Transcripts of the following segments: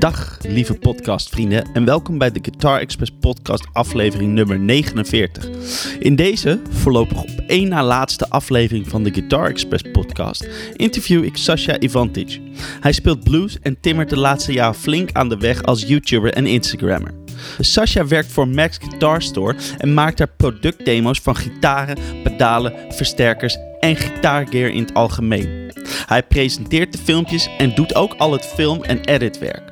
Dag, lieve podcastvrienden, en welkom bij de Guitar Express podcast aflevering nummer 49. In deze, voorlopig op één na laatste aflevering van de Guitar Express podcast, interview ik Sasha Ivantic. Hij speelt blues en timmert de laatste jaren flink aan de weg als YouTuber en Instagrammer. Sasha werkt voor Max Guitar Store en maakt daar productdemo's van gitaren, pedalen, versterkers en gitaargear in het algemeen. Hij presenteert de filmpjes en doet ook al het film- en editwerk.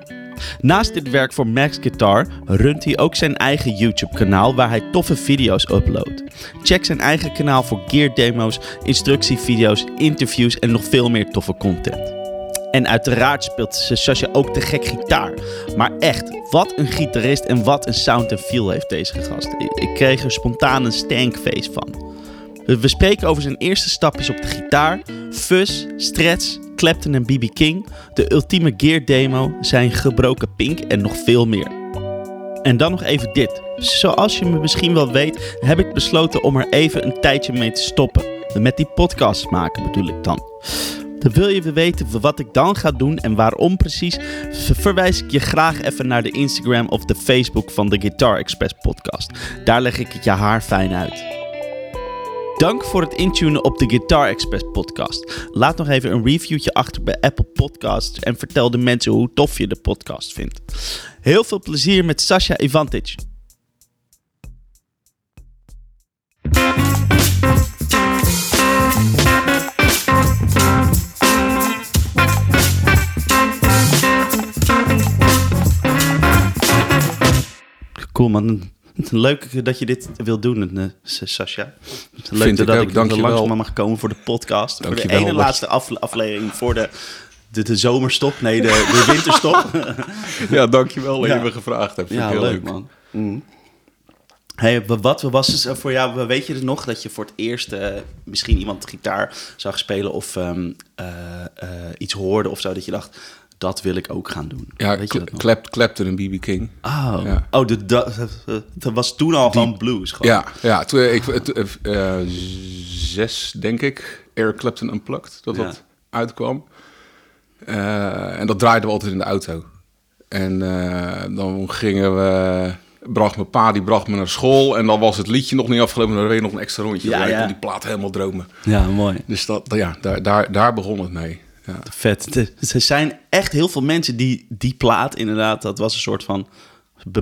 Naast dit werk voor Max Guitar runt hij ook zijn eigen YouTube-kanaal waar hij toffe video's uploadt. Check zijn eigen kanaal voor gear demo's, instructievideo's, interviews en nog veel meer toffe content. En uiteraard speelt Sasha ook te gek gitaar. Maar echt, wat een gitarist en wat een sound en feel heeft deze gast. Ik kreeg er spontaan een stankface van. We spreken over zijn eerste stapjes op de gitaar, fuzz, stretch, Clapton en BB King, de ultieme gear demo, zijn gebroken pink en nog veel meer. En dan nog even dit. Zoals je me misschien wel weet, heb ik besloten om er even een tijdje mee te stoppen. Met die podcasts maken bedoel ik dan. Dan wil je weten wat ik dan ga doen en waarom precies, verwijs ik je graag even naar de Instagram of de Facebook van de Guitar Express podcast. Daar leg ik het je haar fijn uit. Dank voor het intunen op de Guitar Express podcast. Laat nog even een reviewtje achter bij Apple Podcasts en vertel de mensen hoe tof je de podcast vindt. Heel veel plezier met Sasha Ivantic. Cool man, Leuk dat je dit wil doen, uh, Sascha. Leuk Vind dat ik, ik langs mag komen voor de podcast. Dank voor de ene laatste aflevering voor de, de, de, zomerstop. Nee, de, de winterstop. ja, dankjewel dat ja. je me gevraagd hebt. ja, heel leuk, leuk. man. Mm. Hey, wat was het voor jou? Weet je het nog dat je voor het eerst uh, misschien iemand gitaar zag spelen of um, uh, iets hoorde of zo? Dat je dacht, dat wil ik ook gaan doen. Ja, Weet je Clap, Clapton en BB King. Oh, ja. oh de, dat was toen al Die, van blues gewoon. Ja, ja toen ik, uh, zes, denk ik, Eric Clapton Unplugged, dat ja. dat uitkwam. Uh, en dat draaiden we altijd in de auto. En uh, dan gingen we... Bracht mijn pa, die bracht me naar school. En dan was het liedje nog niet afgelopen. Dan reed nog een extra rondje. Ja, ja. die plaat helemaal dromen. Ja, mooi. Dus dat, ja, daar, daar, daar begon het mee. Ja. Vet. Er zijn echt heel veel mensen die die plaat inderdaad, dat was een soort van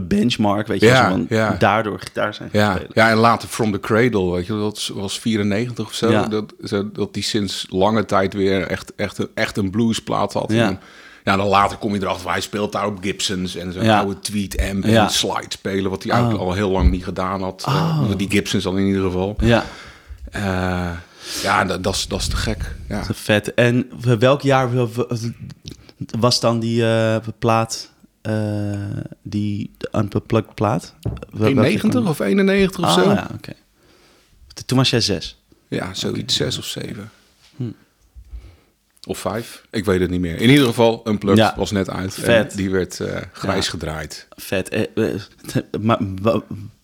benchmark, weet je, ja, van ja. daardoor gitaar zijn ja. spelen. Ja, en later From the Cradle, weet je, dat was 94 of zo, Ja. dat, dat die sinds lange tijd weer echt, echt, een, echt een bluesplaat had. Ja. En, ja, dan later kom je erachter, hij speelt daar op Gibsons en zo'n Ja. oude tweet amp en Ja. slide spelen, wat hij eigenlijk al heel lang niet gedaan had. Oh. Eh, die Gibsons dan in ieder geval. Ja, Eh, ja, dat, dat, is, dat is te gek. Ja. vet. En welk jaar was dan die eh, plaat, eh, die unplugged plaat? Wel- welke 90 kwam? of 91 of Ah, zo? ja, oké. Toen was jij zes. Ja, zoiets, zes of zeven. Hm. Of vijf, ik weet het niet meer. In ieder geval, Unplugged Ja. was net uit. Vet. En die werd eh, grijs Ja. gedraaid. Vet. Eh, eh, maar,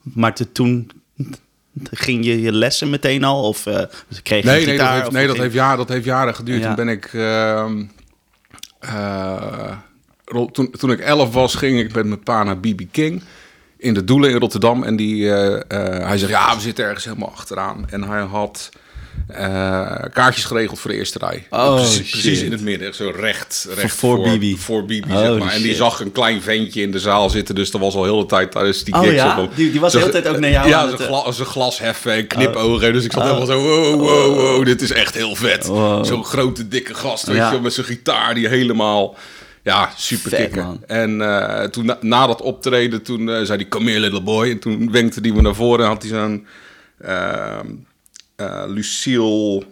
maar te- toen ging je je lessen meteen al? Of eh, kreeg je Nee, een nee, dat, gitaar? heeft, nee dat, heeft jaren, dat heeft jaren geduurd. Ja. Toen ben ik... ehm, eh, toen, toen ik elf was, ging ik met mijn pa naar BB King... in de Doelen in Rotterdam. En die, eh, hij zegt, ja, we zitten ergens helemaal achteraan. En hij had... eh, kaartjes geregeld voor de eerste rij. Oh, precies, in het midden, zo recht, recht voor BB. Voor Holy zeg maar. En die zag een klein ventje in de zaal zitten, dus er was al heel de tijd tijdens die Oh ja? Die- die was de hele tijd ook naar jou Ja, aan zijn het, gla, glas heffen en knipogen. Dus ik zat helemaal zo, wow, wow, wow, dit is echt heel vet. Zo'n grote, dikke gast, weet Ja. je met zijn gitaar die helemaal... Ja, super Vet, man. En eh, toen na, na dat optreden, toen eh, zei hij, come here little boy. En toen wenkte hij me naar voren en had hij zo'n Lucille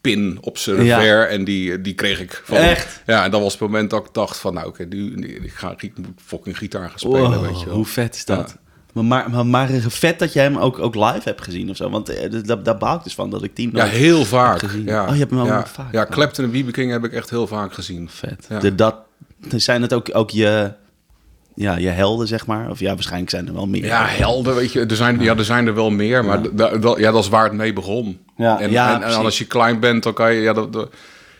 pin op zijn Ja. revers. En die, die kreeg ik van. Echt? Ja, en dat was het moment dat ik dacht van, nou oké, nu, nu- ik ga ik moet fucking gitaar gaan spelen, Wow, weet je wel. hoe vet is dat? Ja. Maar, maar, maar, vet dat jij hem ook, ook live hebt gezien of zo. Want eh, daar, daar baal ik dus van dat ik die Ja, heel vaak. Ja. Oh, je hebt hem ja. nog vaak. Ja, Clapton en BB King heb ik echt heel vaak gezien. Vet. De, dat, zijn het ook, ook je, ja, je helden, zeg maar? Of ja, waarschijnlijk zijn er wel meer. Ja, helden, weet je. Er zijn, ja, er zijn er wel meer, maar da- da- ja, dat is waar het mee begon. Ja, en, ja, en, als je klein bent, dan kan je... Ja, dat, dat-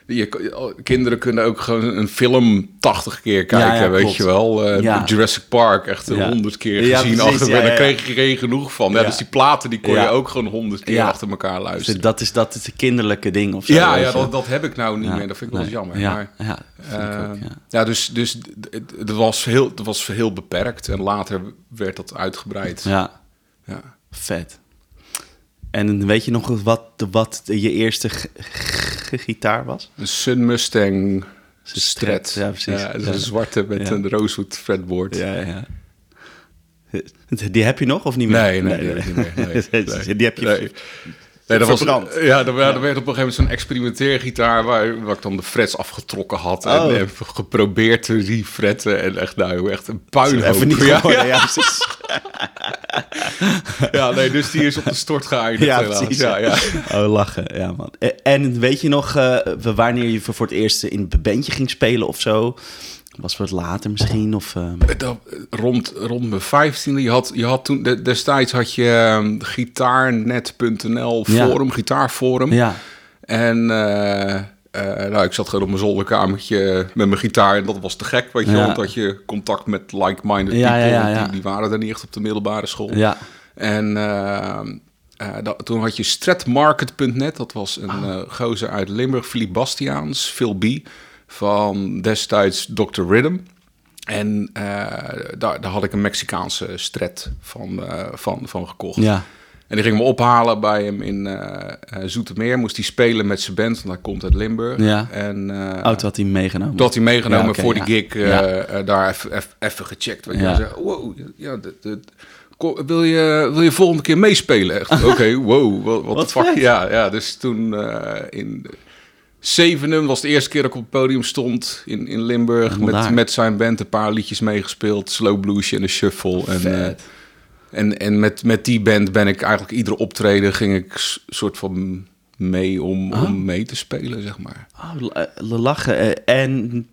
je, kinderen kunnen ook gewoon een film 80 keer kijken, Ja, ja, weet klopt. je wel. Eh, Ja. Jurassic Park, echt honderd keer gezien achter dan ja. kreeg je geen genoeg van. Ja. Dus die platen die kon je ook gewoon honderd keer achter elkaar luisteren. Dat is, dat is een kinderlijke ding of zo. ja, ja dat, dat heb ik nou niet meer. Dat vind ik wel jammer. Ja, Maar, ja, eh, ook, ja. ja, dus, dus het was heel, het was heel beperkt. En later werd dat uitgebreid. Ja, Ja. vet. En weet je nog wat, wat je eerste gitaar was? Een Sun Mustang Strat, Strat. ja, precies. Ja, een zwarte met een rosewood fretboard. Ja, ja. Die heb je nog of niet meer? Nee, nee. Nee, nee. Die heb je Nee. Dat was, ja, er, ja, er werd op een gegeven moment zo'n experimenteergitaar waar, waar ik dan de frets afgetrokken had en Oh. heb geprobeerd te refretten en echt nou echt een puinhoop. Even niet ja, geworden, ja, ja, precies. ja, nee, dus die is op de stort geëindigd Ja, helaas. precies. Ja, ja. Oh, lachen. Ja, man. Eh, En weet je nog eh, wanneer je voor het eerst in een bandje ging spelen of zo? Was het later misschien? Of, eh, Dat, rond, rond mijn vijftiende, je had, je had toen, de- destijds had je ehm, gitaarnet.nl Ja. forum, gitaarforum. ja. En eh, eh, nou, ik zat gewoon op mijn zolderkamertje met mijn gitaar en dat was te gek, weet je Ja. Want had je contact met like-minded people, ja, ja, want ja. Die, die waren er niet echt op de middelbare school. Ja. En eh, eh, dat- toen had je stratmarket.net, dat was een Ah. gozer uit Limburg, Philippe Bastiaans, Phil B, van destijds Dr. Rhythm. En eh, daar, daar had ik een Mexicaanse strat van, eh, van, van gekocht. Ja. En die ging me ophalen bij hem in eh Zoetermeer. Moest hij spelen met zijn band, want hij komt uit Limburg. Ja. En Oh, toen had hij meegenomen. dat had hij meegenomen Ja, voor ja. die gig. Ja. daar even- gecheckt. Weet je. Ja. Wow, ja, dit- dit- ko- wil, je, wil je volgende keer meespelen? Echt, Oké, wow, wat, wat fuck. Ja, ja, dus toen in Zevenum was de eerste keer dat ik op het podium stond in, in Limburg. Met, met zijn band een paar liedjes meegespeeld. Slow bluesje en een shuffle. En, eh, en, en met, met die band ben ik eigenlijk iedere optreden ging ik soort van mee om, Ah. om mee te spelen, zeg maar. Oh, l- eh, lachen. Eh, En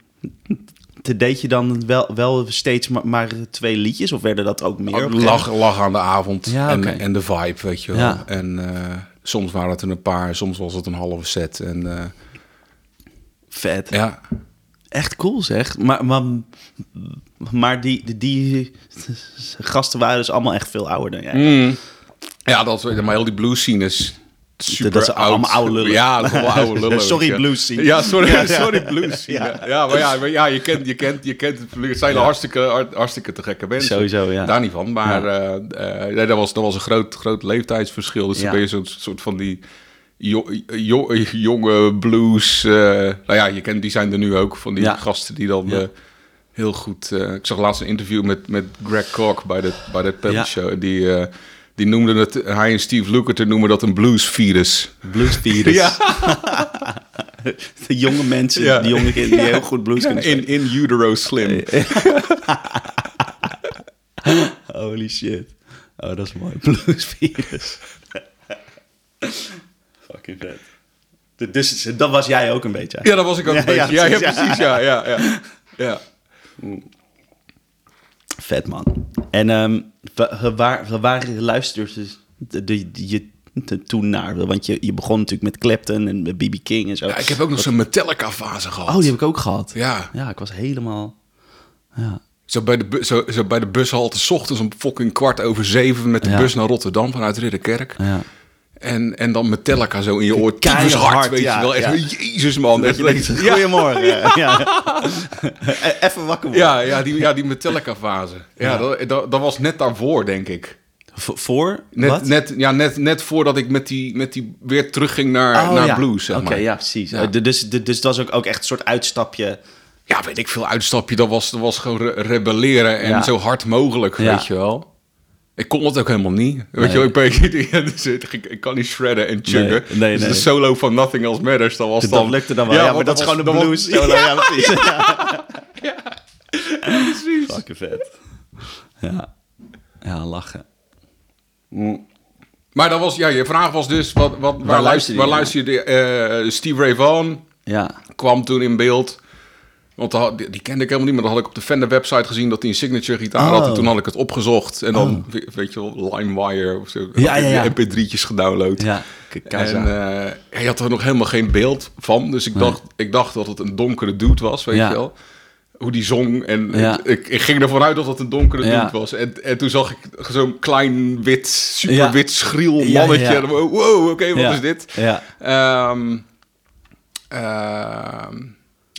te deed je dan wel, wel steeds maar, maar twee liedjes? Of werden dat ook meer? op een gegeven Lach, lach aan de avond Ja, en, en de vibe, weet je wel. Ja. En soms waren het er een paar, soms was het een halve set. En Vet. ja, Echt cool zeg. Maar, maar, maar die, die, die gasten waren dus allemaal echt veel ouder dan jij. Mm. ja dat, maar heel die blues scene is super Dat oud. allemaal oude lullen. Ja, dat allemaal oude lullen. Sorry, blues scene. Ja, sorry, Ja, ja. sorry blues scene. Ja. Maar ja, maar ja, je kent, je kent, je kent het. Het zijn hartstikke, hart- hartstikke te gekke mensen. Sowieso, ja. Daar niet van. Maar nee, dat, was, dat was een groot, groot leeftijdsverschil. Dus dan ben je zo'n soort van die jo- jo- jonge blues. eh, nou ja, je kent, die zijn er nu ook. Van die Ja. gasten die dan Ja. eh, heel goed... eh, ik zag laatst een interview met, met Greg Koch bij de, bij de Pebble Ja. Show. Die, die noemden het... Hij en Steve Lukather noemen dat een bluesvirus. Bluesvirus. Ja. De jonge mensen, Ja. die jonge kinderen die heel goed blues kunnen spelen. In, in utero slim. Holy shit. Oh, dat is mooi. Bluesvirus. Fucking vet. Dus dat was jij ook een beetje. Ja, dat was ik ook een beetje. ja, precies, ja. Ja, ja, ja. Vet man. En wa- waar, waar luisterde de, de, de- je toen naar? Want je, je begon natuurlijk met Clapton en met B.B. King en zo. Ja, ik heb ook nog zo'n Metallica-fase gehad. Oh, die heb ik ook gehad. Ja, Ja, ik was helemaal... Ja. zo bij, de zo, zo bij de bushalte, s ochtends om fucking kwart over zeven met de Ja. bus naar Rotterdam vanuit Ridderkerk. ja. En, en dan Metallica zo in je oor. Keihard, hard, weet ja, je wel. Echt, ja. Jezus man. Dat je denkt, goedemorgen. Ja. E- Even wakker worden. ja, ja, die, ja, die Metallica-fase. Ja, Ja. Dat, dat, dat was net daarvoor, denk ik. V- voor? Net, net, ja, net, net voordat ik met die, met die weer terugging naar, Oh, naar blues, zeg Oké, ja, precies. Ja. D- Dus, dus dat was ook, ook echt een soort uitstapje. Ja, weet ik veel uitstapje. Dat was, dat was gewoon re- rebelleren en zo hard mogelijk, weet je wel. Ik kon het ook helemaal niet. Weet je wel, ik, ben, ik, ik kan niet shredden en chuggen. Nee, nee, dus nee. de solo van Nothing Else Matters, dat was Dat dan... lukte dan wel. Ja, maar dat is gewoon de blues. was- solo. Ja, precies. Ja. precies. Fucking vet. Ja. Ja, lachen. Maar dat was, ja, je vraag was dus, wat, wat, waar, luister luister, je waar luister je? eh, Steve Ray Vaughan Ja. kwam toen in beeld. Want had- die, die kende ik helemaal niet, maar dan had ik op de Fender website gezien dat hij een signature gitaar had. En Oh. toen had ik het opgezocht. En dan, we- weet je wel, LimeWire of zo. Ja, ja, ja. mp3'tjes gedownload. Ja. En eh, hij had er nog helemaal geen beeld van. Dus ik, dacht, ik dacht dat het een donkere dude was, weet Ja. je wel. Hoe die zong. En Ja. ik, ik ging ervan uit dat het een donkere Ja. dude was. En, en toen zag ik zo'n klein wit, super Ja. wit, schriel Ja, mannetje. ja. En Wow, wow, oké, wat Ja. is dit? Ja, Ehm, ehm,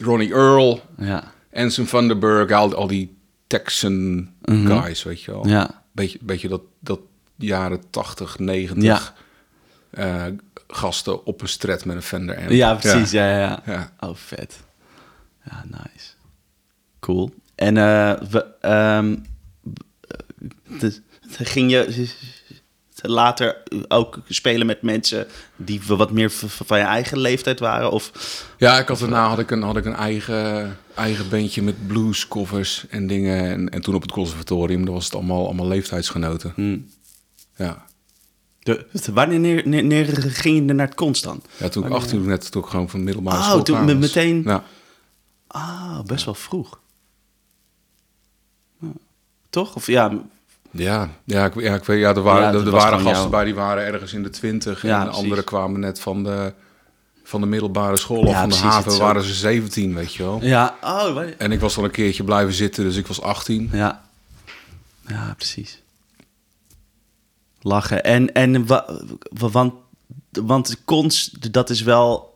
Ronnie Earl, ja, Anson Vanderburg, al, al die Texan guys, weet je wel. Mhm. ja. Beetje, beetje dat, dat jaren 80, 90 Ja. eh, gasten op een stret met een Fender amp. Ja, precies. Ja, ja, ja. Ja. Oh, vet. Ja, nice. Cool. En eh we, eh, dus, ging je later ook spelen met mensen die wat meer van je eigen leeftijd waren? Of, Ja, ik had daarna had ik een, had ik een eigen, eigen bandje met bluescovers en dingen. En, en toen op het conservatorium, dat was het allemaal, allemaal leeftijdsgenoten. Hmm. Ja. de, wanneer neer, ging je naar het Konst dan? ja, toen ik 18 was, net toen ik gewoon van middelbare Oh, school toen was. meteen- Ja. Ah, best wel vroeg. Toch? Of ja, Ja, ja, ik, ja, ik weet, ja er waren, Ja, er, er waren gasten jou. bij die waren ergens in de twintig. Ja, en anderen kwamen net van de, van de middelbare school of van de haven. waren ze 17, weet je wel. ja, oh, En ik was al een keertje blijven zitten, dus ik was 18. Ja, ja precies. Lachen. En, en wa, wa- want, want kunst, dat is wel.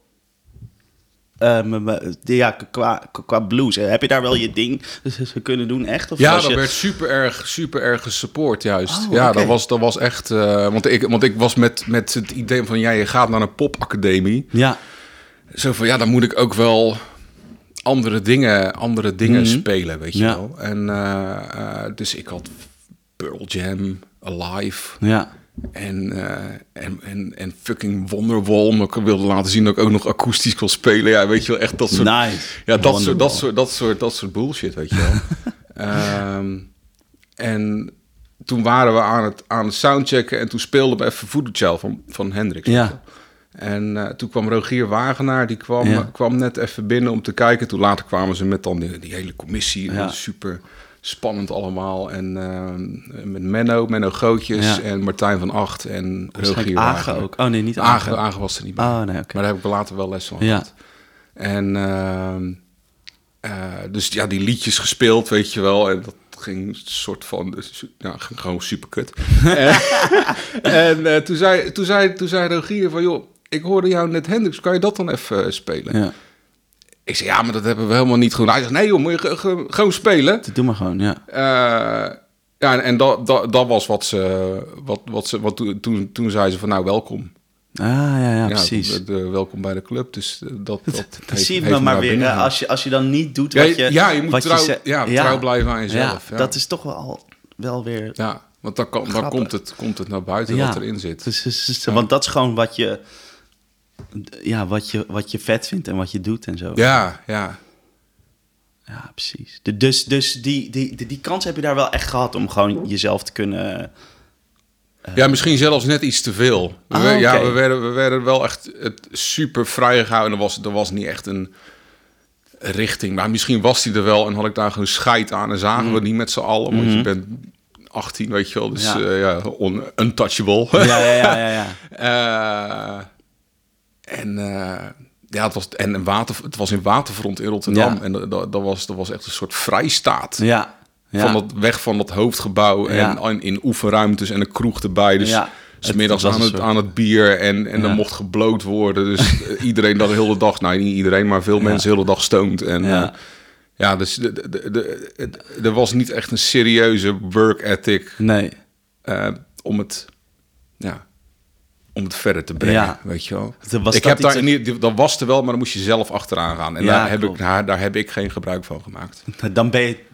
Eh, m- m- ja, qua, qua blues. Heb je daar wel je ding kunnen doen, echt? Of Ja, dat je- werd super erg, super erg gesupport juist. Oh, ja, dat, was, dat was echt... eh, want, ik, want ik was met, met het idee van... Ja, je gaat naar een popacademie. Ja, Zo van, ja, dan moet ik ook wel andere dingen, andere dingen Mhm. spelen, weet je Ja. wel. En eh, eh, dus ik had Pearl Jam, Alive... ja. En, eh, en, en, en fucking Wonderwall. Omdat ik wilde laten zien dat ik ook nog akoestisch kon spelen. Ja, weet je wel, echt dat soort... Nice. Ja, dat soort, dat, soort, dat, soort, dat soort bullshit, weet je wel. Ehm, en toen waren we aan het, aan het soundchecken... en toen speelden we even Voodoo Child van, van Hendrix. Ja. En eh, toen kwam Rogier Wagenaar, die kwam, Ja. kwam net even binnen om te kijken. Toen later kwamen ze met dan die, die hele commissie. Ja. Super spannend allemaal. En eh, met Menno, Menno Gootjes Ja. en Martijn van Acht en Waarschijnlijk Rogier Agen ook. Oh nee, niet Agen, Agen. Was er niet bij. Oh nee, oké. Maar daar heb ik later wel les van Ja. gehad. En ehm, eh, dus ja, die liedjes gespeeld, weet je wel. En dat ging een soort van, dus, ja, ging gewoon super kut. en eh, toen, zei, toen, zei, toen zei Rogier van, joh, ik hoorde jou net Hendrix, kan je dat dan even spelen? Ja, Ik zei, ja, maar dat hebben we helemaal niet gedaan. Hij zegt, nee joh, moet je ge- ge- gewoon spelen. doe maar gewoon, ja. Eh, ja, en, en dat, dat, dat was wat ze, wat, wat ze, wat toen, toen, zei ze van, nou, welkom. Ah, ja, ja, Ja, precies. de- de- welkom bij de club. Dus eh, dat, dat heeft- Zie je maar naar weer, binnen als je, als je dan niet doet Ja, wat je... ja, je moet trouw, ze- ja, trouw blijven aan jezelf. Ja, dat is toch wel, al, wel weer... ja want dan, kan, dan komt, het, komt het naar buiten wat erin zit. Dus- Want dat is gewoon wat je, ja, wat, je, wat je vet vindt en wat je doet en zo. Ja, ja. Ja, precies. De- dus dus die, die, die, die kans heb je daar wel echt gehad om gewoon jezelf te kunnen... ja, misschien zelfs net iets te veel. We, Ah, Ja, we werden, we werden wel echt het super vrijgehouden. Er was, er was niet echt een richting. Maar misschien was die er wel en had ik daar gewoon scheid aan. En zagen we niet met z'n allen. Want je bent 18, weet je wel. Dus. Ja. ja, ja untouchable. Ja, ja, ja, ja. ja. Eh, en eh, ja, het was, en een water, het was in Waterfront in Rotterdam. Ja. En dat, dat, was, dat was echt een soort vrijstaat. ja. ja. Van dat, weg van dat hoofdgebouw Ja. en in, in oefenruimtes en een kroeg erbij. Dus Ja. Het- middags aan het, aan het bier en, en dan mocht gebloot worden. Dus eh, iedereen dat de hele dag, nou niet iedereen, maar veel mensen de hele dag stoont. En Ja. ja, ja dus de, de, de, de- het- er was niet echt een serieuze work ethic Nee. eh, om het, ja, om het verder te brengen, Ja. weet je wel. Was ik dat heb daar niet, dat was er wel, maar dan moest je zelf achteraan gaan. En Ja, daar, heb ik, daar, daar heb ik geen gebruik van gemaakt. Dan ben je...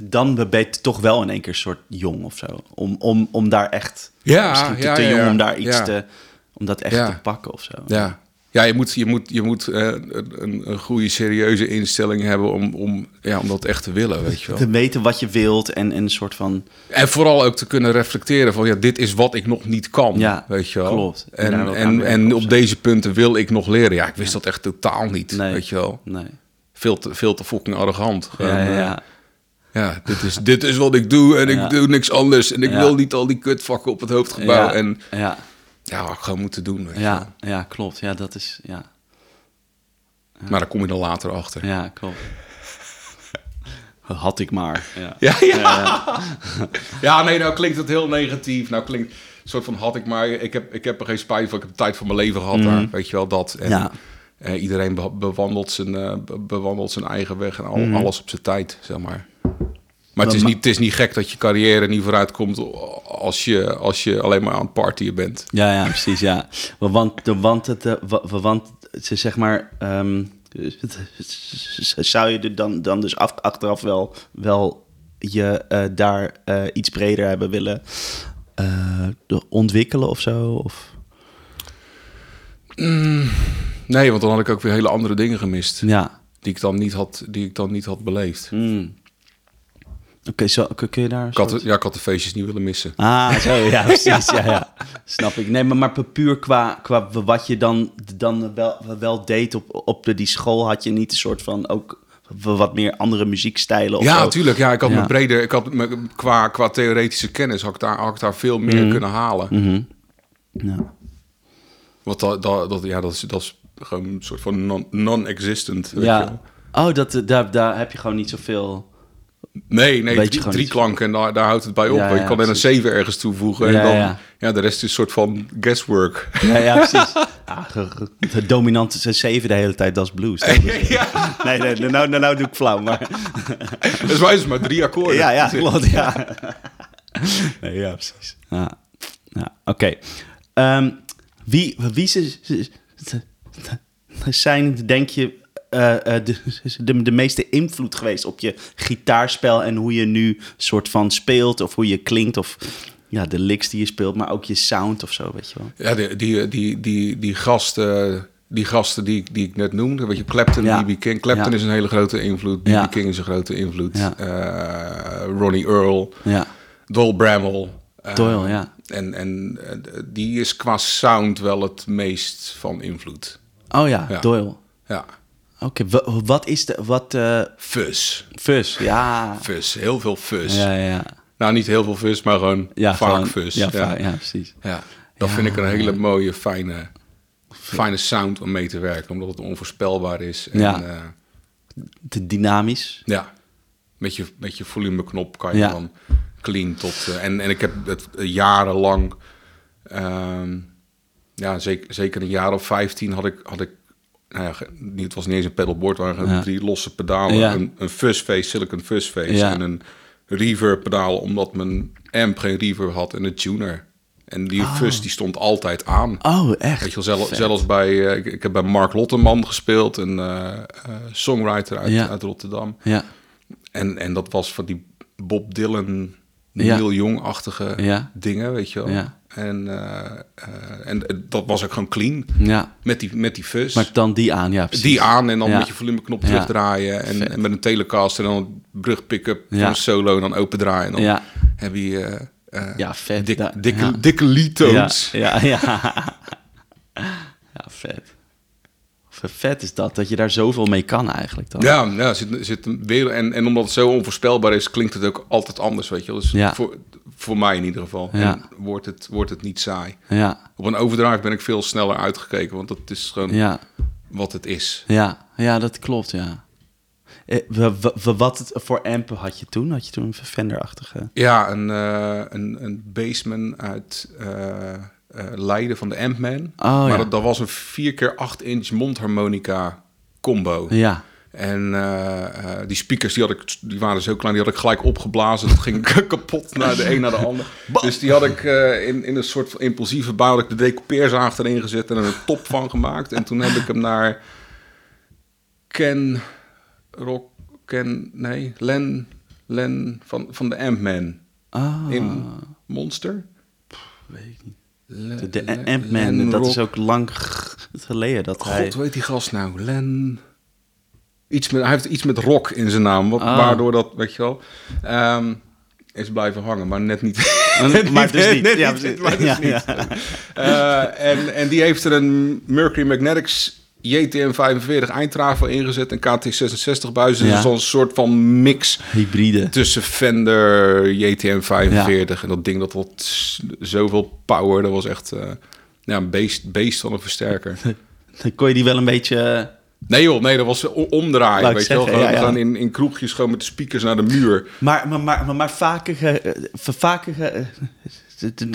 Dan ben je toch wel in één keer een soort jong of zo. Om, om, om daar echt... Ja, misschien te, ja, te jong om daar iets te... Om dat echt te pakken of zo. Ja, ja je moet, je moet, je moet eh, een, een goede, serieuze instelling hebben om, om, ja, om dat echt te willen, weet je wel. Te weten wat je wilt en, en een soort van... En vooral ook te kunnen reflecteren van, ja, dit is wat ik nog niet kan, Ja, weet je wel. klopt. En En, en, op deze punten wil ik nog leren. Ja, ik wist dat echt totaal niet, Nee. weet je wel. Nee. Veel te, veel te fucking arrogant. Gewoon, Ja, ja, eh, ja. Ja, dit is, dit is wat ik doe en ik doe niks anders. En ik wil niet al die kutvakken op het hoofdgebouw. En ja. Ja, had ik gewoon moeten doen. Weet je wel. Ja, ja, klopt. Ja, dat is... Ja, Maar daar kom je dan later achter. ja klopt. Had ik maar. Ja. Ja, ja. ja, nee, nou klinkt het heel negatief. Nou klinkt een soort van had ik maar. Ik heb, ik heb er geen spijt van. Ik heb de tijd van mijn leven gehad daar. Weet je wel, dat. En, Ja. eh, iedereen be- bewandelt, zijn, eh, be- bewandelt zijn eigen weg en al, Mhm. alles op zijn tijd, zeg maar. Maar het is, niet, het is niet gek dat je carrière niet vooruit komt als je, als je alleen maar aan het partyen bent. Ja, ja, precies, ja. Want, de, want, het, eh, wa- wa- want ze zeg maar... ehm, zou je er dan, dan dus af, achteraf wel, wel je eh, daar eh, iets breder hebben willen eh, ontwikkelen of zo? Of? Nee, want dan had ik ook weer hele andere dingen gemist. Ja. Die ik dan niet had, die ik dan niet had beleefd. Mm. Oké, zo kun je daar... Ik had, ja, ik had de feestjes niet willen missen. Ah, zo, ja, precies, ja, ja. Snap ik. Nee, maar, maar puur qua, qua wat je dan, dan wel, wel deed op, op de, die school, had je niet een soort van ook wat meer andere muziekstijlen of Ja, zo? natuurlijk. Ja, ik had Ja. me breder, ik had me, qua, qua theoretische kennis had ik daar, had ik daar veel meer kunnen halen. Mhm. Ja. Want dat, dat, dat, ja, dat, is, dat is gewoon een soort van non- non-existent. ja. Oh, dat, daar, daar heb je gewoon niet zoveel... Nee, nee, drie, drie klanken en daar, daar houdt het bij op. Ja, je ja, kan er een. 7 ergens toevoegen Ja, en dan, ja. ja. de rest is een soort van guesswork. Ja, ja precies. Ge- de dominante zeven de hele tijd, dat is blues. Dat is- Nee, nee, nou, nou, nou doe ik flauw, maar... wij is maar drie akkoorden. Ja, ja, klopt, ja. Nee, ja, precies. Ja, ja oké. Ehm, wie, wie ze, ze- ze- zijn, denk je, eh, eh, de, de, de meeste invloed geweest op je gitaarspel en hoe je nu soort van speelt of hoe je klinkt of ja, de licks die je speelt, maar ook je sound of zo, weet je wel? Ja, die, die, die, die, die gasten, die gasten die, ik- die ik net noemde, weet je, Clapton, Ja. B.B. King. Clapton Ja. is een hele grote invloed, B.B. Ja. King is een grote invloed. Ja. Eh, Ronnie Earl, Ja, Dol Bramall. eh, Doyle, ja. En, en die is qua sound wel het meest van invloed. Oh ja, Ja. Doyle. Ja, Oké, wa- wat is de, wat, eh fuzz. fuzz, ja. Fuzz, heel veel fuzz. Ja, ja. Nou, niet heel veel fuzz, maar gewoon Ja, vaak gewoon- fuzz. Ja, ja. precies. Ja, dat vind ik een hele mooie, fijne, fijne sound om mee te werken. Omdat het onvoorspelbaar is. En, Ja. eh, Te dynamisch. ja, met je, met je volumeknop kan je dan clean tot... eh, en, en ik heb het jarenlang... ehm, ja, zeker, zeker een jaar of 15 had ik... Had ik nou ja, het was niet eens een pedalboard, maar gewoon Ja. drie losse pedalen. Ja. Een, een fuzzface, silicon fuzzface. Ja. En een reverb pedaal, omdat mijn amp geen reverb had. En een tuner. En die fuzz die stond altijd aan. Oh, echt? Weet je wel, zelfs bij... eh, ik, ik heb bij Mark Lotteman gespeeld, een eh, eh, songwriter uit, uit Rotterdam. Ja, En, en dat was van die Bob Dylan. Neil Young-achtige dingen, weet je wel. Ja. En, eh, eh, en dat was ook gewoon clean, ja. met die, met die fuzz. Maar dan die aan, ja, precies. die aan en dan Ja. met je volumeknop terugdraaien. En, met een telecaster en dan een brug pick-up Ja. een solo en dan open draaien. En dan Ja. heb je eh, Ja, vet. dik- dikke, dikke lead-tones. Ja, ja, ja. ja, vet. Vet is dat, dat je daar zoveel mee kan eigenlijk dan. Ja, ja zit, zit een wereld, en, en omdat het zo onvoorspelbaar is, klinkt het ook altijd anders, weet je wel. Dus Ja. voor, voor mij in ieder geval. Ja. En wordt het, wordt het niet saai. Ja, Op een overdrive ben ik veel sneller uitgekeken, want dat is gewoon ja, wat het is. ja, ja, dat klopt, ja. Eh, wa- wa- wa- Wat het voor amp had je toen? Had je toen een Fender-achtige? Ja, een, eh een, een bassman uit eh, eh, Leiden van de Ampman. Oh, maar ja. dat, dat was een 4 keer 8 inch mondharmonica combo. Ja, En eh, eh, die speakers die had ik, die waren zo klein, die had ik gelijk opgeblazen. Dat ging kapot naar de een naar de ander. Dus die had ik in, in een soort van impulsieve bouw had ik de decoupeerzaag erin gezet en er een top van gemaakt. En toen heb ik hem naar Ken Rock, Ken, nee, Len, Len van, van de Ant-Man ah, in Monster. weet ik niet. Le- De, Le- Ant-Man, dat is ook lang geleden dat hij... God, hoe heet die gast nou? Len... Iets met, hij heeft iets met rock in zijn naam, wat, Ah. waardoor dat, weet je wel, ehm, is blijven hangen, maar net niet. net maar dus niet. net Ja, niet, maar dus Ja, niet. Eh, en, en die heeft er een Mercury Magnetics JTM 45 eindtrafel ingezet en KT 66 buizen. Ja. Dus is een soort van mix Hybride. tussen Fender, JTM 45 en dat ding dat had zoveel power. Dat was echt, eh, ja, een beest, beest van een versterker. Dan kon je die wel een beetje... eh, Nee joh, nee, dat was omdraaien, weet je wel. Gewoon, ja, ja. gewoon in, in kroegjes gewoon met de speakers naar de muur. Maar, maar, maar, maar, maar vaker, eh, vaker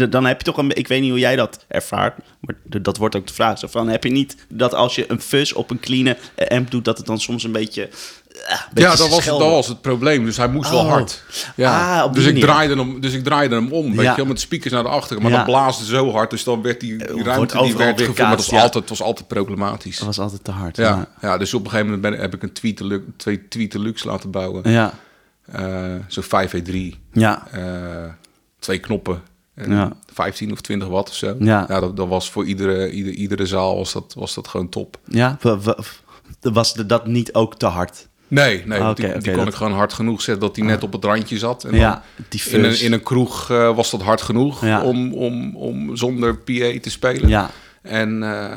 dan heb je toch een... Ik weet niet hoe jij dat ervaart, maar dat wordt ook de vraag. Zo van, heb je niet dat als je een fuzz op een clean eh, amp doet, dat het dan soms een beetje... eh, beetje Ja, dat was, dat was het probleem. Dus hij moest wel Oh. hard. Ja. Ah, dus, ik draaide hem, dus ik draaide hem om, weet Ja. je met speakers naar de achter. Maar Ja. dat blaasde zo hard, dus dan werd die, wordt ruimte die werd gevuld. Maar dat was, ja. altijd, het was altijd problematisch. Dat was altijd te hard. Ja, ja, dus op een gegeven moment ben, heb ik een Tweet Deluxe, twee Tweet Deluxe laten bouwen. Ja, Eh, Zo'n 5V3. ja, eh, twee knoppen. Ja. 15 of 20 watt of zo. Ja. dat, dat was voor iedere, ieder, iedere zaal was dat, was dat gewoon top. ja. wa- wa- Was dat niet ook te hard? Nee, nee Ah, die, kon dat- ik gewoon hard genoeg zetten dat die net op het randje zat. En Ja, die in, een, in een kroeg eh, was dat hard genoeg Ja. om, om, om zonder PA te spelen. Ja, En eh,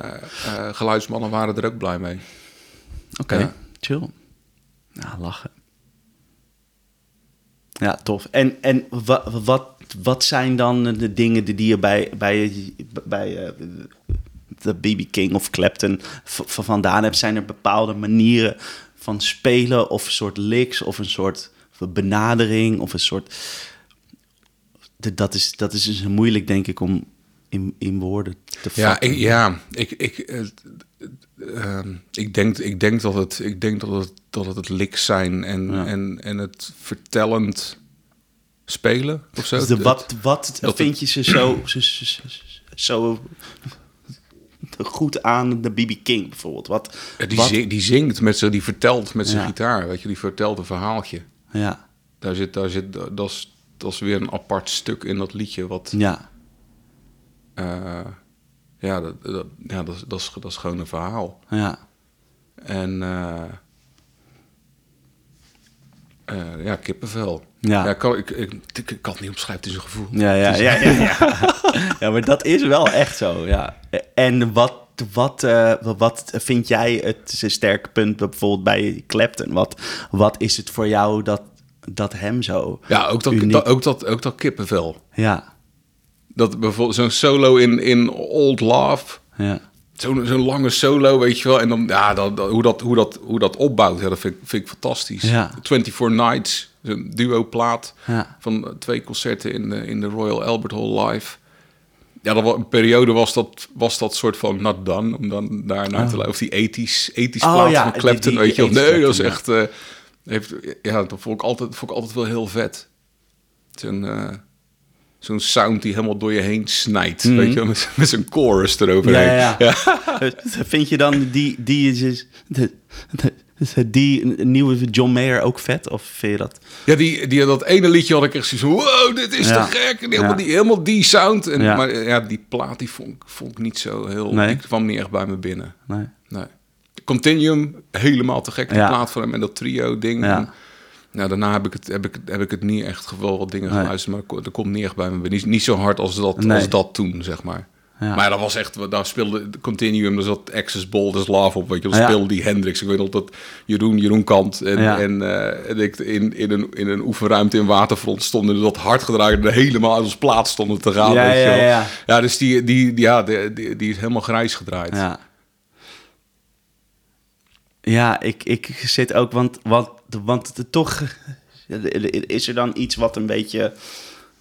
geluidsmannen waren er ook blij mee. oké. Ja. Chill. Ja, lachen. Ja, tof. En, en wat, wat, wat zijn dan de dingen die je bij, bij, bij eh, de BB King of Clapton v- v- vandaan hebt? Zijn er bepaalde manieren van spelen of een soort licks of een soort benadering of een soort... Dat is, dat is dus moeilijk, denk ik, om in, in woorden te Ja, vatten. ik, ja, ik, ik, eh, eh, ehm, ik, denk, ik denk dat het, ik denk dat het, dat het, het licks zijn en, Ja. en, en het vertellend spelen of zo. Dus de, wat wat dat vind je ze zo, zo, zo, goed aan de BB King bijvoorbeeld? Wat, Ja, die, wat- die zingt met zo, die vertelt met zijn Ja. gitaar, weet je, die vertelt een verhaaltje. Ja, Daar zit, daar zit, dat is, dat is weer een apart stuk in dat liedje, wat, ja, eh, ja, dat, dat, ja dat, is, dat is gewoon een verhaal. ja. En eh, eh, ja, kippenvel. Ja. ik, kan, ik, ik, ik, ik kan het niet omschrijven, het is een gevoel. Ja, ja, ja, ja, ja. ja, maar dat is wel echt zo, ja. En wat, wat, eh, wat vind jij het sterke punt bijvoorbeeld bij Clapton? Wat, wat is het voor jou dat, dat hem zo... Ja, ook dat, uniek- dat, ook dat, ook dat kippenvel. Ja, Dat bijvoorbeeld zo'n solo in, in Old Love. ja, Zo'n zo'n lange solo, weet je wel. En dan, ja, dat, dat- hoe, dat, hoe, dat, hoe dat opbouwt, ja, dat vind, ik- vind ik fantastisch. Ja. 24 Nights, een duo-plaat ja. van twee concerten in de, in de Royal Albert Hall live. Ja, dat was, een periode was dat, was dat soort van not done, om dan daar naar te luisteren. Of die ethisch, ethisch Oh, plaat ja, van Clapton, die- weet je wel. Nee, dat is 80s echt... eh, heeft, ja, dat vond ik, altijd, vond ik altijd wel heel vet. Zo'n eh, zo'n sound die helemaal door je heen snijdt, weet je. Met, met zo'n chorus Mhm. Ja, eroverheen. ja, ja. Vind je dan die, die, is- die nieuwe John Mayer ook vet? Of vind je dat... Ja, die, die, dat ene liedje had ik echt van... Wow, dit is Ja. te gek. En helemaal, die, helemaal die sound. En, Ja. Maar ja, die plaat die vond, ik- vond ik niet zo heel... Nee? Die kwam niet echt bij me binnen. Nee. Nee. Continuum, helemaal te gek. Die plaat van hem en dat trio-ding. Ja. En, nou, daarna heb ik, het, heb, ik, heb ik het niet echt wel wat dingen Nee. geluisterd. Maar dat ko- dat komt niet echt bij me. Niet, niet zo hard als dat, Nee. als dat toen, zeg maar. Ja. Maar dat was echt, daar speelde de Continuum, daar zat Access Bold as Love op, weet je, Ja. speelde die Hendrix. Ik weet nog dat Jeroen, Jeroen Kant en, Ja. en, eh, en ik in, in, een, in een oefenruimte in Waterfront stonden, dat hard gedraaid er helemaal uit ons plaats stonden te gaan, Ja, weet je ja, wel. ja. Ja, dus die, die, die, ja, die, die, die is helemaal grijs gedraaid. Ja. Ja, ik, ik zit ook, want, want, want het toch is er dan iets wat een beetje,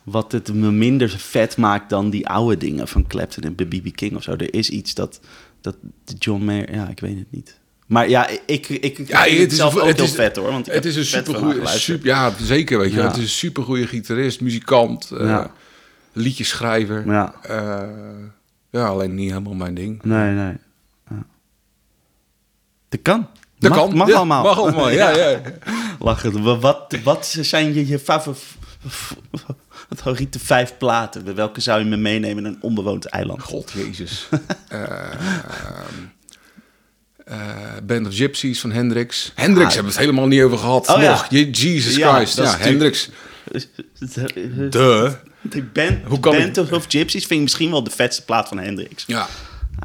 wat het me minder vet maakt dan die oude dingen van Clapton en BB King of zo. Er is iets dat, dat John Mayer, ja, ik weet het niet. Maar ja, ik, ik, ik Ja, het, zelf ook het heel is- vet hoor. Want het is een er supergoeie, super, ja, zeker weet je. Ja. Het is een supergoeie gitarist, muzikant, eh Ja. liedjeschrijver. Ja. Eh, ja, alleen niet helemaal mijn ding. Nee, nee. Ja. Dat kan. Dat mag, kan. Mag Ja, allemaal. Mag allemaal, ja, ja. Lachen. Wa- Wat, wat zijn je, je favoriete vijf platen? Welke zou je me meenemen naar een onbewoond eiland? God, jezus. Eh, eh, Band of Gypsies van Hendrix. Hendrix Ah. hebben we het helemaal niet over gehad. Oh. Nog. Jesus Christ. Ja, Hendrix. De. De band, Hoe kan band ik- of Gypsies vind ik misschien wel de vetste plaat van Hendrix. Ja.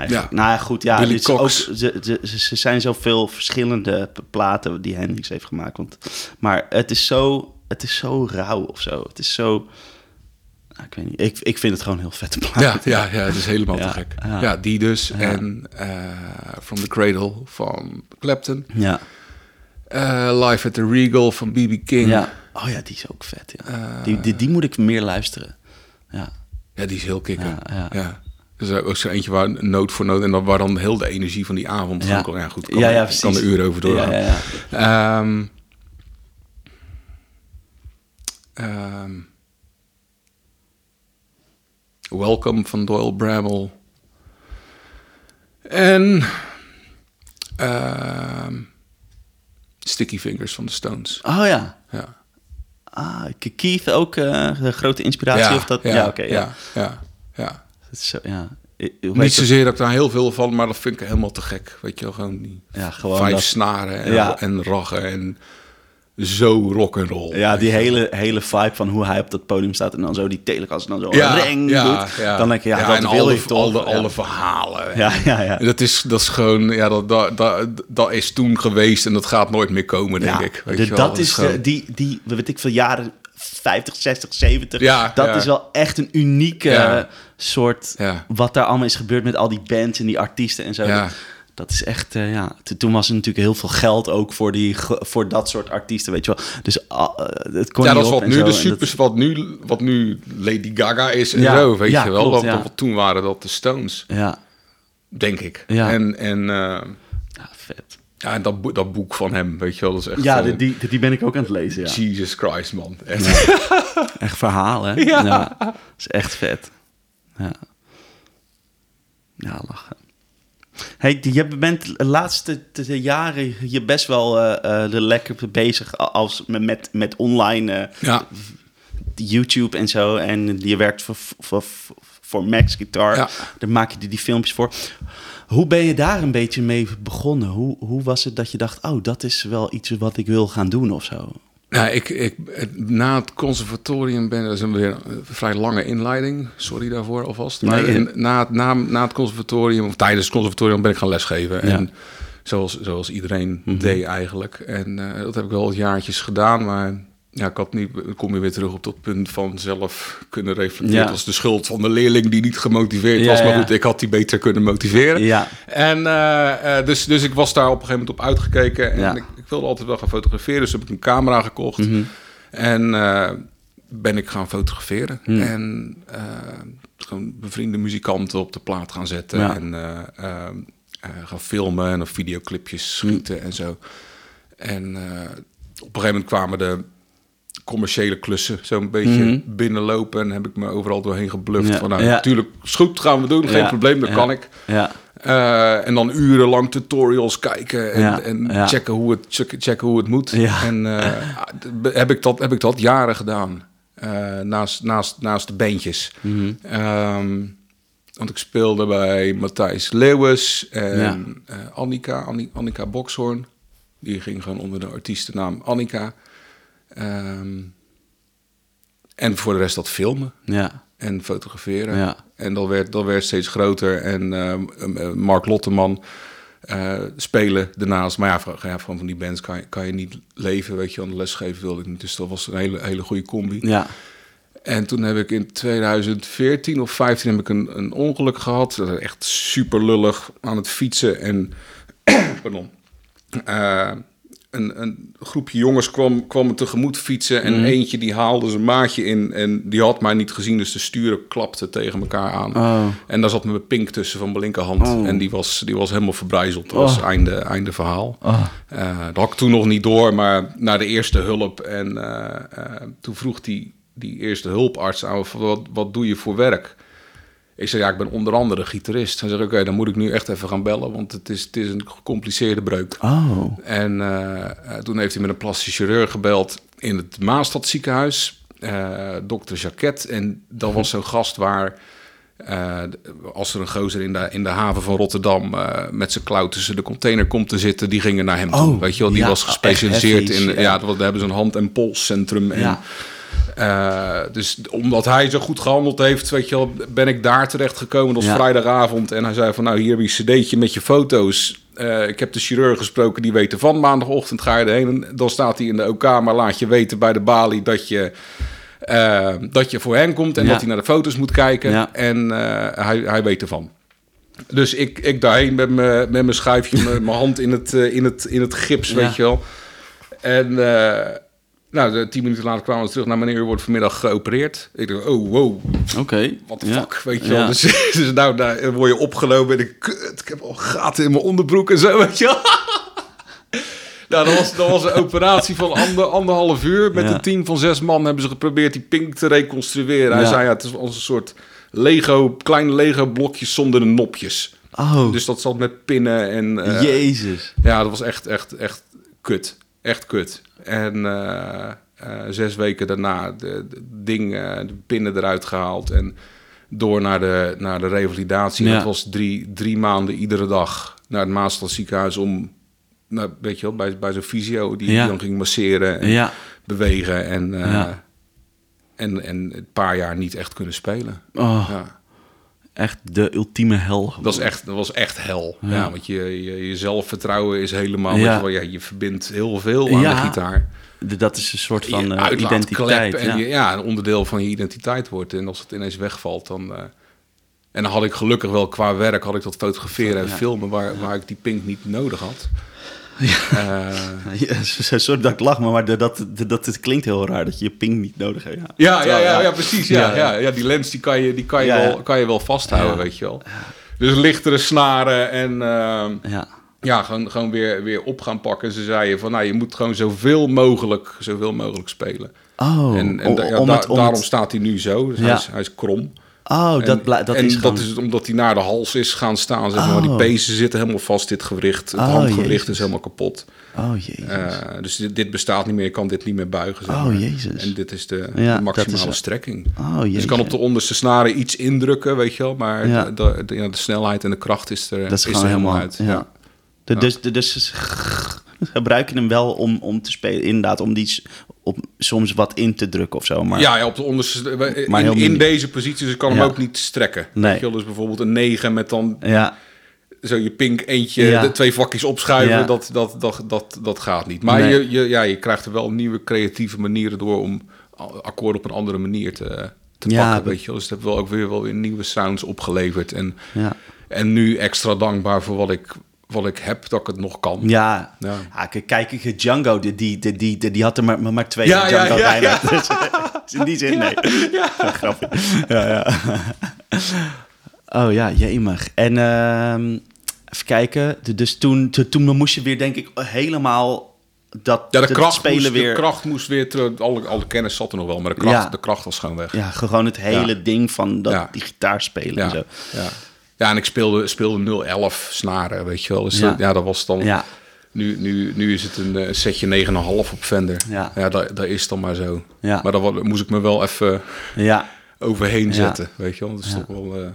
Ja. Nou ja, goed, ja, dit is ook, ze, ze, ze- zijn zoveel verschillende platen die Hendrix heeft gemaakt. Want, maar het is, zo, het is zo rauw of zo. Het is zo... nou, ik weet niet. Ik, ik vind het gewoon heel vet plaat. Ja, ja, ja, het is helemaal Ja, te gek. ja. Ja, die dus. En eh, From the Cradle van Clapton. Ja. Eh, Live at the Regal van B.B. King. ja. Oh ja, die is ook vet. Ja. Eh, die, die, die moet ik meer luisteren. Ja. Ja, die is heel kikker. Ja, er is er eentje waar nood voor nood en dan waar dan heel de energie van die avond. Ja. Ja, ja goed. Kan, Ja, ja, kan precies. er uren over doorgaan. Ja, ja, ja. Ehm, ehm, Welcome van Doyle Bramble. En ehm, Sticky Fingers van de Stones. Oh ja. Ja. Ah, Keith ook eh, de grote inspiratie? of dat? Ja, oké. ja. ja, ja, ja. Zo, ja. I- hoe heet Niet zozeer dat ik daar heel veel van, maar dat vind ik helemaal te gek. Weet je wel, gewoon die Ja, gewoon vijf dat- snaren en, Ja. en raggen en zo rock and roll. Ja, die hele, hele vibe van hoe hij op dat podium staat en dan zo die telecast en dan zo ja, reng ja, doet. ja. Dan denk je, ja, Ja, dat wil alle, je toch. alle, alle verhalen. Ja, ja, ja. Dat is, dat is gewoon, ja, dat, dat, dat, dat is toen geweest en dat gaat nooit meer komen, denk ik. Weet de- je wel. dat is gewoon- de, die, die, weet ik veel, jaren 50, 60, 70. Ja, dat ja. is wel echt een unieke Ja. soort, wat daar allemaal is gebeurd met al die bands en die artiesten en zo. Ja. Dat, dat is echt, eh, ja. Toen was er natuurlijk heel veel geld ook voor, die, voor dat soort artiesten, weet je wel. Dus ah, eh, het kon ja, dat is wat nu zo. de supers, wat nu, wat nu Lady Gaga is en Ja, zo, weet ja, je wel. klopt, dat, toen waren dat de Stones, ja, denk ik. Ja. En, en uh, ja, vet. Ja, en dat, boek- dat boek van hem, weet je wel, dat is echt Ja, van, die, die, die ben ik ook aan het lezen, ja. Jesus Christ, man. Echt. Echt verhalen, hè? Ja. Dat is echt vet. Ja. Ja, lachen. Hey, je bent de laatste jaren je best wel eh, eh, lekker bezig als met, met, met online eh, Ja, YouTube en zo. En je werkt voor, voor, voor Max Guitar. Ja. Daar maak je die, die filmpjes voor. Hoe ben je daar een beetje mee begonnen? Hoe, hoe was het dat je dacht, oh, dat is wel iets wat ik wil gaan doen of zo? Nou, ik, ik, na het conservatorium ben dat is een weer een vrij lange inleiding. Sorry daarvoor alvast. Maar Nee, na, het- na, na het conservatorium, of tijdens het conservatorium, ben ik gaan lesgeven. Ja. En zoals, zoals iedereen Mhm. deed eigenlijk. En eh, dat heb ik wel jaartjes gedaan. Maar ja, ik had niet, dan kom je weer terug op dat punt van zelf kunnen reflecteren. Ja. Was de schuld van de leerling die niet gemotiveerd Ja, was. Maar goed, ik had die beter kunnen motiveren. Ja. En uh, uh, dus, dus ik was daar op een gegeven moment op uitgekeken. En Ja. ik, ik, wilde altijd wel gaan fotograferen. Dus heb ik een camera gekocht. Mm -hmm. En uh, ben ik gaan fotograferen. Mm. En uh, gewoon bevriende muzikanten op de plaat gaan zetten. En gaan filmen en videoclipjes schieten mm. en zo. En op een gegeven moment kwamen de commerciële klussen zo'n beetje Mhm. binnenlopen. En heb ik me overal doorheen gebluft. Ja. Van nou, Ja. natuurlijk, is goed, gaan we doen. Geen Ja. probleem, dat kan ik. Ja. Uh, en dan urenlang tutorials kijken en, en checken, hoe het, checken, checken hoe het moet. Ja. En uh, heb, ik dat, heb ik dat jaren gedaan. Uh, naast, naast, naast de bandjes. Mhm. Um, want ik speelde bij Matthijs Leeuwis en Annika, Anni- Annika Bokshoorn. Die ging gewoon onder de artiestennaam Annika. Um, en voor de rest dat filmen Ja. en fotograferen. Ja. En dat werd, dat werd steeds groter. En uh, Mark Lotteman uh, spelen daarnaast. Maar ja, van, ja, van, van die bands kan je, kan je niet leven, weet je. Aan de lesgeven wilde ik niet. Dus dat was een hele, hele goede combi. Ja. En toen heb ik in 2014 of 15 heb ik een, een ongeluk gehad. Dat echt super lullig aan het fietsen. En pardon. Uh, een, een, groepje jongens kwam, kwam me tegemoet fietsen. En Mhm. eentje die haalde zijn maatje in. En die had mij niet gezien. Dus de sturen klapten tegen elkaar aan. Oh. En daar zat mijn pink tussen van mijn linkerhand. Oh. En die was, die was helemaal verbrijzeld. Dat was Oh. einde, einde verhaal. Uh, dat had ik toen nog niet door. Maar naar de eerste hulp. En uh, uh, toen vroeg die, die eerste hulparts aan... Wat, wat doe je voor werk? Ik zei, ja, ik ben onder andere gitarist. Hij zei, oké, dan moet ik nu echt even gaan bellen, want het is, het is een gecompliceerde breuk. Oh. En uh, toen heeft hij met een plastic chirurg gebeld in het Maastad ziekenhuis, uh, dokter Jacquet. En dat was zo'n gast waar, uh, als er een gozer in de, in de haven van Rotterdam uh, met zijn klauw tussen de container komt te zitten, die gingen naar hem toe. Oh, Weet je wel, die ja, was gespecialiseerd in, ja, ja. dat, daar hebben ze een hand- en polscentrum. En, Ja. Uh, dus omdat hij zo goed gehandeld heeft, weet je wel, ben ik daar terecht gekomen. Dat was Ja. vrijdagavond. En hij zei van, nou, hier heb je een cd'tje met je foto's. Uh, ik heb de chirurg gesproken, die weet ervan. Maandagochtend ga je erheen. En dan staat hij in de OK, maar laat je weten bij de balie dat je Eh, dat je voor hem komt en Ja. dat hij naar de foto's moet kijken. Ja. En eh, hij, hij weet ervan. Dus ik, ik daarheen met mijn met mijn schuifje, mijn hand in het, eh, in het, in het gips, weet je wel. En eh, nou, de tien minuten later kwamen we terug naar meneer, u wordt vanmiddag geopereerd. Ik dacht, oh, wow, Oké. the Ja. fuck, weet je Ja. wel. Dus, dus nou, daar word je opgelopen en ik, kut, ik heb al gaten in mijn onderbroek en zo, weet je wel. Nou, dat was, dat was een operatie van ander, anderhalf uur. Met Ja. een team van zes man hebben ze geprobeerd die pink te reconstrueren. Hij zei, ja, het is als een soort Lego, kleine Lego blokjes zonder de nopjes. Oh, Dus dat zat met pinnen en... eh, jezus. ja, dat was echt, echt, echt kut. Echt kut. En eh, eh, zes weken daarna de, de ding, eh, de pinnen eruit gehaald en door naar de, naar de revalidatie. Ja. Dat was drie, drie maanden iedere dag naar het Maasland ziekenhuis om, nou, weet je wel, bij, bij zo'n fysio die, Ja. dan ging masseren en Ja. bewegen en, en, en een paar jaar niet echt kunnen spelen. Oh, Ja. Echt de ultieme hel. Dat was echt, dat was echt hel. Ja. Ja, want je, je, je zelfvertrouwen is helemaal... Ja. je, ja, je verbindt heel veel aan Ja. de gitaar. Dat is een soort van uitlaatklep identiteit. En ja. je- ja, een onderdeel van je identiteit wordt. En als het ineens wegvalt, dan... eh, en dan had ik gelukkig wel qua werk... had ik dat fotograferen en filmen... Waar, waar ik die pink niet nodig had. Ja, Ja, so- sorry dat ik lach, maar dat, dat, dat, het klinkt heel raar dat je je ping niet nodig hebt. Ja, ja, ja, ja, precies. Ja, Ja, ja, die lens die kan je, die kan je. Wel, kan je wel vasthouden, weet je wel. Dus lichtere snaren en... ehm, ja. ja, gewoon, gewoon weer, weer op gaan pakken. Ze zeiden van, nou, je moet gewoon zoveel mogelijk, zoveel mogelijk spelen. Oh, en en om- da- ja, om da- het- om daarom het- staat hij nu zo. Dus hij, is, hij is krom. Oh, dat, en, dat en is dat gewoon... is het omdat hij naar de hals is gaan staan. Zeg maar. Oh. Die pezen zitten helemaal vast, dit gewricht. Het Oh, handgewricht Jezus. is helemaal kapot. Oh, jezus. Eh, dus dit, dit bestaat niet meer. Je kan dit niet meer buigen. Zeg Oh. Jezus. En dit is de, Ja, de maximale dat is- strekking. oh, Dus jezus. je kan op de onderste snaren iets indrukken, weet je wel. Maar Ja. de, de, de- ja, de snelheid en de kracht is er, Dat is is gewoon er helemaal uit. Ja. Dus, de, dus ze gebruiken hem wel om, om te spelen. Inderdaad, om die op, soms wat in te drukken of zo. Maar Ja, ja, op de onderste. Maar In, deze positie, dus ik kan Ja. hem ook niet strekken. Nee. Je dus bijvoorbeeld een 9 met dan ja, zo je pink eentje, Ja. de twee vakjes opschuiven, dat, dat, dat, dat, dat gaat niet. Maar Nee. je, je, ja, je krijgt er wel nieuwe creatieve manieren door om akkoorden op een andere manier te, te pakken. dat- Weet je. Dus het heeft wel ook weer, wel weer nieuwe sounds opgeleverd. En, ja. en nu extra dankbaar voor wat ik, wat ik heb, dat ik het nog kan. Ja, Ja. ja. k- kijk, ik, Django, die, die, die, die, die had er maar, maar, twee Ja, ja, Django ja, bijna. ja. Dus, dus in die zin, nee. Ja. Grappig. Ja, ja. Oh ja, jemig. En ehm, even kijken. Dus toen, toen, toen moest je weer, denk ik, helemaal dat Ja, de dat kracht, spelen moest, weer... de kracht moest weer terug. Alle, alle kennis zat er nog wel, maar de kracht, Ja. de kracht was gewoon weg. Ja, gewoon het hele Ja. ding van dat, Ja. die gitaar spelen en zo. ja. Ja, en ik speelde, speelde 0-11 snaren, weet je wel. Dus Ja. dat, ja, dat was dan... Ja, Nu, nu, nu is het een eh, setje 9,5 op Fender. Ja. ja dat, dat is dan maar zo. Ja. Maar wa- moest ik me wel even ja, overheen Ja. zetten, weet je wel. Dat is Ja. toch wel eh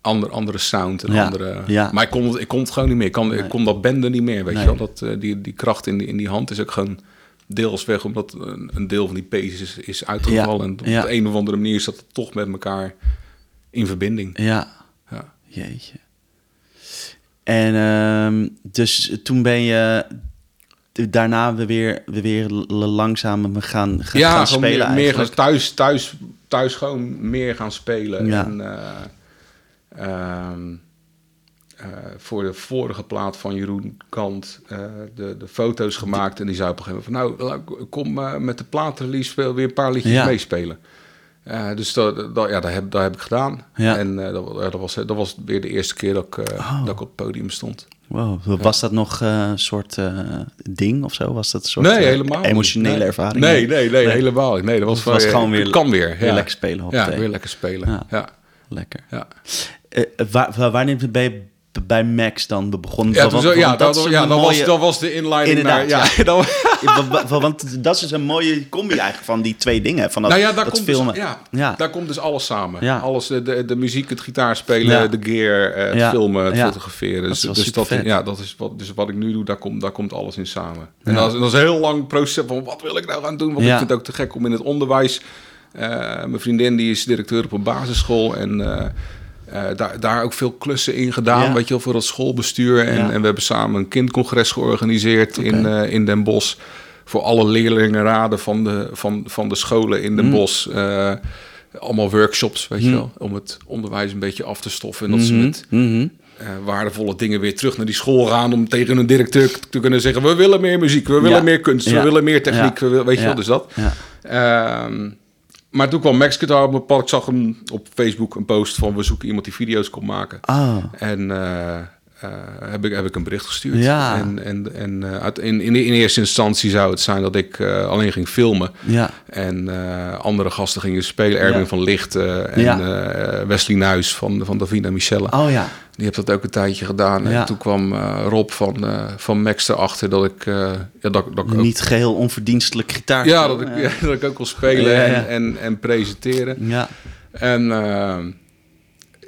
ander, andere sound en Ja. andere... Ja. Maar ik kon, het- ik kon het gewoon niet meer. Ik, kan, Nee. ik kon dat benden niet meer, weet Nee. je wel. Dat, eh, die, die kracht in die, in die hand is ook gewoon deels weg... omdat een, een deel van die pees is, is uitgevallen. En op Ja. de een of andere manier zat het toch met elkaar in verbinding. ja. Ja. Jeetje. En ehm, dus toen ben je daarna we weer, we weer langzaam gaan, gaan, ja, gaan spelen meer, meer gaan, eigenlijk. thuis, thuis, thuis gewoon meer gaan spelen. Ja. En, eh, ehm, eh, voor de vorige plaat van Jeroen Kant eh, de, de foto's gemaakt. En die zei op een gegeven moment van... nou, kom met de plaatrelease speel weer een paar liedjes Ja. meespelen. Eh, dus dat, dat, ja, dat, heb, dat heb ik gedaan. Ja. En eh, dat, was, dat was weer de eerste keer dat ik, eh, Oh. dat ik op het podium stond. Wow, was dat nog een soort ding of zo? Was dat een soort Nee, helemaal emotionele Nee. ervaring? Nee, nee, nee, helemaal niet. Nee, dat was, Het was van, gewoon weer- kan weer. weer ja. lekker spelen op Ja, weer lekker spelen. Ja. Lekker. Ja. Waar, waar- wanneer ben je b- bij Max dan begonnen? Ja, Want- zo- ja, dat, ja, mooie- was, dat was de inleiding Inderdaad, naar... Ja, Want dat is dus een mooie combi eigenlijk van die twee dingen. Van dat, nou ja, daar dat komt, filmen. dus, ja, daar komt dus alles samen. Ja. Alles, de, de, muziek, het gitaarspelen, de gear, eh, het filmen, het fotograferen. Dat Dus dus dat, ja, dat is wat, dus wat ik nu doe, daar komt, daar komt alles in samen. En dat, is, dat is een heel lang proces van wat wil ik nou gaan doen? Want ik vind het ook te gek om in het onderwijs... eh, mijn vriendin die is directeur op een basisschool en... eh, eh, daar, daar ook veel klussen in gedaan, Ja. weet je wel, voor het schoolbestuur. En, Ja. en we hebben samen een kindcongres georganiseerd in, eh, in Den Bosch voor alle leerlingenraden van de, van, van de scholen in Den Bosch. eh, allemaal workshops, weet je wel. Om het onderwijs een beetje af te stoffen. En dat ze met Mhm. eh, waardevolle dingen weer terug naar die school gaan. Om tegen hun directeur te kunnen zeggen: We willen meer muziek, we willen Ja. meer kunst, we willen meer techniek. We weet je wel, dus dat. Maar toen kwam Guitar op mijn pad. Ik zag hem op Facebook een post van... we zoeken iemand die video's kon maken. Ah. En eh, heb, ik, heb ik een bericht gestuurd. Ja. En, en, en eh, uit, in, in, in eerste instantie zou het zijn dat ik eh, alleen ging filmen. Ja. En andere gasten gingen spelen. Erwin Ja. van Licht eh, en Ja. Wesley Nuis van, van Davina Michelle. Oh ja. Die heeft dat ook een tijdje gedaan. En toen kwam Rob van, van Max erachter dat ik... ja, dat, dat ik ook Niet geheel onverdienstelijk gitaar. ja, dat ik, dat ik ook wil spelen. En, en, en presenteren. Ja. En eh,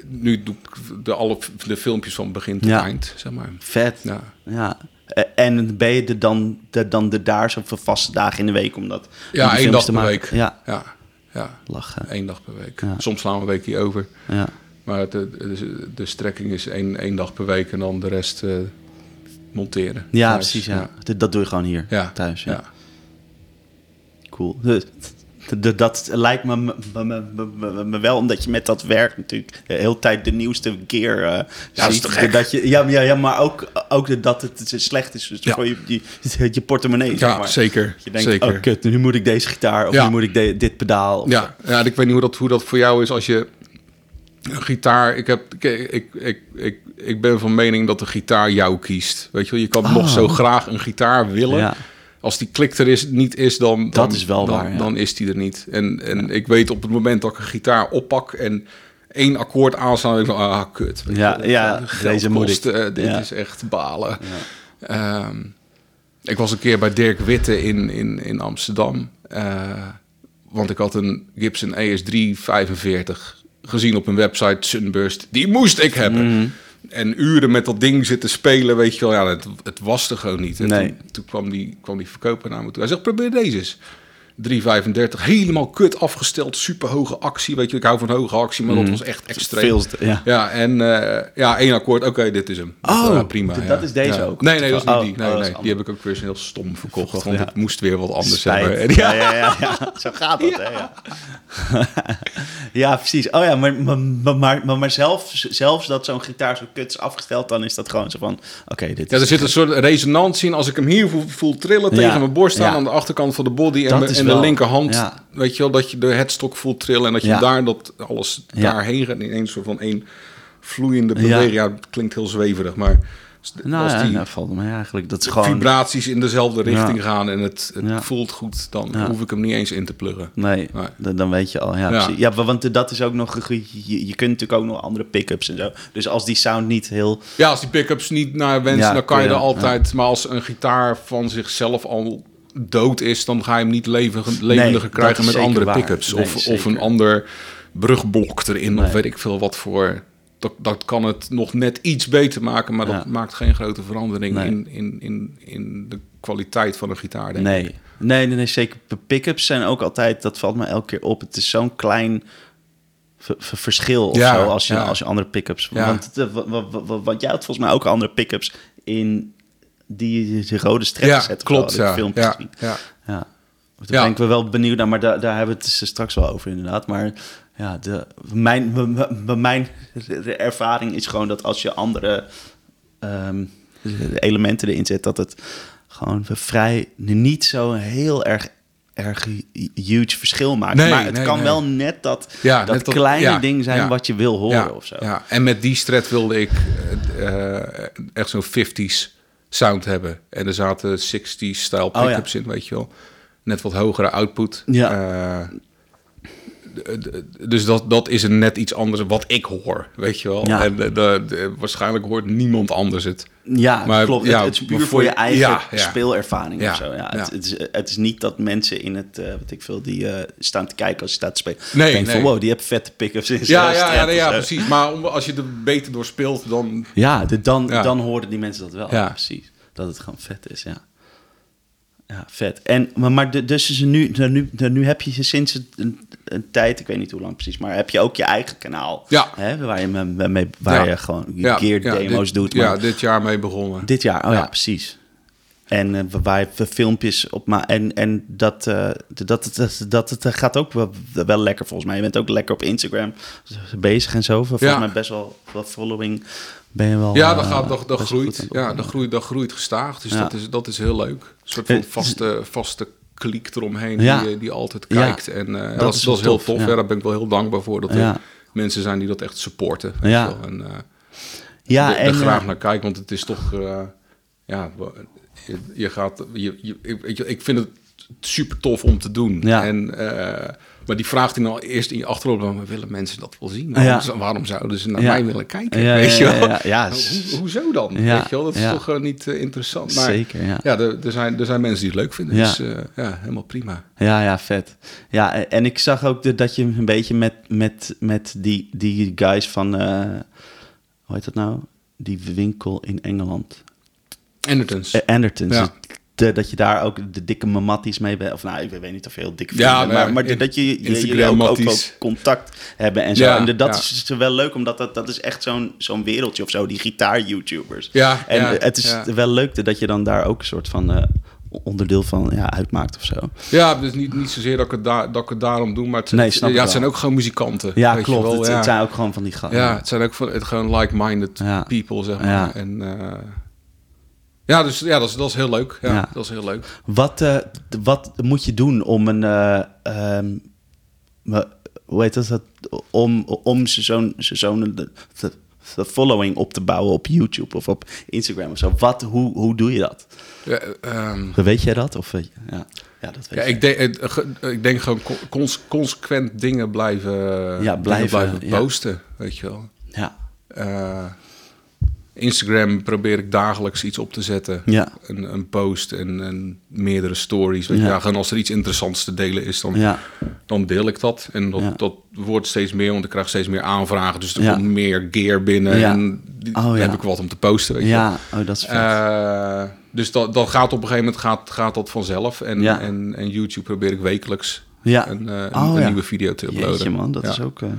nu doe ik de, alle de filmpjes van begin tot Ja. eind, zeg maar. Vet. Ja. Ja. Eh, En ben je er dan, de, dan de daar zo voor vaste dagen in de week om dat om Ja, die één dag per week. Ja, Ja, ja, lachen. één dag per week. Soms slaan we een weekje over. Ja. Maar de, de, de strekking is één, één dag per week en dan de rest eh, monteren. Ja, thuis. precies. Ja. Dat- Dat doe je gewoon hier Ja. thuis. Ja. Ja. Cool. De- dat lijkt me, me, me, me- me wel, omdat je met dat werk natuurlijk de hele tijd de nieuwste gear eh dat is ziet. toch gek? Dat je, ja, maar- ja, ja, maar ook, ook dat het slecht is dus Ja. voor je, je, je portemonnee. zeg Ja, maar. zeker. Je denkt, zeker. oh kut, nu moet ik deze gitaar of Ja. nu moet ik de- dit pedaal. Of Ja, ja, ik weet niet hoe dat, hoe dat voor jou is als je een gitaar... Ik, heb, ik, ik, ik, ik, ik ben van mening dat de gitaar jou kiest. Weet je wel, je kan Oh. nog zo graag een gitaar willen. Ja. Als die klik er is, niet is, dan, dan, Dat is wel dan, waar, ja. dan is die er niet. En, en ik weet op het moment dat ik een gitaar oppak en één akkoord aanslaan, ik van, ah, kut. Ja, je ja, deze moet eh, dit Ja. is echt balen. Ehm, ik was een keer bij Dirk Witte in, in, in Amsterdam. eh, want ik had een Gibson ES3 45 gezien op een website, Sunburst. Die moest ik hebben. Mhm. En uren met dat ding zitten spelen, weet je wel. Ja, het, het was er gewoon niet. En Nee. toen, toen kwam, die, kwam die verkoper naar me toe. Hij zegt, probeer deze eens. 3,35. Helemaal kut afgesteld. Super hoge actie. Weet je, ik hou van hoge actie, maar dat was echt extreem. Mhm. Veel te- ja. Ja, en eh, ja, één akkoord. Oké, dit is hem. Oh, Ja, prima. ja. dat is deze Ja. ook? Nee, nee, dat is niet Oh, die. oh, Nee, is nee, die heb ik ook weer heel stom verkocht. Verkocht, want ja. het moest weer wat anders Spijt. hebben. Ja, ja, ja, ja. Zo gaat dat, hè? Ja, ja precies. Oh ja, maar, maar, maar, maar, maar zelf, zelfs dat zo'n gitaar zo kut is afgesteld, dan is dat gewoon zo van... Oké, dit Ja, is... er zit een soort resonantie in. Als ik hem hier voel, voel trillen tegen Ja, mijn borst staan ja. aan de achterkant van de body en, Dat de, linkerhand, ja. weet je wel, dat je de headstok voelt trillen en dat je Ja. daar dat alles daarheen gaat in een soort van één vloeiende beweging. Ja, het klinkt heel zweverig, maar nou als ja, die nou, valt me eigenlijk. Dat is gewoon... vibraties in dezelfde richting Ja. gaan en het, het Ja. voelt goed, dan hoef ik hem niet eens in te pluggen. Nee, Nee. dan- dan weet je al. Ja, Ja. want dat is ook nog... Je, je kunt natuurlijk ook nog andere pick-ups en zo. Dus als die sound niet heel... Ja, als die pick-ups niet naar wens, Ja, dan kan je er altijd. Maar als een gitaar van zichzelf al dood is, dan ga je hem niet leven, levendiger krijgen met andere pick-ups. Nee, of, of een ander brugblok erin, of weet ik veel wat voor. Dat, dat kan het nog net iets beter maken, maar dat maakt geen grote verandering in, in, in, in de kwaliteit van een gitaar. Denk ik. Nee. Nee, nee, nee, zeker. Pick-ups zijn ook altijd... Dat valt me elke keer op. Het is zo'n klein... ver- ver- verschil of Ja, zo als je, ja. als je andere pick-ups... Ja. Want, eh, wa- wa- wa- wa- want jij had volgens mij ook andere pick-ups in die, die rode strekken Ja, zetten. klopt. Ja, filmpjes ja, ja. Ja. Daar Ja. ben ik wel benieuwd naar, maar daar, daar hebben we het dus straks wel over inderdaad. Maar ja, de, mijn, mijn ervaring is gewoon dat als je andere ehm, elementen erin zet, dat het gewoon vrij niet zo heel erg, erg huge verschil maakt. Nee, maar het nee, kan nee. wel net dat, Ja, dat net kleine ja, ding zijn ja, wat je wil horen ja, of zo. Ja. En met die stret wilde ik eh, echt zo'n 50s sound hebben. En er zaten 60s style Oh, ja. pickups in, weet je wel. Net wat hogere output. Ja. Eh, dus dat, dat is een net iets anders wat ik hoor, weet je wel. Ja. En de, de- de- waarschijnlijk hoort niemand anders het. Ja, Maar, klopt. ja, het, het is puur voor je eigen ja, speelervaring Ja, of zo. Ja. Het, het, is, het is niet dat mensen in het, eh, wat ik veel, die eh, staan te kijken als je staat te spelen. Nee, nee. van, wow, die hebben vette pick-ups in Ja, zijn ja, ja, precies. Maar om, als je er beter door speelt, dan... Ja, de- dan, dan horen die mensen dat wel. Precies. Dat het gewoon vet is, ja. Ja, vet. En, maar, maar dus is nu, nu, nu heb je ze sinds een, een tijd, ik weet niet hoe lang precies, maar heb je ook je eigen kanaal. Ja. Hè, waar je, me- mee, waar Ja. je gewoon Ja, gear ja, demo's dit- doet. Ja, Maar dit jaar mee begonnen. dit jaar, oh ja, Ja. precies. En uh, waar we filmpjes op maar En, en dat, uh, dat, dat, dat, dat gaat ook wel, wel lekker volgens mij. Je bent ook lekker op Instagram bezig en zo. Volgens ja. mij best wel wat following ben je wel. Ja, dat, gaat, dat, dat groeit. Ja, dat groeit, dat groeit gestaag. Dus ja. dat, is, dat is heel leuk. Een soort van vaste, vaste kliek eromheen die, die altijd kijkt. En uh, dat, dat, is, dat is heel tof. Ja. daar ben ik wel heel dankbaar voor. Dat er mensen zijn die dat echt supporten. Ja. En, uh, ja, en, er graag naar kijken, want het is toch... Uh, ja, je, je gaat... Je, je, ik, ik vind het super tof om te doen. En, maar die vraagt hij nou eerst in je achterhoofd: willen mensen dat wel zien? Waarom, ja. waarom zouden ze naar mij willen kijken? Ja, weet je wel? Ja, Ho hoezo dan? Weet je wel? Dat is toch uh, niet uh, interessant. Maar, Zeker. Ja, ja er, er, zijn, er zijn mensen die het leuk vinden. Dus ja, helemaal prima. Ja, ja, vet. Ja, en ik zag ook de, dat je een beetje met, met, met die, die guys van. hoe heet dat nou? Die winkel in Engeland. Andertons. Andertons. Ja de, dat je daar ook de dikke mamatties mee bent. Of nou, ik weet niet of heel dik ja, maar, maar, maar dat je, je, je ook, ook, ook, contact hebben en zo. Ja, en dat is dus wel leuk, omdat dat, dat is echt zo'n zo'n wereldje of zo, die gitaar-YouTubers. Ja, en het is wel leuk dat je dan daar ook een soort van... Uh, onderdeel van ja, uitmaakt of zo. Ja, dus niet, niet zozeer dat ik, het daar, dat ik het daarom doe, maar het, nee, ja, het zijn ook gewoon muzikanten. Ja, klopt. Wel, het, ja. het, zijn ook gewoon van die gasten. Ja, het zijn ook van, het, gewoon like-minded people, zeg maar. En uh, ja, dus ja, dat is, dat is heel leuk. Ja, dat is heel leuk. Wat, uh, wat moet je doen om een. Uh, um, hoe heet dat? Om, om zo'n zo'n de following op te bouwen op YouTube of op Instagram of zo. Wat, hoe, hoe doe je dat? Ja, um, weet jij dat? Of, ja, ja, dat weet ja, ik, denk, ik denk gewoon cons consequent dingen blijven, ja, blijven, blijven posten, weet je wel. Ja. Uh, Instagram probeer ik dagelijks iets op te zetten. Ja. Een, een post en, en meerdere stories. ja. ja. gewoon als er iets interessants te delen is, dan, ja. dan deel ik dat. En dat, dat wordt steeds meer, want ik krijg steeds meer aanvragen. Dus er komt meer gear binnen. En oh, heb ik wat om te posten. Weet ja, je. oh, dat is vet. Uh, dus dat, dat gaat op een gegeven moment gaat, gaat dat vanzelf. En, en, en YouTube probeer ik wekelijks ja. een, uh, een, oh, een nieuwe video te uploaden. Jeetje man, dat is ook... Uh...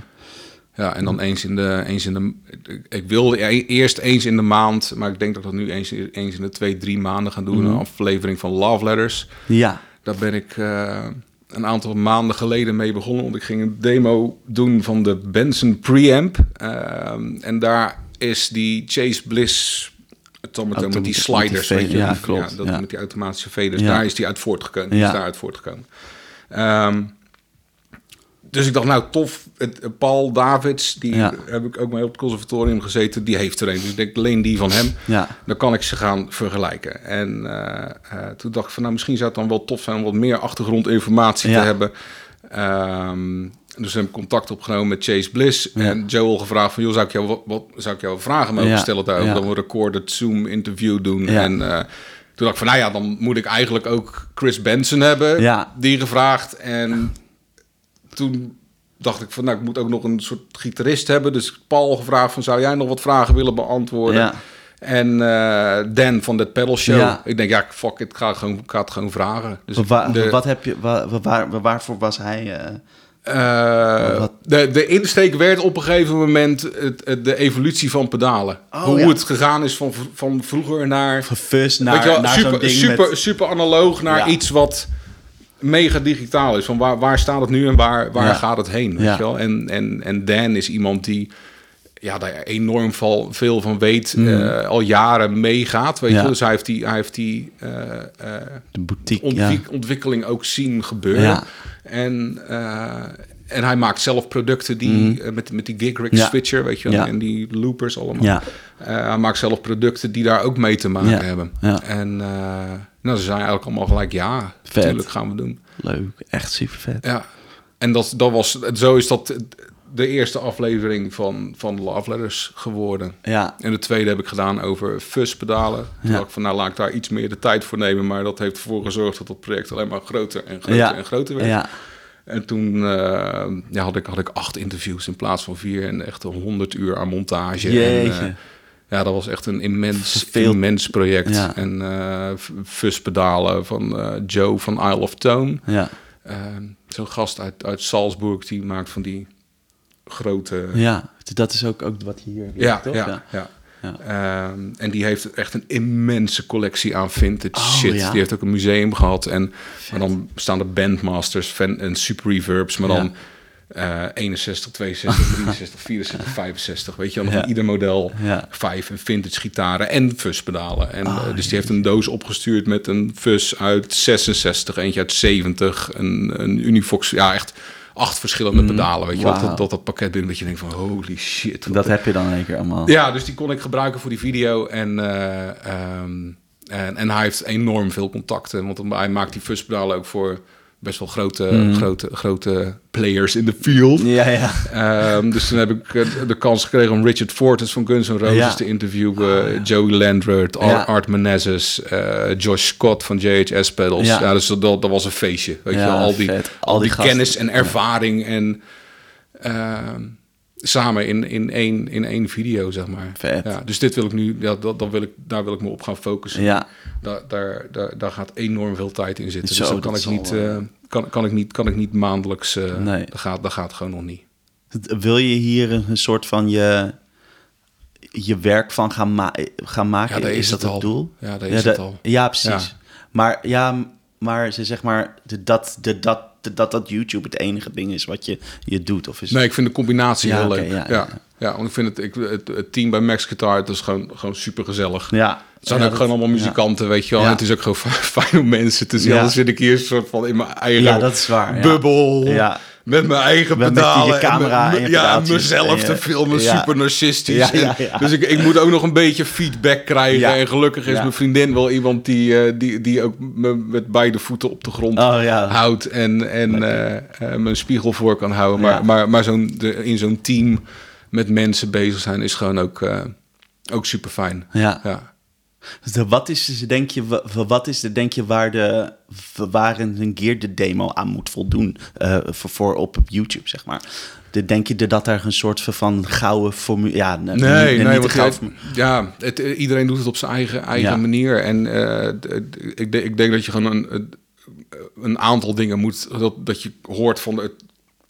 Ja, en dan eens in de, eens in de. Ik wilde eerst eens in de maand, maar ik denk dat ik dat nu eens, eens in de twee, drie maanden ga doen. Mhm. Een aflevering van Love Letters. Ja. Daar ben ik uh, een aantal maanden geleden mee begonnen. Want ik ging een demo doen van de Benson preamp. Uh, en daar is die Chase Bliss automaton met die sliders. Met die ja, klopt. Ja, dat, ja. Met die automatische faders. Daar is die uit voortgekomen. Ja. Is daaruit voortgekomen. Um, dus ik dacht, nou tof, het, Paul Davids, die heb ik ook mee op het conservatorium gezeten, die heeft er een. Dus ik denk, leen die van hem, ja. dan kan ik ze gaan vergelijken. En uh, uh, toen dacht ik van, nou misschien zou het dan wel tof zijn om wat meer achtergrondinformatie te hebben. Um, dus heb ik contact opgenomen met Chase Bliss en Joel gevraagd van, joh, zou ik jou, wat, wat zou ik jou vragen mogen stellen daarover? Dan we een recorded Zoom interview doen en... Uh, toen dacht ik van, nou ja, dan moet ik eigenlijk ook Chris Benson hebben, die gevraagd. En toen dacht ik van, nou, ik moet ook nog een soort gitarist hebben. Dus Paul gevraagd van, zou jij nog wat vragen willen beantwoorden? Ja. En uh, Dan van de Pedal Show. Ja. Ik denk, ja, fuck it, ik ga, gewoon, ik ga het gewoon vragen. Dus de, wat heb je, waar, waar, waarvoor was hij... Uh... Uh, de, de insteek werd op een gegeven moment het, de evolutie van pedalen. Oh, Hoe het gegaan is van, van vroeger naar... Van naar, wel, naar super, ding super, met... super analoog naar iets wat mega digitaal is. Van waar, waar staat het nu en waar, waar gaat het heen? Weet je wel? En, en, en Dan is iemand die ja, daar enorm veel van weet, mm. uh, al jaren meegaat. Weet je? Dus hij heeft die, hij heeft die uh, de boutique, ontwikkeling ook zien gebeuren. En, en hij maakt zelf producten die mm. met, met die Gig switcher, weet je wel, en die loopers allemaal. hij maakt zelf producten die daar ook mee te maken hebben. En nou, ze zijn eigenlijk allemaal gelijk ja, natuurlijk gaan we doen. Leuk, echt super vet. Ja, en dat, dat was, zo is dat de eerste aflevering van, van Love Letters geworden. Ja. En de tweede heb ik gedaan over fuspedalen. Toen ja. ik van, nou laat ik daar iets meer de tijd voor nemen. Maar dat heeft ervoor gezorgd dat dat project alleen maar groter en groter en groter werd. Ja. En toen uh, ja, had, ik, had ik acht interviews in plaats van vier en echt honderd uur aan montage. Jeetje. En, uh, ja, dat was echt een immens, Veel... immens project. Ja. En uh, fuspedalen van Joe van Isle of Tone. Ja. Zo'n gast uit, uit Salzburg, die maakt van die grote... Ja, dat is ook, ook wat hier... Ja, toch? ja, ja. ja. Ehm, en die heeft echt een immense collectie aan vintage Oh, shit. ja. Die heeft ook een museum gehad. En maar dan staan er bandmasters fan, en super reverbs, maar dan eh 61, 62, 63, 64, 65. Weet je nog Ja. ieder model Ja. vijf en vintage gitaren en fuzzpedalen. En, Oh, eh, dus die heeft een doos opgestuurd met een fuzz uit 66, eentje uit 70, een, een Unifox, ja echt acht verschillende pedalen. Weet je wel, wauw. dat, dat, dat pakket binnen dat je denkt van holy shit. Dat heb je dan een keer allemaal. ja, dus die kon ik gebruiken voor die video. En, eh, ehm, en, en hij heeft enorm veel contacten. Want hij maakt die fuzzpedalen ook voor best wel grote, grote, grote players in de field. Ja, ja. Ehm, dus toen heb ik eh, de kans gekregen om Richard Fortus van Guns N' Roses Ja. te interviewen. Joey Landreth, Ar-. Art Menezes, eh, Josh Scott van JHS Pedals. Ja. Dus dat, dat was een feestje. Weet je wel, al die, al Al die, kennis en ervaring en ehm, samen in, in, één, in één video, zeg maar. Vet. Ja, dus dit wil ik nu, ja, dat, dat wil ik, daar wil ik me op gaan focussen. Ja. Daar, daar, daar, daar gaat enorm veel tijd in zitten. Zo, dus dan dat kan ik, niet, eh, kan, kan, ik niet, kan ik niet maandelijks... eh Nee. dat, gaat, dat gaat gewoon nog niet. Wil je hier een, soort van je, je werk van gaan, ma- gaan maken? Ja, daar is dat het doel? Ja, daar is da- het al. Ja, precies. Ja. Maar ja, maar ze zeg maar de, dat, de, dat, dat dat YouTube het enige ding is wat je, je doet of is Nee, ik vind de combinatie Ja, heel leuk. ja, Ja, ja. want ik vind het, ik, het, het team bij Max Guitar, het is gewoon, gewoon super gezellig. ja. Het zijn ook dat- gewoon allemaal muzikanten, weet je wel. En het is ook gewoon fijn om mensen te zien. Ja. Anders zit ik hier een soort van in mijn eigen Ja, dat is waar, ja. bubbel. Ja. Met mijn eigen Met- pedalen. camera en, ja, en mezelf En te filmen. ja. Super narcistisch. Ja, ja. Dus ik, ik moet ook nog een beetje feedback krijgen. En gelukkig is mijn vriendin wel iemand die, eh, die, die ook me met beide voeten op de grond Oh houdt en, en eh, eh, mijn spiegel voor kan houden. Maar, maar, maar zo'n, in zo'n team met mensen bezig zijn is gewoon ook, ook super fijn. Ja. Ja. Wat is, denk je, wa- wat is de, denk je, waar, de, waar een Gear de demo aan moet voldoen eh, voor, voor op YouTube, zeg maar? De, denk je dat daar een soort van gouden formule... Ja, nee, Nee, nee, want ja, het, eh, iedereen doet het op zijn eigen, eigen Ja. manier. En eh, ik, denk- ik denk dat je gewoon een, een- aantal dingen moet... Dat, dat je hoort van het,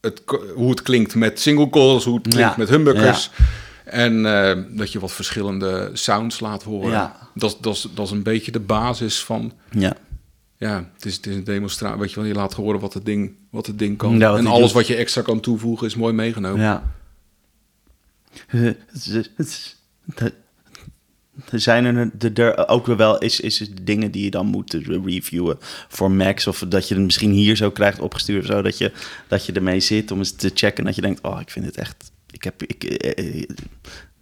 het, hoe het klinkt met single calls, hoe het klinkt Ja. met humbuckers. En eh, dat je wat verschillende sounds laat horen. Ja. Dat, is- dat, is, dat is een beetje de basis van... Ja. Ja, het is, het is een demonstratie. Weet je wel, je laat horen wat het ding, wat het ding kan. Ja, en alles doet. wat je extra kan toevoegen is mooi meegenomen. Ja. Er zijn er, ook wel is, is dingen die je dan moet reviewen voor Max. Of dat je het misschien hier zo krijgt opgestuurd of zo. Dat je, dat je ermee zit om eens te checken. En dat je denkt, oh, ik vind het echt... Ik heb, ik, eh, eh,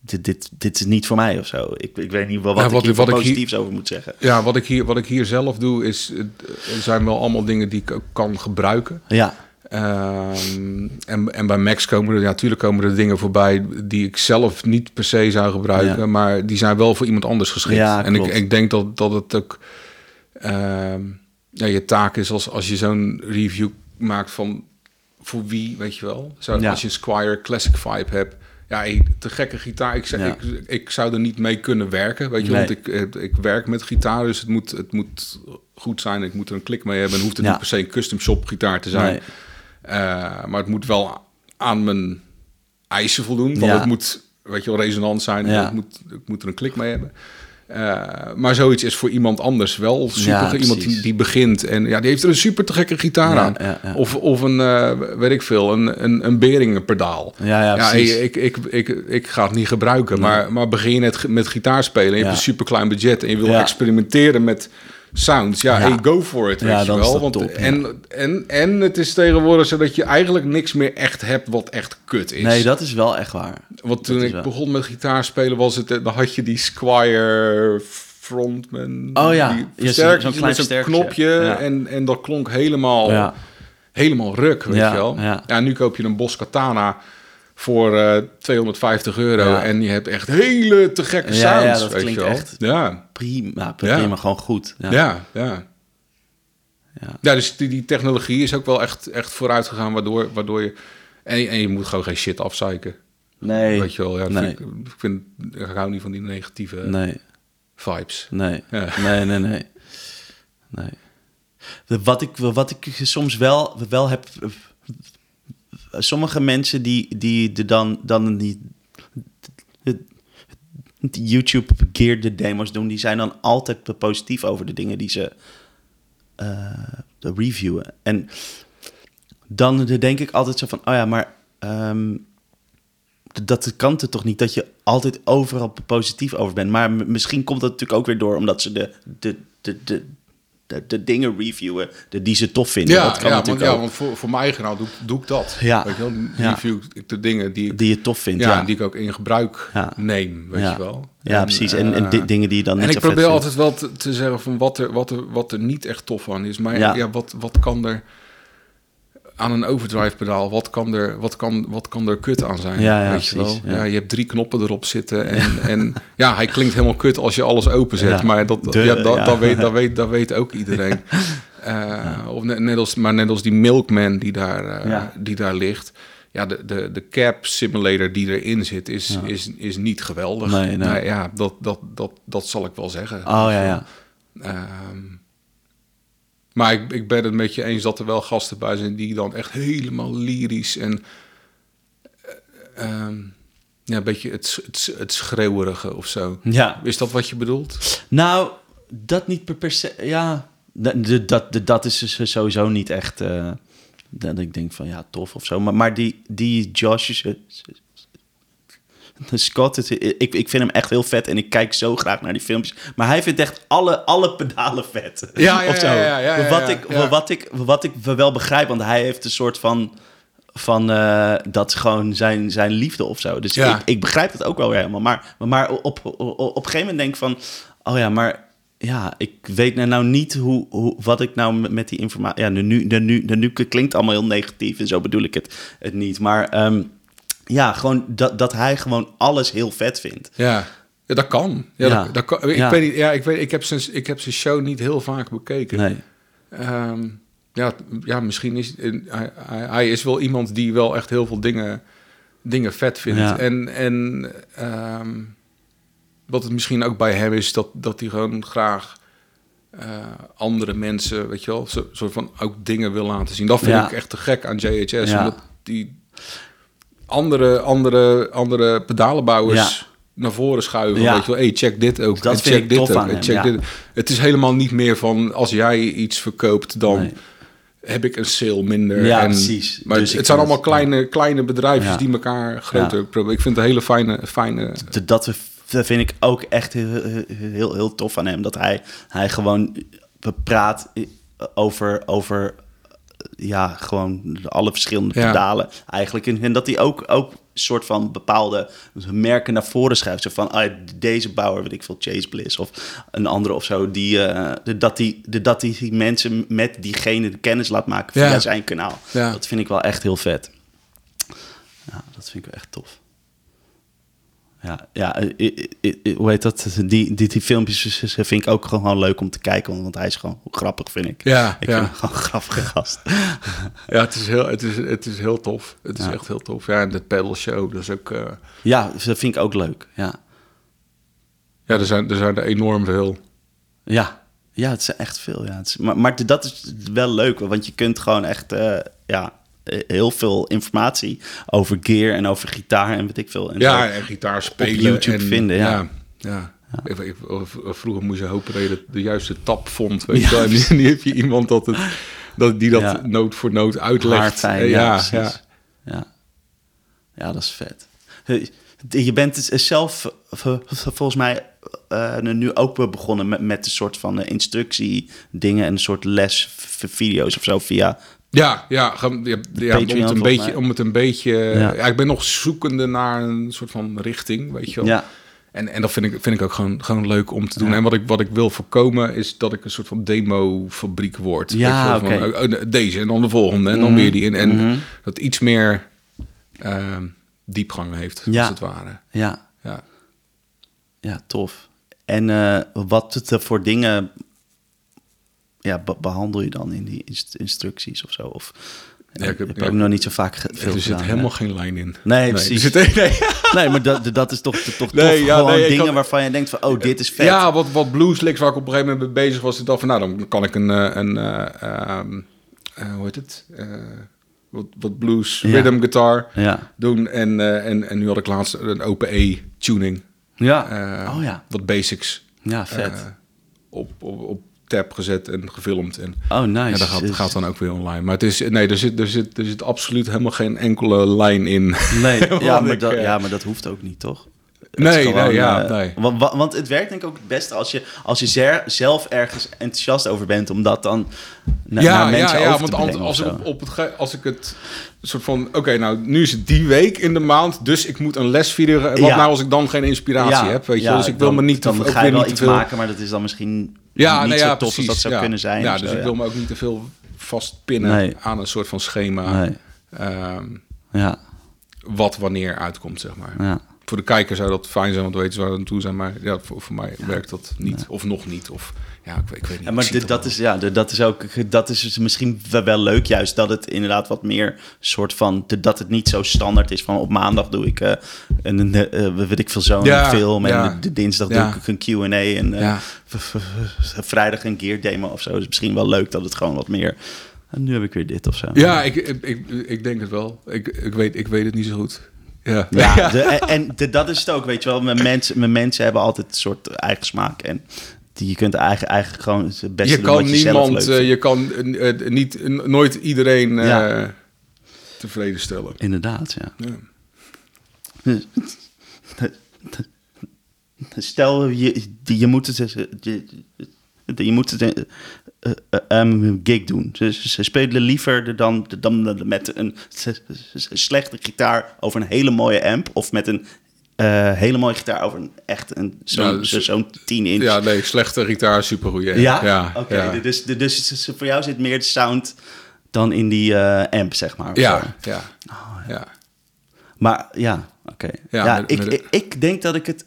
dit, dit, dit is niet voor mij of zo. Ik, ik weet niet wel wat, Ja, wat- ik hier wat ik hier- positiefs over moet zeggen. Ja, wat ik hier, wat ik hier zelf doe, is. eh, Er zijn wel allemaal dingen die ik kan gebruiken. Ja, Ehm, en, en bij Max komen er ja, natuurlijk komen er dingen voorbij die ik zelf niet per se zou gebruiken, Ja. maar die zijn wel voor iemand anders geschikt. Ja, en ik, ik denk dat, dat het ook ehm, ja, je taak is als, als je zo'n review maakt van voor wie, weet je wel. Zo, Ja. Als je een Squire Classic vibe hebt. Ja, te gekke gitaar. Ik, zou- Ja. ik, ik zou er niet mee kunnen werken, weet je. Nee. Want ik, ik werk met gitaar, dus het moet, het moet goed zijn. Ik moet er een klik mee hebben. En hoeft het Ja. niet per se een custom shop gitaar te zijn. Nee. Eh, maar het moet wel aan mijn eisen voldoen. Want het moet, weet je wel, resonant zijn. Ja. Ik, moet, ik moet er een klik mee hebben. Eh, maar zoiets is voor iemand anders wel super. Ja, iemand die, begint en ja, die heeft er een super te gekke gitaar Ja, aan. ja. Of, of een, eh, weet ik veel, een, een, een Beringen pedaal. Ja, ja, precies. ik, ik, ik, ik ga het niet gebruiken. Maar, maar begin je net met gitaar spelen. en Je Ja. hebt een super klein budget en je wil experimenteren met sounds. Ja, Ja. hey, go for it. Ja, wel. Want, top, ja. en, en, en het is tegenwoordig zo dat je eigenlijk niks meer echt hebt wat echt kut is. nee, dat is wel echt waar. Want toen ik wel- begon met gitaar spelen was het, dan had je die Squire frontman. Oh ja, die zo'n- klein met zo'n versterkertje. knopje en, en dat klonk helemaal, helemaal ruk, weet Ja, je wel. ja. nu koop je een Boss Katana voor eh 250 euro Ja. en je hebt echt hele te gekke sounds, ja, dat weet klinkt je wel. echt- Ja, Prima, prima, Ja. gewoon goed. Ja. ja, ja. Dus die, die technologie is ook wel echt, echt vooruit gegaan, waardoor, waardoor je... En, en je moet gewoon geen shit afzeiken. Nee, Weet je wel, ja, nee. vind ik, ik, vind, ik hou niet van die negatieve nee, vibes. nee, nee, nee, nee. nee. Wat, ik, wat ik soms wel, wel heb... Sommige mensen die, die dan, dan die YouTube gear de demos doen, die zijn dan altijd positief over de dingen die ze de reviewen. En dan denk ik altijd zo van, oh ja, maar ehm, dat kan het toch niet dat je altijd overal positief over bent. Maar misschien komt dat natuurlijk ook weer door omdat ze de, de, de, de, de, de dingen reviewen de, die ze tof vinden. Ja, dat kan ja, natuurlijk want, ook. ja, want voor, voor mijn eigen doe, doe ik dat. Ja. Weet je wel, review ik de dingen die ik, die je tof vindt. ja, Ja, die ik ook in gebruik neem, weet ja. je wel. Ja, En, precies. En, en eh, di- dingen die je dan niet en ik probeer altijd wel te, te zeggen van wat er, wat, er, wat er niet echt tof aan is. Maar ja. wat, wat kan er aan een overdrive pedaal, wat kan er, wat kan, wat kan er kut aan zijn? Ja, ja, weet je wel? ja. Ja. je hebt drie knoppen erop zitten. En ja. en ja, hij klinkt helemaal kut als je alles openzet. Maar dat, De- ja, dat, dat, weet, dat, weet, dat weet ook iedereen. Eh, of net, net als, maar net als die Milkman die daar, eh, die daar ligt. Ja, de, de, de cap simulator die erin zit is, is, is niet geweldig. Nee, nee. Nou ja, dat, dat, dat, dat zal ik wel zeggen. Oh ja, ja. Ehm, maar ik, ik ben het met je eens dat er wel gasten bij zijn die dan echt helemaal lyrisch en eh, ehm, ja, een beetje het, het, het schreeuwerige of zo. Ja. Is dat wat je bedoelt? Nou, dat niet per, per se. Ja, dat, dat, dat, dat is dus sowieso niet echt. eh, dat ik denk van ja, tof of zo. Maar, maar die, die Josh. Scott, het- ik, ik vind hem echt heel vet en ik kijk zo graag naar die filmpjes. Maar hij vindt echt alle, alle pedalen vet. Ja, ja, of zo. ja, wat, ik, wat, ik, wat ik wel begrijp, want hij heeft een soort van. van eh, dat is gewoon zijn, zijn liefde of zo. Dus ik, ik begrijp het ook wel weer helemaal. Maar, maar op, op, op, op een gegeven moment denk ik van. Oh ja, maar ja, ik weet nou, nou niet hoe, hoe, wat ik nou met, die informatie... Ja, de nu, de, nu, de nu klinkt allemaal heel negatief en zo bedoel ik het, het niet. Maar ehm, ja, gewoon dat, dat hij gewoon alles heel vet vindt. Ja, ja dat kan. Ja, Ja. Dat, dat kan. Ik Ja. weet niet, ja, ik weet, ik heb zijn, ik heb zijn show niet heel vaak bekeken. Nee. Ehm, ja, ja, misschien is hij, hij, hij is wel iemand die wel echt heel veel dingen, dingen vet vindt. Ja. En, en ehm, wat het misschien ook bij hem is, dat, dat hij gewoon graag eh, andere mensen, weet je wel, zo, soort van ook dingen wil laten zien. Dat vind ik echt te gek aan JHS. Ja. Omdat die andere, andere, andere pedalenbouwers Ja. naar voren schuiven. Ja. Weet je wel, hey, check dit ook. Dat en vind check dit ook. en check dit. Het is helemaal niet meer van als jij iets verkoopt, dan Nee. heb ik een sale minder. Ja, en, precies. Maar Dus het zijn allemaal het- kleine, kleine bedrijfjes Ja. die elkaar groter Ja. proberen. Ik vind het een hele fijne... fijne Dat dat vind ik ook echt heel, heel, heel tof aan hem. Dat hij, hij gewoon praat over, over ja, gewoon alle verschillende Ja. pedalen eigenlijk. En, en dat hij ook, ook soort van bepaalde merken naar voren schuift. Zo van, ah, deze bouwer, weet ik veel, Chase Bliss of een andere of zo. Die, eh, de- dat die, de- dat die mensen met diegene de kennis laat maken via Ja. zijn kanaal. Ja. Dat vind ik wel echt heel vet. Ja, dat vind ik wel echt tof. Ja, ja eh, eh, eh, hoe heet dat? Die, die, die filmpjes eh, vind ik ook gewoon leuk om te kijken, want hij is gewoon grappig, vind ik. Ja, ik ja. vind hem gewoon een grappige gast. Ja, het is heel, het is, het is heel tof. Het is Ja. echt heel tof. Ja, en de pedal show, dat is ook... Ja, dat vind ik ook leuk. Ja, ja, er zijn, er zijn er enorm veel. ja, ja het is echt veel. Ja. Het is, maar, maar dat is wel leuk, want je kunt gewoon echt ja, heel veel informatie over gear en over gitaar en weet ik veel. En Ja, en gitaar spelen. YouTube en, vinden, ja. ja. Of vroeger moest je hopen dat je de, de juiste tap vond. Weet Ja, je wel. En nu, heb je iemand dat het, dat, die dat Ja. noot voor noot uitlegt. Eh, ja, ja, ja. Ja. ja, dat is vet. Je bent dus zelf volgens mij eh, nu ook begonnen met, met een soort van eh, instructiedingen en een soort lesvideo's of zo via. Ja, ja, gaan- ja, ja, om, het een beetje, mij. om het een beetje... Ja. Ja. ik ben nog zoekende naar een soort van richting, weet je wel. Ja, En, en dat vind ik, vind ik ook gewoon, gewoon leuk om te doen. Ja. En wat ik, wat ik wil voorkomen is dat ik een soort van demo-fabriek word. Ja, oké. oh, deze en dan de volgende en dan Mhm. weer die. En, en Mhm. dat iets meer ehm, diepgang heeft, Ja. als het ware. ja, Ja. ja, tof. En eh, wat het er voor dingen ja, be- behandel je dan in die inst- instructies of zo? Of Ja, ik heb, heb- heb ja. ook nog niet zo vaak veel er zit gedaan, helemaal hè? geen lijn in. Nee, precies. Er zit, nee. Nee, maar dat, dat is toch, toch Nee, tof. ja, gewoon nee, dingen kan- waarvan je denkt van, oh, dit is vet. Ja, wat, wat blueslicks waar ik op een gegeven moment mee bezig was. Ik dacht van, nou, dan kan ik een, eh, een eh, eh, hoe heet het? Eh, wat, wat blues, rhythm guitar ja. doen. En, eh, en, en nu had ik laatst een open E tuning. Ja. Eh, oh ja. Wat basics Ja, vet. eh, op, op, op tab gezet en gefilmd. En oh, nice. ja, dat gaat, gaat dan ook weer online. Maar het is, nee, er zit, er, zit, er zit absoluut helemaal geen enkele lijn in. Nee, ja Want maar, ik, dat, eh, ja, maar dat hoeft ook niet, toch? Het Nee, nee, ja, eh, nee. Want, wa- want het werkt denk ik ook het beste als je, als je zelf ergens enthousiast over bent... om dat dan na- ja, naar mensen ja, ja, over want te als, brengen als, ik op, op het, als ik het soort van... Oké, nou, nu is het die week in de maand, dus ik moet een lesvideo... Wat Ja. nou als ik dan geen inspiratie heb, weet je? dus ik wil dan- me niet te, Dan ga je wel iets veel... maken, maar dat is dan misschien Ja, zo ja, precies. dat zou ja. kunnen zijn. Ja, dus zo, ik wil me ook niet te veel vastpinnen Nee. aan een soort van schema... Nee, ehm, ja, wat wanneer uitkomt, zeg maar. ja. Voor de kijker zou dat fijn zijn, want weten ze waar we aan toe zijn. Maar ja, voor, voor mij werkt dat niet. Of nog niet. Of ja, ik, weet- ik weet niet. Ja, maar dit, dat is, ja, dit- dat is ook, dat is dus misschien wel- wel leuk juist, dat het inderdaad wat meer soort van, dat het niet zo standaard is van op maandag doe ik eh, een, eh, weet ik veel zo'n Ja, film en de, de dinsdag doe ik een Q&A en eh, vrijdag een gear demo of zo. Dus misschien wel leuk dat het gewoon wat meer, en nu heb ik weer dit of zo. Ja, ik, ik, ik, ik denk het wel. Ik, ik, weet, ik weet het niet zo goed. Ja, Ja, de- en de- dat is het ook, weet je wel. Mijn mensen, mijn mensen hebben altijd een soort eigen smaak. En die, je kunt eigenlijk, eigenlijk gewoon het beste je kan niemand, eh, je kan eh, eh, niet, nooit iedereen Ja. tevreden stellen. Inderdaad, ja. Ja. Stel, je, je moet het, je, je moet het um, gig doen. Ze, ze spelen liever dan, dan met een slechte gitaar over een hele mooie amp... of met een eh, hele mooie gitaar over een echt een, zo'n Ja, dus- zo- zo'n 10 inch. Ja, nee, slechte gitaar, supergoeie. Ja? ja, Oké, ja. dus, dus, dus voor jou zit meer de sound dan in die amp, zeg maar. of zo. Ja, ja, ja. Maar ja, oké. Ja, Ja, met- ik, met de- ik, denk dat ik het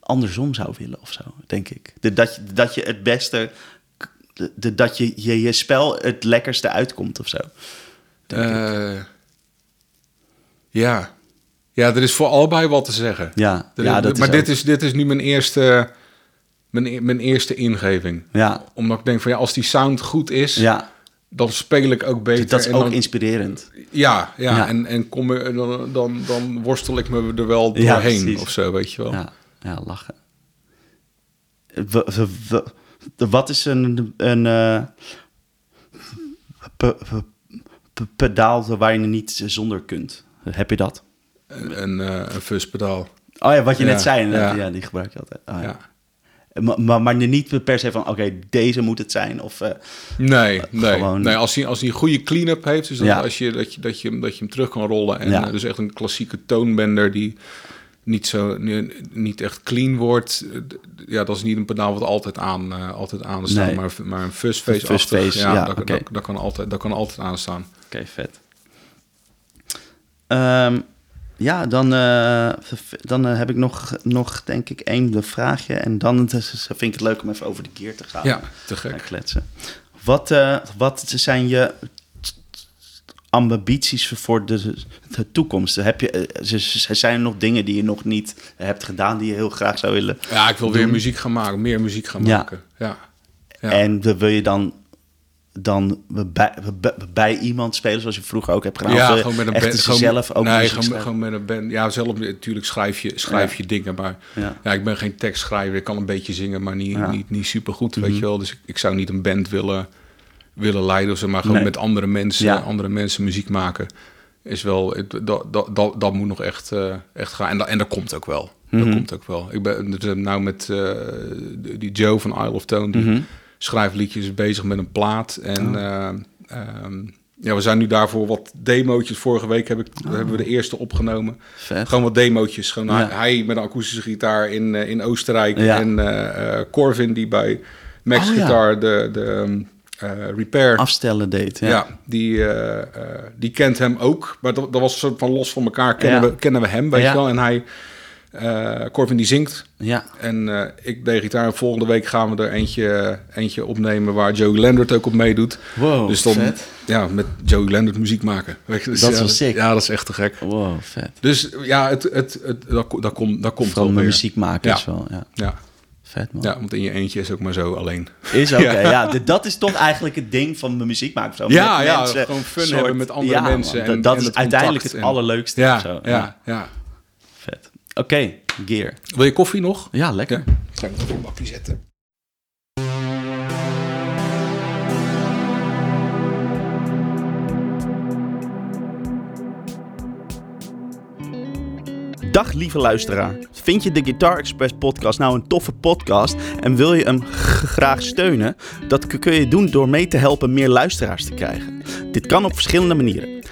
andersom zou willen of zo, denk ik. Dat, je, dat je het beste... De, de- dat je, je je spel het lekkerste uitkomt of zo. Eh, ja. Ja, er is voor allebei wat te zeggen. Ja, Er- ja dat maar is dit, ook- is, dit is nu mijn eerste, mijn, e- mijn eerste ingeving. Ja, Omdat ik denk van ja, als die sound goed is, ja dan speel ik ook beter. dat is en ook dan, inspirerend. Ja, ja, Ja. en, en kom dan, dan, dan worstel ik me er wel doorheen of zo, weet je wel. Ja, ja lachen. W- w- w- de- wat is een, een pe- pe- pe- pedaal waar je niet zonder kunt? Heb je dat? Een, eh een fuzzpedaal. Oh ja, wat je Ja, net zei. ja. Ja, die gebruik je altijd. Oh, ja. Maar, maar, maar niet per se van, oké, deze moet het zijn. Of, eh, Nee, nee. gewoon- nee als, hij, als hij een goede clean-up heeft, dus dat, Ja. als je, dat, je, dat, je, hem- dat je hem terug kan rollen. En Ja. dus echt een klassieke toonbender die niet, zo, ni- niet echt clean wordt. Eh, Ja, dat is niet een pedaal wat altijd aan, eh, altijd aan staat, Nee. maar, maar een fuzzface Een fuzzface, ja, ja, dat, dat, dat kan altijd, dat kan altijd aanstaan. Oké, vet. Ehm, ja, dan, eh, dan heb ik nog, nog, denk ik, één vraagje. En dan vind ik het leuk om even over de gear te gaan. Ja, te gaan gek. kletsen. Wat, wat zijn je ambities voor de, de toekomst? Heb je, eh, zijn er nog dingen die je nog niet hebt gedaan... die je heel graag zou willen Ja, ik wil weer muziek gaan maken, meer muziek gaan Ja. maken. Ja. Ja. En wil je dan, dan bij, bij, bij iemand spelen, zoals je vroeger ook hebt gedaan? Ja, gewoon met een band. Gewoon, zelf ook nee, muziek gewoon, gewoon met een band. Ja, zelf natuurlijk schrijf je, schrijf je dingen, maar Ja. ja. ik ben geen tekstschrijver. Ik kan een beetje zingen, maar niet, Ja. Mhm. niet, niet super goed, weet je wel. Dus ik, ik zou niet een band willen, willen leiden of zo, maar gewoon Nee. met andere mensen, Ja. andere mensen muziek maken. Is wel, dat, dat, dat, dat moet nog echt, eh, echt gaan. En dat, en dat komt ook wel. Mhm. Dat komt ook wel. Ik ben dus nou met eh, die Joe van Isle of Tone, die Mhm. schrijft liedjes, bezig met een plaat. En Oh. eh, ehm, ja, we zijn nu daarvoor wat demootjes. Vorige week heb ik, hebben we de eerste opgenomen. Oh. Vet. Gewoon wat demootjes. Gewoon Ja. hij, met een akoestische gitaar in, eh, in Oostenrijk. Ja. En eh, eh, Corvin die bij Max Oh. Guitar de, de eh, Repair... Afstellen deed, ja. ja, die, eh, eh, die kent hem ook. Maar dat, dat was soort van los van elkaar. Kennen, Ja. we, kennen we hem, weet Ja. je wel. En hij... Corvin die zingt. Ja. En ik deed gitaar. Volgende week gaan we er eentje, eentje opnemen waar Joey Landert ook op meedoet. Wow, dus dan vet. ja, met Joey Landert muziek maken. Dus Dat is ja, wel sick. Ja, dat is echt te gek. Wow, vet. Dus ja, het, het, het, dat, dat, komt, dat komt Van wel muziek maken Ja. is wel, ja. Ja, Vet, man. ja, want in je eentje is ook maar zo alleen. Is oké, Ja. Dat is toch eigenlijk het ding van mijn muziek maken. Zo. Ja, mensen, gewoon fun hebben met andere ja, mensen man, en- dat- en is het uiteindelijk het en- allerleukste. Ja, zo. ja, ja. Vet. Oké, Gear. Wil je koffie nog? Ja, lekker. Ja. Ga ik even een bakje zetten. Dag lieve luisteraar. Vind je de Guitar Express podcast nou een toffe podcast en wil je hem graag steunen? Dat kun je doen door mee te helpen meer luisteraars te krijgen. Dit kan op verschillende manieren.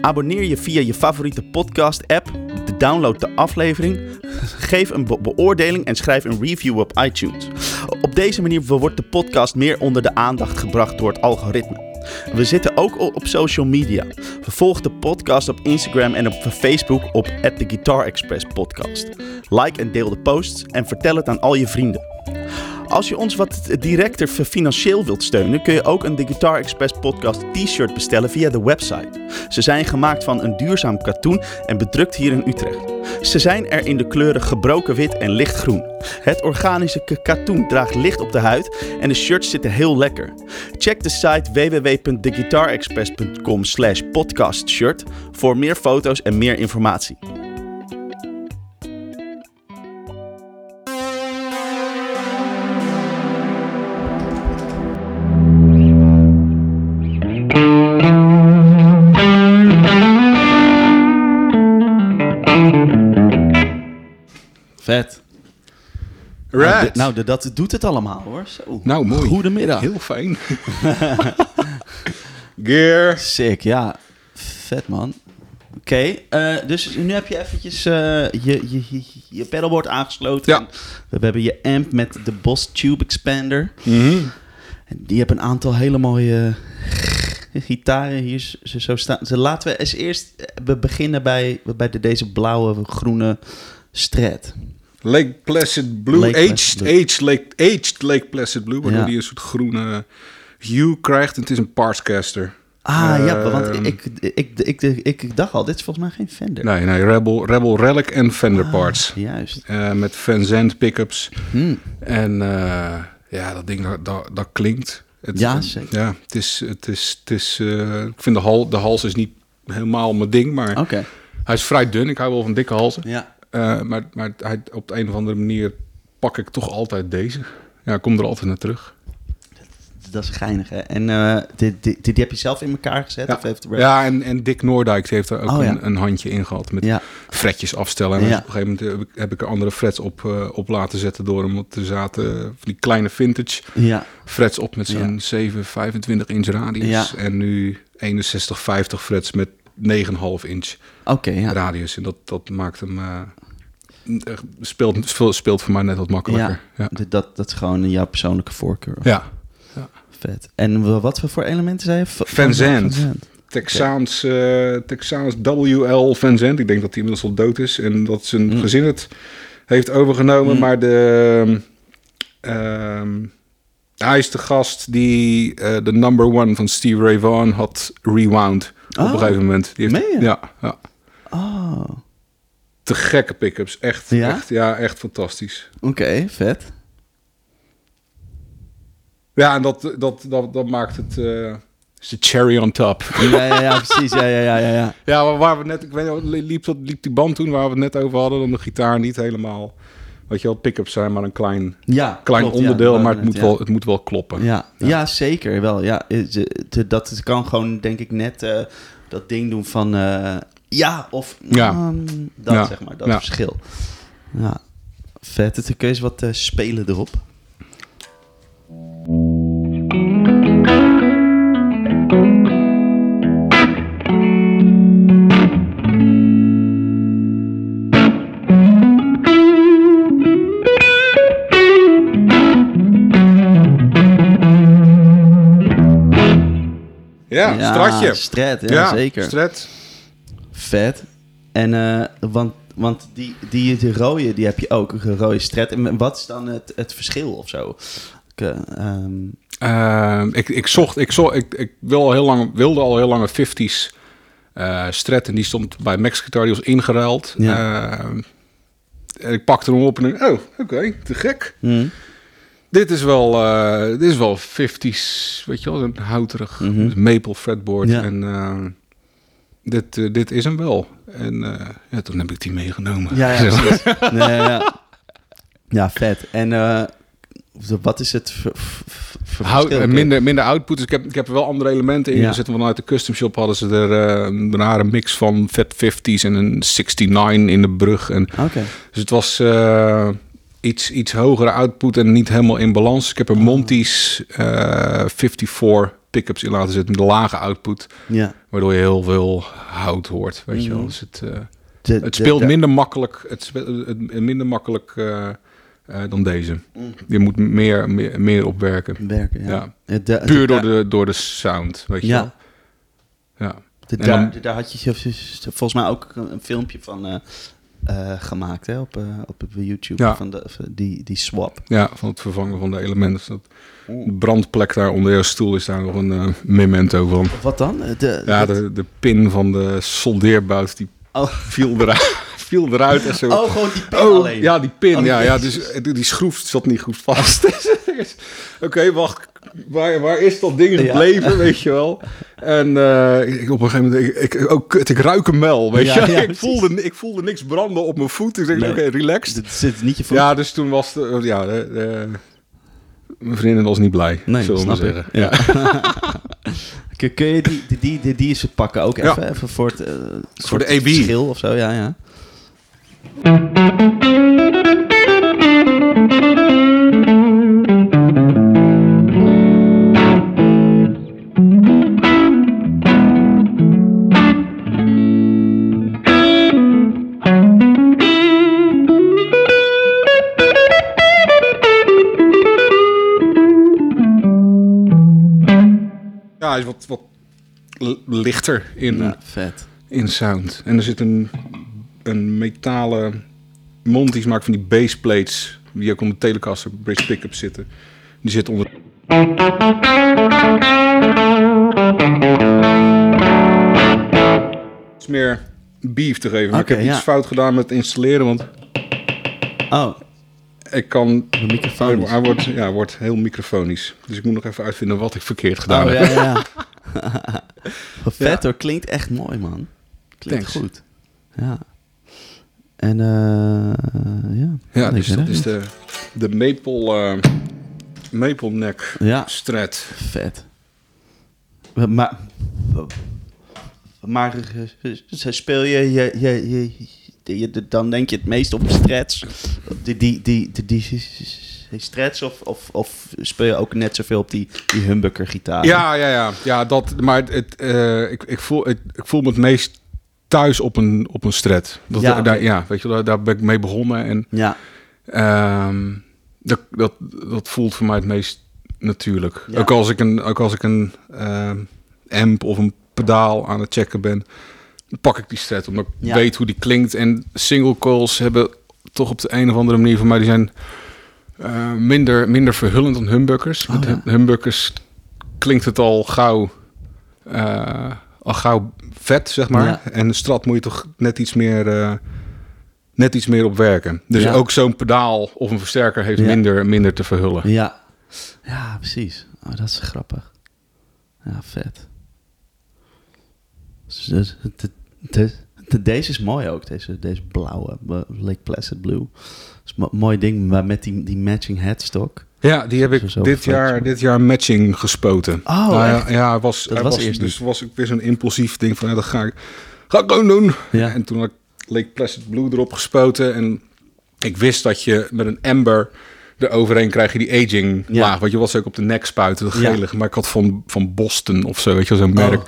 Abonneer je via je favoriete podcast app, download de aflevering, geef een be- beoordeling en schrijf een review op iTunes. Op deze manier wordt de podcast meer onder de aandacht gebracht door het algoritme. We zitten ook op social media. Volg de podcast op Instagram en op Facebook op The Guitar Express Podcast. Like en deel de posts en vertel het aan al je vrienden. Als je ons wat directer financieel wilt steunen, kun je ook een The Guitar Express podcast t-shirt bestellen via de website. Ze zijn gemaakt van een duurzaam katoen en bedrukt hier in Utrecht. Ze zijn er in de kleuren gebroken wit en lichtgroen. Het organische katoen draagt licht op de huid en de shirts zitten heel lekker. Check de site www.theguitarexpress.com slash podcastshirt voor meer foto's en meer informatie. Right. dit- nou, dat doet het allemaal hoor. Zo. Nou, mooi. Goedemiddag. Heel fijn. Gear. Sick, ja. Vet man. Oké, eh, dus nu heb je eventjes eh, je, je, pedalboard aangesloten. Ja. We hebben je amp met de Boss Tube Expander. Mhm. En die hebben een aantal hele mooie gitaren hier zo, zo staan. Dus laten we eens eerst eh, we beginnen bij, bij de, deze blauwe, groene Strat. Lake Placid Blue. Lake aged, Placid aged, Lake, aged Lake Placid Blue. Waardoor Ja. die een soort groene hue krijgt. En het is een Partscaster. Ah ja, Ehm. want ik, ik, ik, ik, dacht al, dit is volgens mij geen Fender. Nee, nee, Rebel, Rebel Relic en Fender parts. Juist. Eh, met Van Zandt pickups. Hm. En eh, ja, dat ding, dat, dat, dat klinkt. Het, Ja, zeker. Ja, het is, het is, het is eh, ik vind de, hal, de hals is niet helemaal mijn ding, maar Oké. hij is vrij dun. Ik hou wel van dikke halzen. Ja. Eh, maar maar hij, op de een of andere manier pak ik toch altijd deze. Ja, kom er altijd naar terug. Dat is geinig, hè? En eh, die, die, die, heb je zelf in elkaar gezet? Ja, Of heeft ja en, en Dick Noordijk heeft er ook Oh, ja. een, een handje in gehad met Ja. fretjes afstellen. En Ja. op een gegeven moment heb ik, heb ik er andere frets op, eh, op laten zetten door hem. Want er zaten die kleine vintage Ja. frets op met zo'n Ja. 7, 25 inch radius. En nu 61, 50 frets met 9,5 inch Oké, ja. radius. En dat, dat maakt hem... eh, eh, speelt, speelt, voor mij net wat makkelijker. Ja. Dat, dat is gewoon jouw persoonlijke voorkeur. ja. Vet. En wa- wat voor elementen zei je? Van Zandt. Zandt. Texaans, eh, Texaans WL Van Zandt. Ik denk dat hij inmiddels al dood is en dat zijn Mm. gezin het heeft overgenomen. Mm. Maar de, ehm, hij is de gast die eh, de number one van Steve Ray Vaughan had rewound op Oh. een gegeven moment. Die heeft, Meen je? Ja, ja, Oh, te gekke pick-ups. Echt, Ja? echt, ja, echt fantastisch. oké, vet. Ja, en dat, dat, dat, dat maakt het... eh, is de cherry on top. Ja, ja, ja, precies. Ja, ja, ja, ja. ja. Ja, waar- waar we net, ik weet niet, liep, dat, liep die band toen waar we het net over hadden, dan de gitaar niet helemaal. Weet je wel, pick-ups zijn maar een klein, ja klein klopt, onderdeel, maar het moet, wel, het moet wel kloppen. Ja. Ja. zeker wel. Ja, dat kan gewoon, denk ik, net eh, dat ding doen van eh, ja of Ja. mm, dat, Ja. zeg maar, dat Ja. verschil. Ja, vet. Dan kun je wat eh, spelen erop. Ja, stratje. Strat, ja, zeker. Strat. Vet. En, eh, want, want die, die, die rode, die heb je ook, een rode stret. En wat is dan het, het verschil of zo? Ik, eh, ehm, Ehm, ik, ik zocht, ik, zocht, ik, ik wil al heel lang, wilde al heel lang een 50s eh Strat en die stond bij Max Guitar, die was ingeruild. Ja. En ik pakte hem op en oh, oké, te gek. hm, Dit is wel, eh, dit is wel 50s, weet je wel, een houterig Mhm. maple fretboard. Ja. En eh, dit, eh, dit is hem wel. En eh, ja, toen heb ik die meegenomen. Ja, ja, precies. Nee, ja. ja, vet. En eh, wat is het eh, minder, minder output. Dus ik heb, ik heb er wel andere elementen in Ja. gezet. Vanuit de custom shop hadden ze er eh, een rare mix van vet 50s en een 69 in de brug. En, dus het was iets, iets hogere output en niet helemaal in balans. Ik heb er Oh. Monty's eh 54 pickups in laten zitten met lage output. Ja. Waardoor je heel veel hout hoort. Weet je wel. Mhm. Dus het, eh, De- het speelt de- minder makkelijk, het speelt, het, minder makkelijk eh, eh, dan deze. Mhm. Je moet meer, meer, meer opwerken. werken, ja. Ja. Puur door de- door de sound, weet je Ja. wel. Ja. de- daar, dan- daar had je volgens mij ook een filmpje van eh, gemaakt hè, op, eh, op YouTube. Ja. Van de, die, die swap. ja, van het vervangen van de elementen. Dat de brandplek daar onder je stoel is daar nog een eh, memento van. Wat dan? De, Ja, dat- de, de pin van de soldeerbout, die Oh. viel eruit. viel eruit en zo. oh, gewoon die pin Oh, alleen. ja, die pin. Oh, ja, ja, dus die, die schroef zat niet goed vast. Oké, wacht. Waar, waar is dat ding Ja. gebleven, weet je wel? En eh, ik, op een gegeven moment, ik, ik, oh kut, ik ruik een mel, weet Ja, je? ja, ik, voelde, ik voelde niks branden op mijn voet. Ik dacht, Nee. oké, relaxed. Dit zit niet je voet. Ja, dus toen was de, ja, de, de- mijn vriendin was niet blij, Nee, zullen we maar snap ik. zeggen. Ja. Kun, kun je die, die, die, die, die eens pakken ook Ja. even, even voor het eh, Voor de AB. verschil of zo? Ja, ja. Ja, hij is wat, wat lichter in, ja vet. in sound. En er zit een, een metalen mond die maakt van die baseplates die ook onder de Telecaster bridge pickup zitten. Die zit onder. Iets meer beef te geven. Maar Oké, ik heb ja. iets fout gedaan met installeren, want Oh, ik kan. Hij, wordt, ja, wordt heel microfonisch. Dus ik moet nog even uitvinden wat ik verkeerd gedaan Oh, heb. ja, ja. Wat vet hoor, klinkt echt mooi man. Klinkt Thanks. goed. Ja. En eh ja. Ja, dus dat is de, de Maple, eh, Maple Neck Ja, Strat. vet. Maar, maar eh, speel je, je, je, je, je- dan denk je het meest op strats, die, die, die, die, die, of, of, of speel je ook net zoveel op die, die humbucker gitaar? Ja, ja, ja. ja dat, maar het, eh, ik, ik, voel, ik, ik voel me het meest thuis op een, op een strat. Dat, Ja, daar, ja, weet je, wel, daar, daar ben ik mee begonnen. En Ja, ehm, dat, dat, dat voelt voor mij het meest natuurlijk. Ja. Ook als ik een, ook als ik een ehm, amp of een pedaal aan het checken ben, pak ik die strat. Omdat ik Ja. weet hoe die klinkt. En single coils hebben toch op de een of andere manier voor mij, die zijn eh, minder, minder verhullend dan humbuckers. Oh, Met ja. humbuckers klinkt het al gauw, eh, al gauw vet, zeg maar. Ja. En de strat moet je toch net iets meer, eh, net iets meer op werken. Dus Ja. ook zo'n pedaal of een versterker heeft Ja. minder, minder te verhullen. ja. Ja, precies. Oh, dat is grappig. Ja, vet. Dus de, de- de- deze is mooi ook, deze, deze blauwe, eh, Lake Placid Blue. Is een mo- mooi ding, maar met die, die matching headstock. Ja, die heb ik dit jaar, dit jaar matching gespoten. Oh, Nou ja, echt? ja, hij was, Dat was was, eerst dus was ik weer zo'n impulsief ding van, ja, dat ga ik, ga ik gewoon doen. Ja. En toen had ik Lake Placid Blue erop gespoten en ik wist dat je met een amber eroverheen krijg je die aging Ja. laag. Wat je was ook op de nek spuiten, dat Ja. gelige. Maar ik had van, van Boston of zo, weet je zo'n merk. Oh.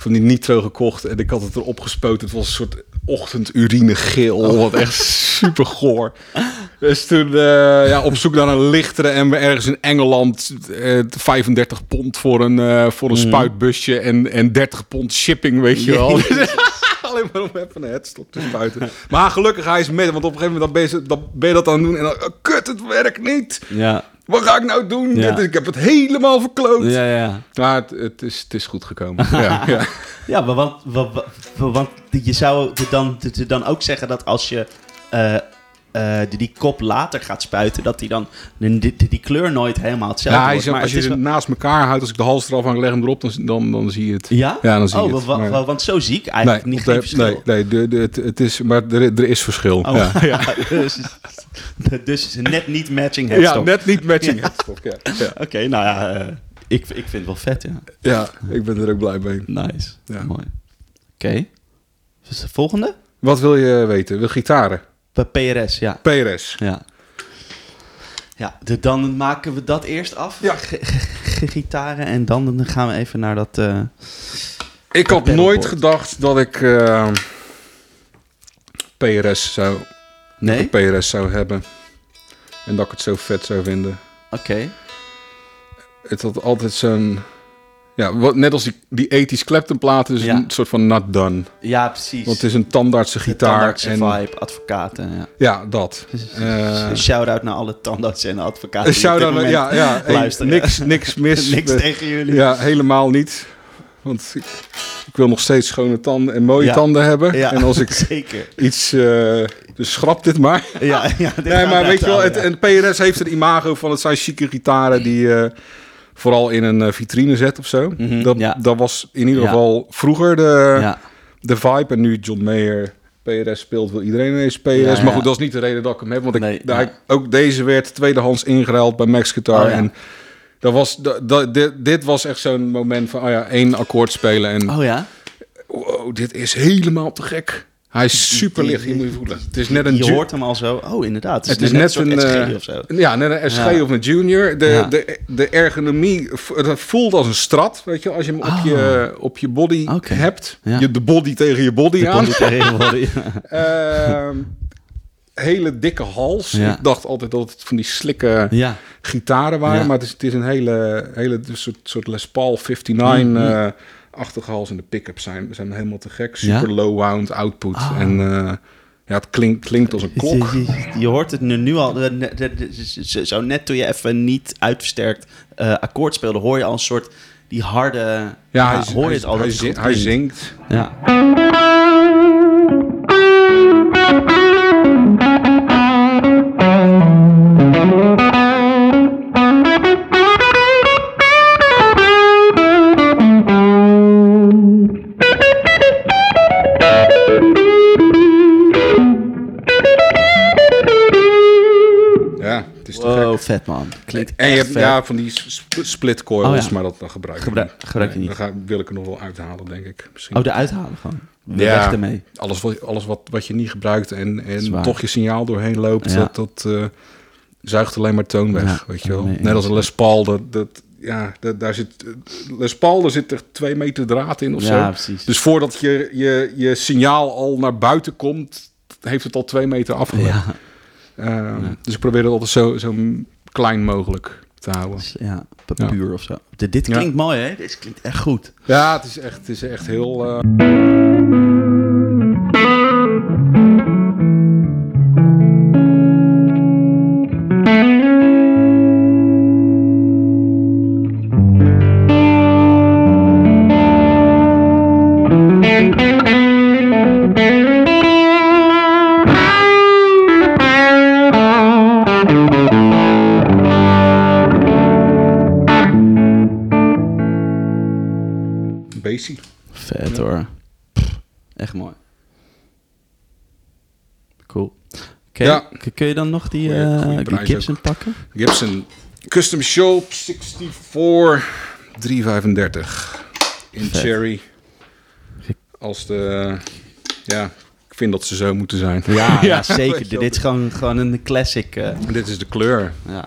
Van die nitro gekocht en ik had het erop gespoten. Het was een soort ochtendurinegeel, Oh. wat echt super goor. Dus toen eh, ja, op zoek naar een lichtere en ergens in Engeland eh, 35 pond voor een, eh, voor een Mhm. spuitbusje en, en 30 pond shipping, weet je wel. Alleen maar om even een headstock te spuiten. Maar gelukkig hij is met, want op een gegeven moment dan ben je, dan ben je dat aan het doen en dan, kut, het werkt niet. Ja, Wat ga ik nou doen? Ja. Ik heb het helemaal verkloot. ja, ja. Maar het, het, is, het is goed gekomen. ja, ja. Ja, maar want, wa- wa- wa- want je zou er dan, dan ook zeggen dat als je eh, eh, die, die kop later gaat spuiten, dat die dan die, die, die kleur nooit helemaal hetzelfde Ja, hij wordt. is, Maar als het je ze wel- naast elkaar houdt, als ik de hals eraf hang, leg hem erop, dan, dan, dan zie je het. Ja? Ja, dan zie je oh, het. wa- Maar- wa- want zo zie ik eigenlijk niet geen verschil. nee, nee de, de, het, het is, maar er, er is verschil. Oh, ja. ja. dus, dus net niet matching ja, headstock. net niet matching headstock. Ja. Ja. Oké, nou ja, eh, ik, ik vind het wel vet, ja. ja, ik ben er ook blij mee. Nice. Ja. Mooi. Oké. Dus de volgende? Wat wil je weten? Wil gitaren? Bij PRS, ja. PRS. Ja. Ja, de, dan maken we dat eerst af. Ja. G- Gitaren. En dan gaan we even naar dat... eh, Ik had nooit gedacht dat ik eh, PRS zou, Nee? PRS zou hebben. En dat ik het zo vet zou vinden. Oké. Het had altijd zo'n... Ja, wat, net als die, die ethisch Clapton-platen, is Ja. een soort van not done. Ja, precies. Want het is een tandartse De gitaar. tandartsen En, vibe, advocaten, ja. ja, dat. Een shout-out naar alle tandartsen en advocaten. Shout-out, ja, ja hey, luisteren. niks, niks mis. Niks tegen jullie. Ja, helemaal niet. Want ik, ik wil nog steeds schone tanden en mooie Ja. tanden hebben. Ja, En als ik zeker. iets... eh, dus schrap dit maar. Ja, ja, dit Nee, maar we weet je wel, het, en PRS heeft een imago van het zijn chique gitaren die eh, vooral in een eh, vitrine zet of zo. Mhm, dat, ja. dat was in ieder geval vroeger de, de vibe. En nu John Mayer PRS speelt, wil iedereen ineens PRS. Ja, maar goed, dat is niet de reden dat ik hem heb. Want ik, Nee, ook deze werd tweedehands ingeruild bij Max Guitar. Oh. En dat was, dat, dat- dit, dit was echt zo'n moment van, oh ja, één akkoord spelen. En Oh ja? wow, dit is helemaal te gek. Hij is super licht, hier moet je voelen. Het is net een Je hoort hem al zo. Oh, inderdaad. Het is, het is net, net een eh, SG of zo. Ja, net een SG Ja. of een junior. De, Ja. de, de ergonomie, het voelt als een strat, weet je, als je hem op, je, op je body hebt. Ja. Je, de body tegen je body aan. Body tegen body. Ehm, hele dikke hals. Ja. Ik dacht altijd dat het van die slikke gitaren waren, maar het is, het is een hele, hele soort, soort Les Paul 59 Mhm. eh, achtige hals en de pick-ups zijn, zijn helemaal te gek. Ja? Super low wound output Ah. en eh, ja, het klinkt, klinkt als een klok. Je, je- je hoort het nu, nu al. eh, ne- de- de- zo- Zo net toen je even niet uitversterkt eh, akkoord speelde, hoor je al een soort die harde. Ja, hij, hoor je hij, het al. hij, hij klinkt. zingt. Ja. Ja, te Wow, gek. vet man. Klinkt En je echt hebt vet. ja, van die sp- split coils, Oh, ja. maar dat, dat gebruik ik Gebruik- niet. gebruik je Nee, niet. Dan ga, wil ik er nog wel uithalen, denk ik. Misschien. Oh, de uithalen gewoon. We Ja. weg ermee. alles wat, alles wat, wat je niet gebruikt en, en toch je signaal doorheen loopt, Ja. dat, dat eh, zuigt alleen maar toon weg, Ja, weet je wel. nee, Net als een Les Paul, dat, dat, ja, dat, daar zit, Les Paul, daar zit er twee meter draad in of Ja, zo. precies. Dus voordat je, je, je signaal al naar buiten komt, heeft het al twee meter afgelegd. ja, Eh, Dus ik probeer het altijd zo, zo klein mogelijk te houden. dus, ja, papuur of zo. Dit Ja. klinkt mooi, hè? Dit klinkt echt goed. Ja, het is echt, het is echt heel... eh, Vet hoor. Pff, Echt mooi. Cool. Ja. k- kun je dan nog die, Goeie- eh, goeie die prijs Gibson pakken? Gibson Custom Shop 64 335 in Vet. cherry. Als de ja, ik vind dat ze zo moeten zijn. Ja, ja, zeker. Dit is gewoon, gewoon een classic. eh, Dit is de kleur. ja.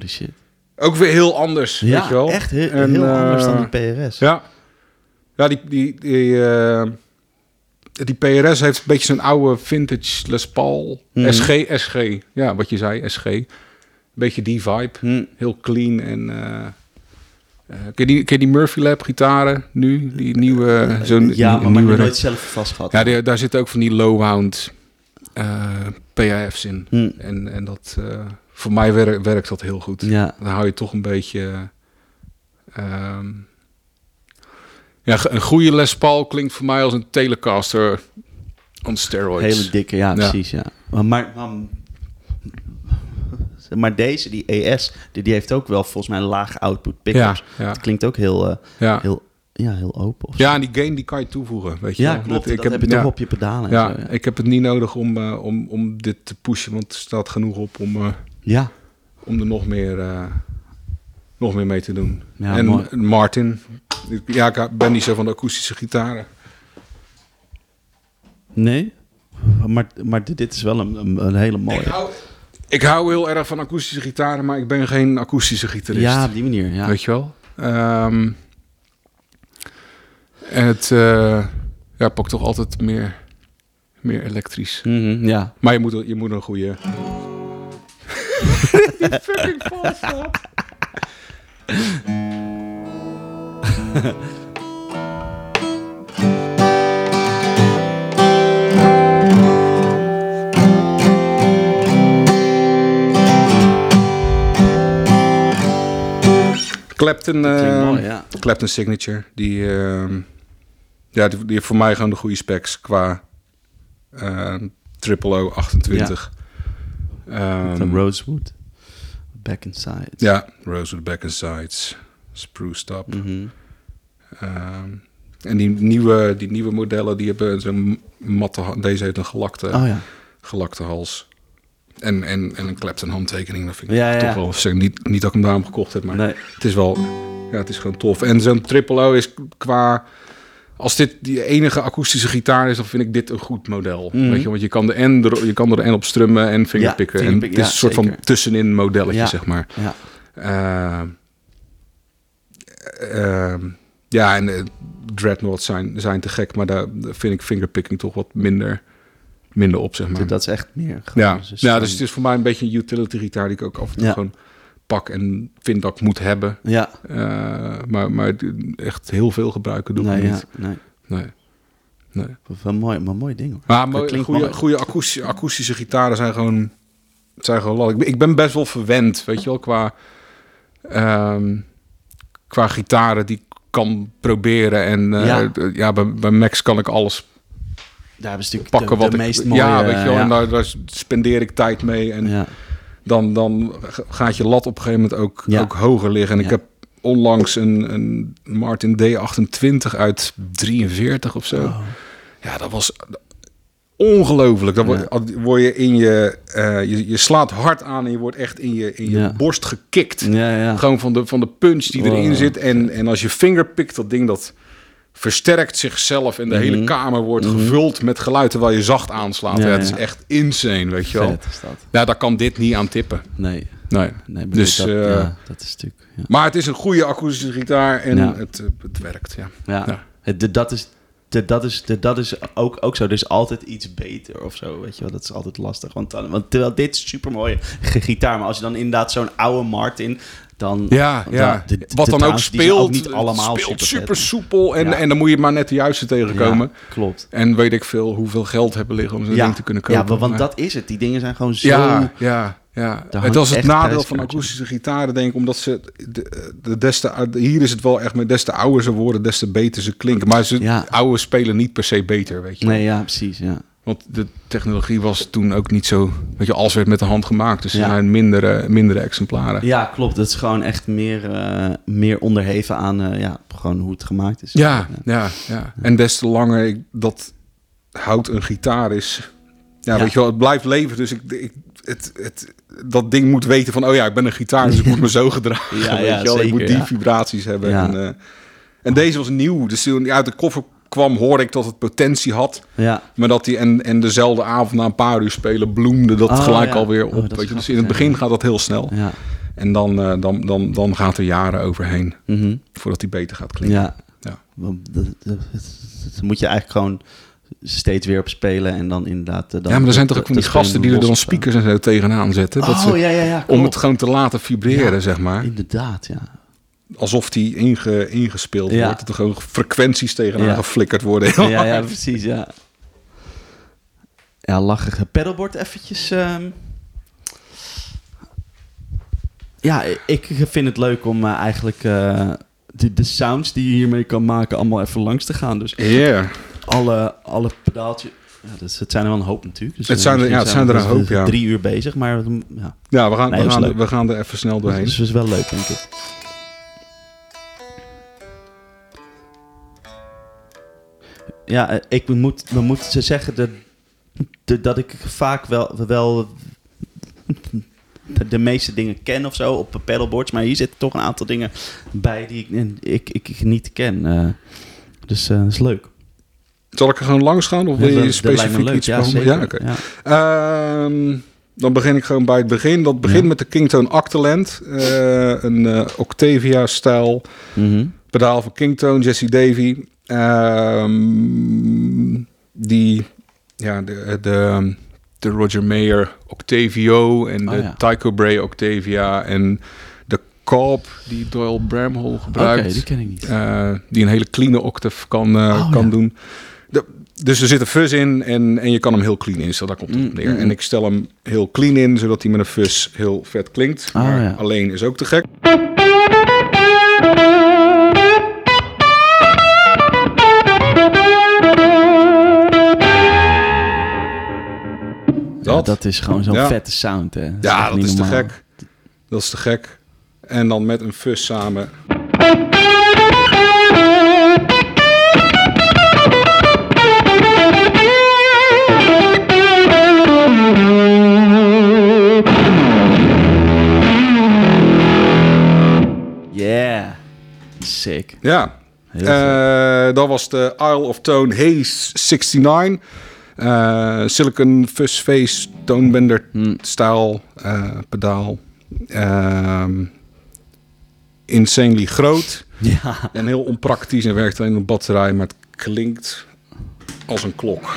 Holy shit. ook weer heel anders, weet je Ja, wel. echt heel, En, heel anders dan eh, die PRS. Ja, ja die, die, die, eh, die PRS heeft een beetje zo'n oude vintage Les Paul. Mhm. SG, SG. Ja, wat je zei, SG. Een Beetje die vibe. Hm. Heel clean en... eh, eh, ken, je die, ken je die Murphy Lab gitaren nu? Die nieuwe... zo'n ja, maar, maar nieuwe nooit zelf vast gehad. Ja, die- daar zitten ook van die lowhound eh PAF's in. Hm. En, en dat, eh, voor mij werkt werkt dat heel goed. Ja, Dan hou je toch een beetje... ehm, ja, een goede Les Paul klinkt voor mij als een Telecaster on steroids. hele dikke, ja, Ja. precies, ja. Maar, maar, deze, die ES, die, die heeft ook wel volgens mij een laag output pickups. ja, Het klinkt ook heel, eh, ja. heel, ja, heel open. Of ja, en die gain die kan je toevoegen, weet je ja wel. klopt. Dat, ik heb je ja, toch op je pedalen. en Ja, zo, ja. ik heb het niet nodig om, eh, om, om dit te pushen, want er staat genoeg op om, eh, ja. om er nog meer, eh, nog meer mee te doen. Ja, en mooi. Martin, ja, ik ben niet zo van de akoestische gitaren. Nee? Maar, maar dit- is wel een, een, hele mooie. Ik hou, ik hou heel erg van akoestische gitaren, maar ik ben geen akoestische gitarist. Ja, op die manier, ja. Weet je wel? Ehm, en het eh, ja, pakt toch altijd meer, meer elektrisch. Mhm, ja. Maar je moet, je moet een goede... Clapton, Klinkt eh, mooi, ja. Clapton Signature, die, ehm, ja, die, die heeft voor mij gewoon de goede specs qua uh, triple O 28. Van Rosewood. Back inside. ja, Rosewood Back and Sides, Spruce Top. Mhm. Ehm, en die nieuwe, die nieuwe modellen, die hebben zo'n matte... Deze heeft een gelakte, Oh ja. gelakte hals. En, en, en een Clapton handtekening. Dat vind ik Ja, ja, toch ja. wel... Zeg, niet, niet dat ik hem daarom gekocht heb, maar... Nee. Het is wel, ja, het is gewoon tof. En zo'n triple O is qua, als dit die enige akoestische gitaar is, dan vind ik dit een goed model. Mhm. Weet je, want je kan de N, er, je kan er en op strummen en fingerpicken. en fingerpick, het is een soort zeker. van tussenin modelletje, zeg maar. Ja. Eh, ehm, ja, en uh, Dreadnoughts zijn, zijn te gek, maar daar vind ik fingerpicking toch wat minder, minder op, zeg maar. Dat is echt meer. Ja, stroom. dus het is voor mij een beetje een utility gitaar die ik ook af en toe Ja. gewoon pak en vind dat ik moet hebben. Ja. Eh, maar, maar echt heel veel gebruiken doe ik Nee, ja. niet. Nee. Nee. nee. Wel mooi, maar mooi ding hoor. Maar mooi, goede, goede akoestische, akoestische gitaren zijn gewoon, zijn gewoon lastig. Ik, ben- ik ben best wel verwend, weet je wel, qua, ehm, qua gitaren die ik kan proberen. En eh, Ja. bij, bij Max kan ik alles Daar hebben ze natuurlijk pakken de, wat de ik... meest mooie... ja, weet je wel, ja. en daar, daar spendeer ik tijd mee. En ja. Dan, dan gaat je lat op een gegeven moment ook, Ja. ook hoger liggen. En ik heb onlangs een, een Martin D28 uit 43 of zo. Oh. Ja, dat was ongelooflijk. Dan word, word je in je, eh, je... Je slaat hard aan en je wordt echt in je, in je Ja. borst gekikt. Ja. Gewoon van de, van de punch die erin zit. En, en als je fingerpikt, dat ding dat versterkt zichzelf. En de Mhm. hele kamer wordt gevuld met geluid terwijl je zacht aanslaat. Ja, Ja, het is echt insane, weet je wel. Ja, daar kan dit niet aan tippen. Nee. Nee. Dus, dat, eh, ja, dat is natuurlijk... Ja. Maar het is een goede akoestische gitaar en Ja. het, eh, het werkt, ja. Ja. Het, dat is, de, dat is, de, dat is ook, ook zo. Er is altijd iets beter of zo, weet je wel. Dat is altijd lastig. Want, dan, want terwijl dit is super mooie gitaar. Maar als je dan inderdaad zo'n oude Martin... Dan, Ja, dan- ja. de- de- Wat dan ook speelt, niet allemaal speelt super soepel. En, Ja. en dan moet je maar net de juiste tegenkomen. Ja, klopt. En weet ik veel hoeveel geld hebben liggen om zo'n Ja, ding te kunnen kopen. ja, want dat is het. Die dingen zijn gewoon zo... Ja, ja, ja. Het was het nadeel van akoestische gitaren, denk ik, omdat ze de, de des te, hier is het wel echt, maar des te ouder ze worden, des te beter ze klinken. Maar ze Ja. oude spelen niet per se beter, weet je. Nee, ja, precies, ja. Want de technologie was toen ook niet zo, weet je, alles werd met de hand gemaakt, dus er Ja. zijn mindere, mindere exemplaren. Ja, klopt. Het is gewoon echt meer, eh, meer onderheven aan eh, ja, gewoon hoe het gemaakt is. Ja, ja, ja. En des te langer ik, dat hout een gitaar is, ja, weet je wel, het blijft leven. Dus ik, ik het, het, dat ding moet weten van, oh ja, ik ben een gitaar, dus ik moet me zo gedragen. Ja, weet ja, je wel. ik moet die vibraties hebben. En, eh, en deze was nieuw. Dus uit de koffer kwam, hoorde ik dat het potentie had. Ja, Maar dat die en, en dezelfde avond na een paar uur spelen bloemde dat Oh, gelijk ja. alweer Oh, op. weet je? Dus in het ja. begin gaat dat heel snel. ja. En dan, eh, dan, dan, dan gaat er jaren overheen Mhm. voordat die beter gaat klinken. Ja. Ja. Dat, dat- dat- dat moet je eigenlijk gewoon steeds weer op spelen en dan inderdaad... eh, dan Ja, maar er zijn toch ook van die gasten die er dan speakers en zo tegenaan zetten. dat Oh, ze, ja, ja, ja. om het gewoon te laten vibreren, zeg maar. Inderdaad, ja. Alsof die inge, ingespeeld Ja. wordt. Dat er gewoon frequenties tegenaan Ja. geflikkerd worden. ja, ja, precies, ja. Ja, lachige pedalboard eventjes. ehm. Ja, ik vind het leuk om eh, eigenlijk eh, de, de sounds die je hiermee kan maken allemaal even langs te gaan. Dus Ja. alle, alle pedaaltjes... Ja, dus het zijn er wel een hoop natuurlijk. Dus, Het eh, zijn er- ja, het zijn er een hoop, ja. Drie uur bezig, maar ja, Ja, we gaan, Nee, we, gaan, er- we gaan er even snel doorheen. dat is dus wel leuk, denk ik. Ja, eh, ik moet, we moeten ze zeggen dat, dat ik vaak wel, wel de, meeste dingen ken of zo op paddleboards. Maar hier zitten toch een aantal dingen bij die ik, ik, ik, niet ken. eh. dus eh, dat is leuk. Zal ik er gewoon langs gaan? Of wil je specifiek leuk. iets Ja. Ja. Ehm, dan begin ik gewoon bij het begin. Dat begint Ja. met de Kingtone Octaland. eh, een Octavia-stijl Mhm. pedaal van Kingtone, Jesse Davy. Ehm, die, ja, de, de, de Roger Mayer Octavio en de Oh, ja. Tycho Bray Octavia en de Cobb die Doyle Bramhall gebruikt. die ken ik niet. Eh, die een hele clean octave kan, eh, Oh, kan ja. doen. De- dus er zit een fuzz in en, en je kan hem heel clean instellen. Daar komt het op Mm, neer. mm, En ik stel hem heel clean in, zodat hij met een fuzz heel vet klinkt. Oh, maar ja. alleen is ook te gek. Dat. dat is gewoon zo'n Ja. vette sound. Hè. Ja, dat is te gek. Dat is te gek. En dan met een fuzz samen. Yeah. Sick. Ja. Eh, dat was de Isle of Tone Haze 69. Eh, silicon Fuzz Face Tonebender Hm. stijl eh, pedaal. Ehm, insanely groot. Ja. En heel onpraktisch en werkt alleen op batterij. Maar het klinkt als een klok.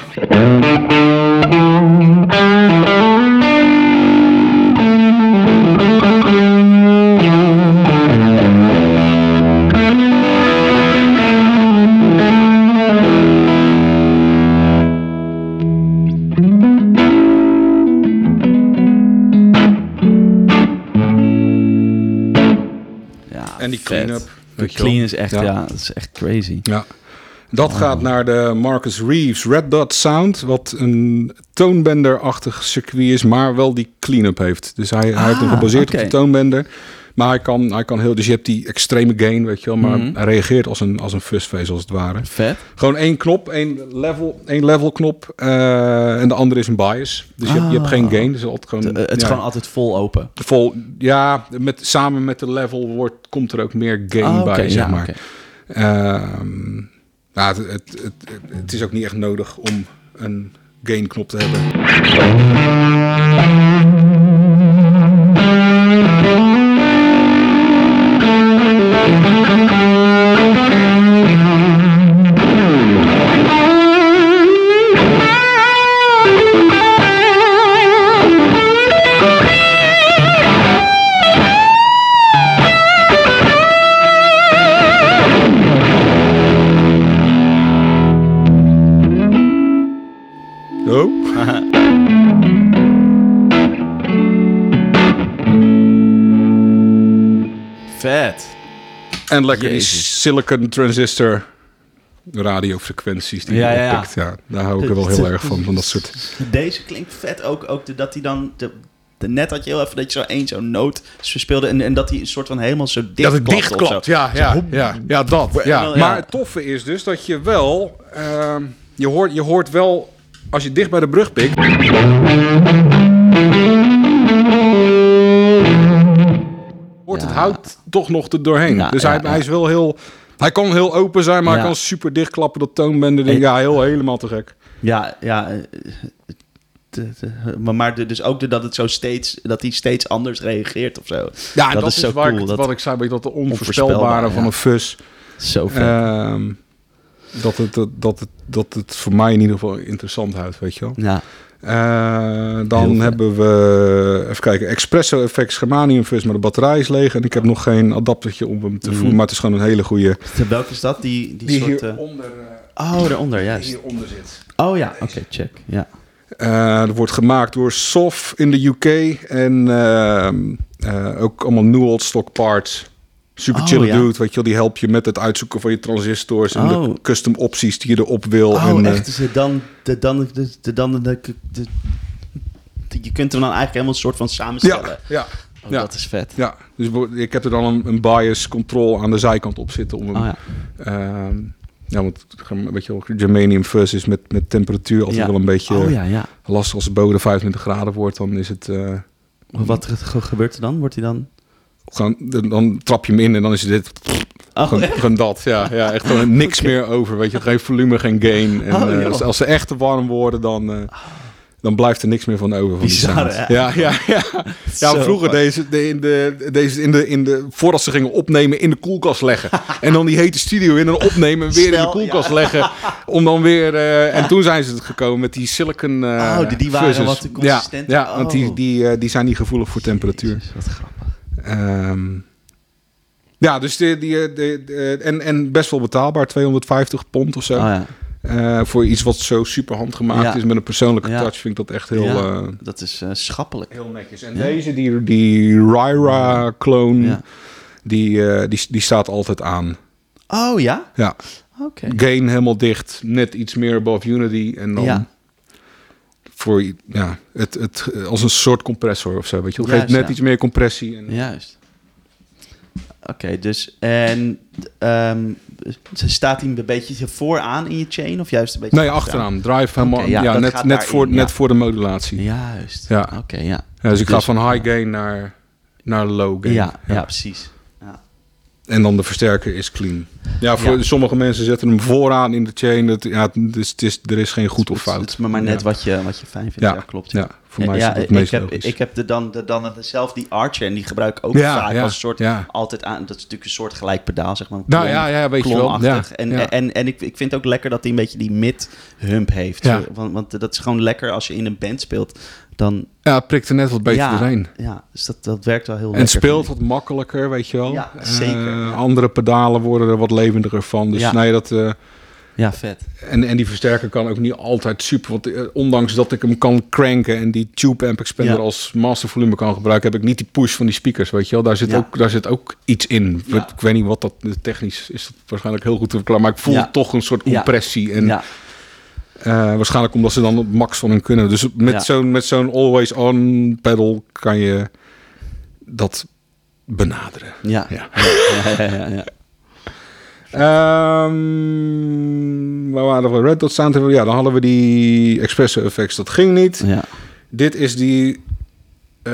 En die clean-up. De clean is echt, ja. Ja. dat is echt crazy. Ja. Dat gaat naar de Marcus Reeves Red Dot Sound, wat een toonbender-achtig circuit is, maar wel die clean-up heeft. Dus hij, hij heeft hem Ah, gebaseerd op de toonbender. Maar hij kan, hij kan heel, dus je hebt die extreme gain, weet je wel, maar Mhm. hij reageert als een, als een fuzzface als het ware. Vet. Gewoon één knop, één level, één level knop eh, en de andere is een bias. Dus je, hebt, je hebt geen Ah. gain, dus altijd gewoon, De- het is ja, gewoon altijd vol open. vol, ja, met, samen met de level wordt, komt er ook meer gain Ah, bij, zeg ja, maar. Ehm, nou, het, het, het, het is ook niet echt nodig om een gain knop te hebben. Oh. Vet. En lekker die silicon transistor radiofrequenties die Ja, je ja, ja. oppikt. Ja, daar hou ik er wel heel erg van, van dat soort... Deze klinkt vet ook, ook de- dat hij dan... De, de, net had je heel even dat je zo één zo'n noot verspeelde en, en dat hij een soort van helemaal zo dicht dat klapt dicht klapt. Ja, ja, ja, ja, dat. Ja. Ja. Maar het toffe is dus dat je wel... ehm, je, hoort, je hoort wel... Als je dicht bij de brug pikt... Het Ja. hout toch nog er doorheen. Ja, dus hij, is wel heel... Hij kan heel open zijn, maar hij kan super dichtklappen. Dat toonbender. En- Ja, heel, helemaal te gek. Ja, ja. eh, de- maar maar dus ook de, dat het zo steeds dat hij steeds anders reageert of zo. Ja, Dat dat, is zo waar cool, ik, dat- wat ik zei, dat de Onvoorspelbare, onvoorspelbare van ja. een fus. Zo. Ehm, dat, het, dat, dat, het, dat het voor mij in ieder geval interessant houdt, weet je wel. Ja. Eh, dan hebben we, even kijken, Espresso FX Germanium Fuzz, maar de batterij is leeg. En ik heb nog geen adaptertje om hem te Mhm. voeren, maar het is gewoon een hele goede... Welke is dat? Die, die, soort... eh, hieronder, Oh, daaronder, juist. hieronder zit. Oh ja, oké, check. Ja. Eh, dat wordt gemaakt door SOF in de UK. En ehm, eh, ook allemaal new old stock parts. Super Oh, chill ja. dude, weet je wel. Die helpt je met het uitzoeken van je transistors en Oh. de custom opties die je erop wil. Oh, en, eh, echt? Dus de dan, de dan, de, de dan, de, de, de- je kunt hem dan eigenlijk helemaal een soort van samenstellen. ja, ja, Oh, ja. Dat is vet. ja. Dus ik heb er dan een, een bias control aan de zijkant op zitten. Om hem, Oh ja. ehm, ja, want weet je wel, germanium is met, met temperatuur altijd Ja. wel een beetje Oh ja, ja. lastig. Als het boven de 25 graden wordt, dan is het... eh, Wat ge- gebeurt er dan? Wordt hij dan... gewoon, dan, dan trap je hem in en dan is het dit Oh, Gewoon, dat, ja. ja echt gewoon niks meer over, weet je. Geen volume, geen gain. En, Oh, eh, als, als ze echt te warm worden, dan, eh, dan blijft er niks meer van over. Van Bizar, die sound. hè? Ja, ja, ja. ja vroeger deze, de, in de, deze in de, in de, voordat ze gingen opnemen, in de koelkast leggen. en dan die hete studio in en opnemen en weer in de koelkast ja. leggen. Om dan weer, eh, en toen zijn ze het gekomen met die silicon Oh, die- die waren fuzzes. wat te consistent. Ja, ja want die, Oh. die, die zijn niet gevoelig voor temperatuur. Jezus, wat grappig. Ehm, ja, dus die, die, eh, de- en, en best wel betaalbaar, 250 pond of zo. Oh ja. Eh, voor iets wat zo super handgemaakt Ja. is met een persoonlijke Ja. touch, vind ik dat echt heel, Ja, eh, dat is schappelijk. heel netjes. En deze, die, die Ryra-clone, Ja. die, die, die staat altijd aan. Oh ja? Ja, Oké. gain helemaal dicht, net iets meer above Unity. En dan Ja. Voor ja, het, het, als een soort compressor of zo. Weet je, het geeft net ja. iets meer compressie. En, Juist. Oké, dus en ehm, staat hij een beetje vooraan in je chain of juist een beetje Nee, achteraan. Drive helemaal. Ja, net, net, voor, net voor de modulatie. Juist. Ja. Oké, ja. Ja, dus ik ga Dus- van high gain naar, naar low gain. Ja, ja, precies. En dan de versterker is clean. Ja, voor Ja. sommige mensen zetten hem vooraan in de chain. Dat, ja, het is, het is, er is geen goed of Het fout. Het is maar, maar net ja. wat, je, wat je fijn vindt. Ja, Ja, klopt. Ja, voor mij is het ik meest heb, logisch. ik heb de dan, de, dan zelf die Archer en die gebruik ik ook vaak als een soort altijd aan. Dat is natuurlijk een soort gelijk pedaal, zeg maar. Nou ja, ja, weet je wel. en, en, en ik, ik vind het ook lekker dat hij een beetje die mid-hump heeft. Want, want dat is gewoon lekker als je in een band speelt. Dan, Ja, het prikt er net wat beter ja, doorheen. Ja, dus dat, dat werkt wel heel En lekker. het speelt wat makkelijker, weet je wel. Ja, Eh, zeker, ja. Andere pedalen worden er wat levendiger van. Dus Ja. nee, dat... eh. Ja, vet. en, en die versterker kan ook niet altijd super. Want eh, ondanks dat ik hem kan cranken en die tube amp expander Ja. als mastervolume kan gebruiken, heb ik niet die push van die speakers. Weet je wel, daar zit, Ja. ook, daar zit ook iets in. Ja. Ik weet niet wat dat technisch is. Dat waarschijnlijk heel goed te verklaren. Maar ik voel toch een soort compressie. En ja, eh, waarschijnlijk omdat ze dan het max van hun kunnen. Dus met Ja. zo'n met zo'n always on pedal kan je dat benaderen. ja. Ja. ja. Ehm, waar waren we? Red Dot Sound. Ja, dan hadden we die Espresso Effects. Dat ging niet. Ja. Dit is die eh,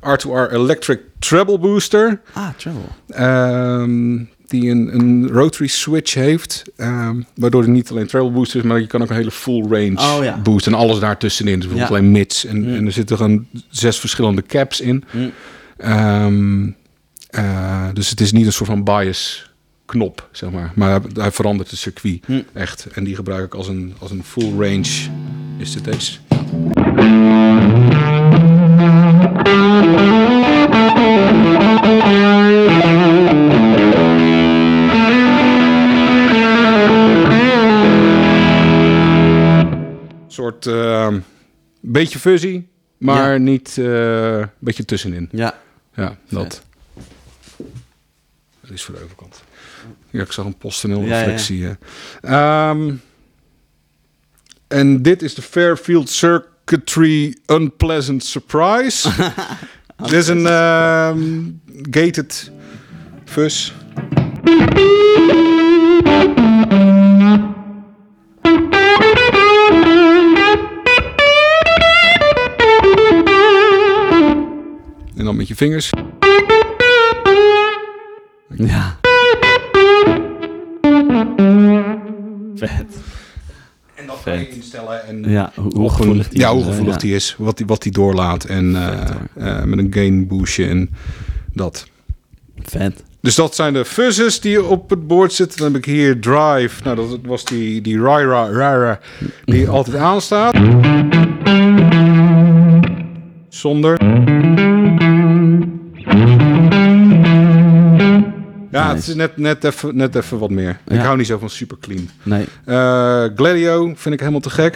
R2R Electric Treble Booster. Ah, travel. ehm, die een, een rotary switch heeft. ehm, waardoor het niet alleen treble boost is, maar je kan ook een hele full range Oh, ja. boost. En alles daartussenin. Dus bijvoorbeeld Ja. alleen mids. En, Mm. en er zitten gewoon zes verschillende caps in. Hm. Ehm, eh, dus het is niet een soort van bias knop, zeg maar. Maar hij, hij verandert het circuit, Hm. echt. En die gebruik ik als een, als een full range. Is dit deze? Soort ehm, beetje fuzzy, maar Ja. niet eh, een beetje tussenin. Ja. Ja, dat. Dat is voor de overkant. Ja, ik zag een PostNL Ja, ja. reflectie. ja. Ehm, en dit is de Fairfield Circuitry Unpleasant Surprise. Dit is een ehm, gated fuzz. Dan met je vingers. Ja. Vet. En dat kan je instellen. En Ja, hoe, gevoelig die ja, is, hoe gevoelig ja. die is. Wat die, wat die doorlaat. En eh, eh, met een gain boostje en dat. Vet. Dus dat zijn de fuzzes die op het bord zitten. Dan heb ik hier drive. Nou, dat was die, die Ryra, Ryra die altijd aanstaat. Zonder. Ja, het is net, net, even, net even wat meer. Ik Ja. hou niet zo van super clean. Nee. Eh, Gladio vind ik helemaal te gek.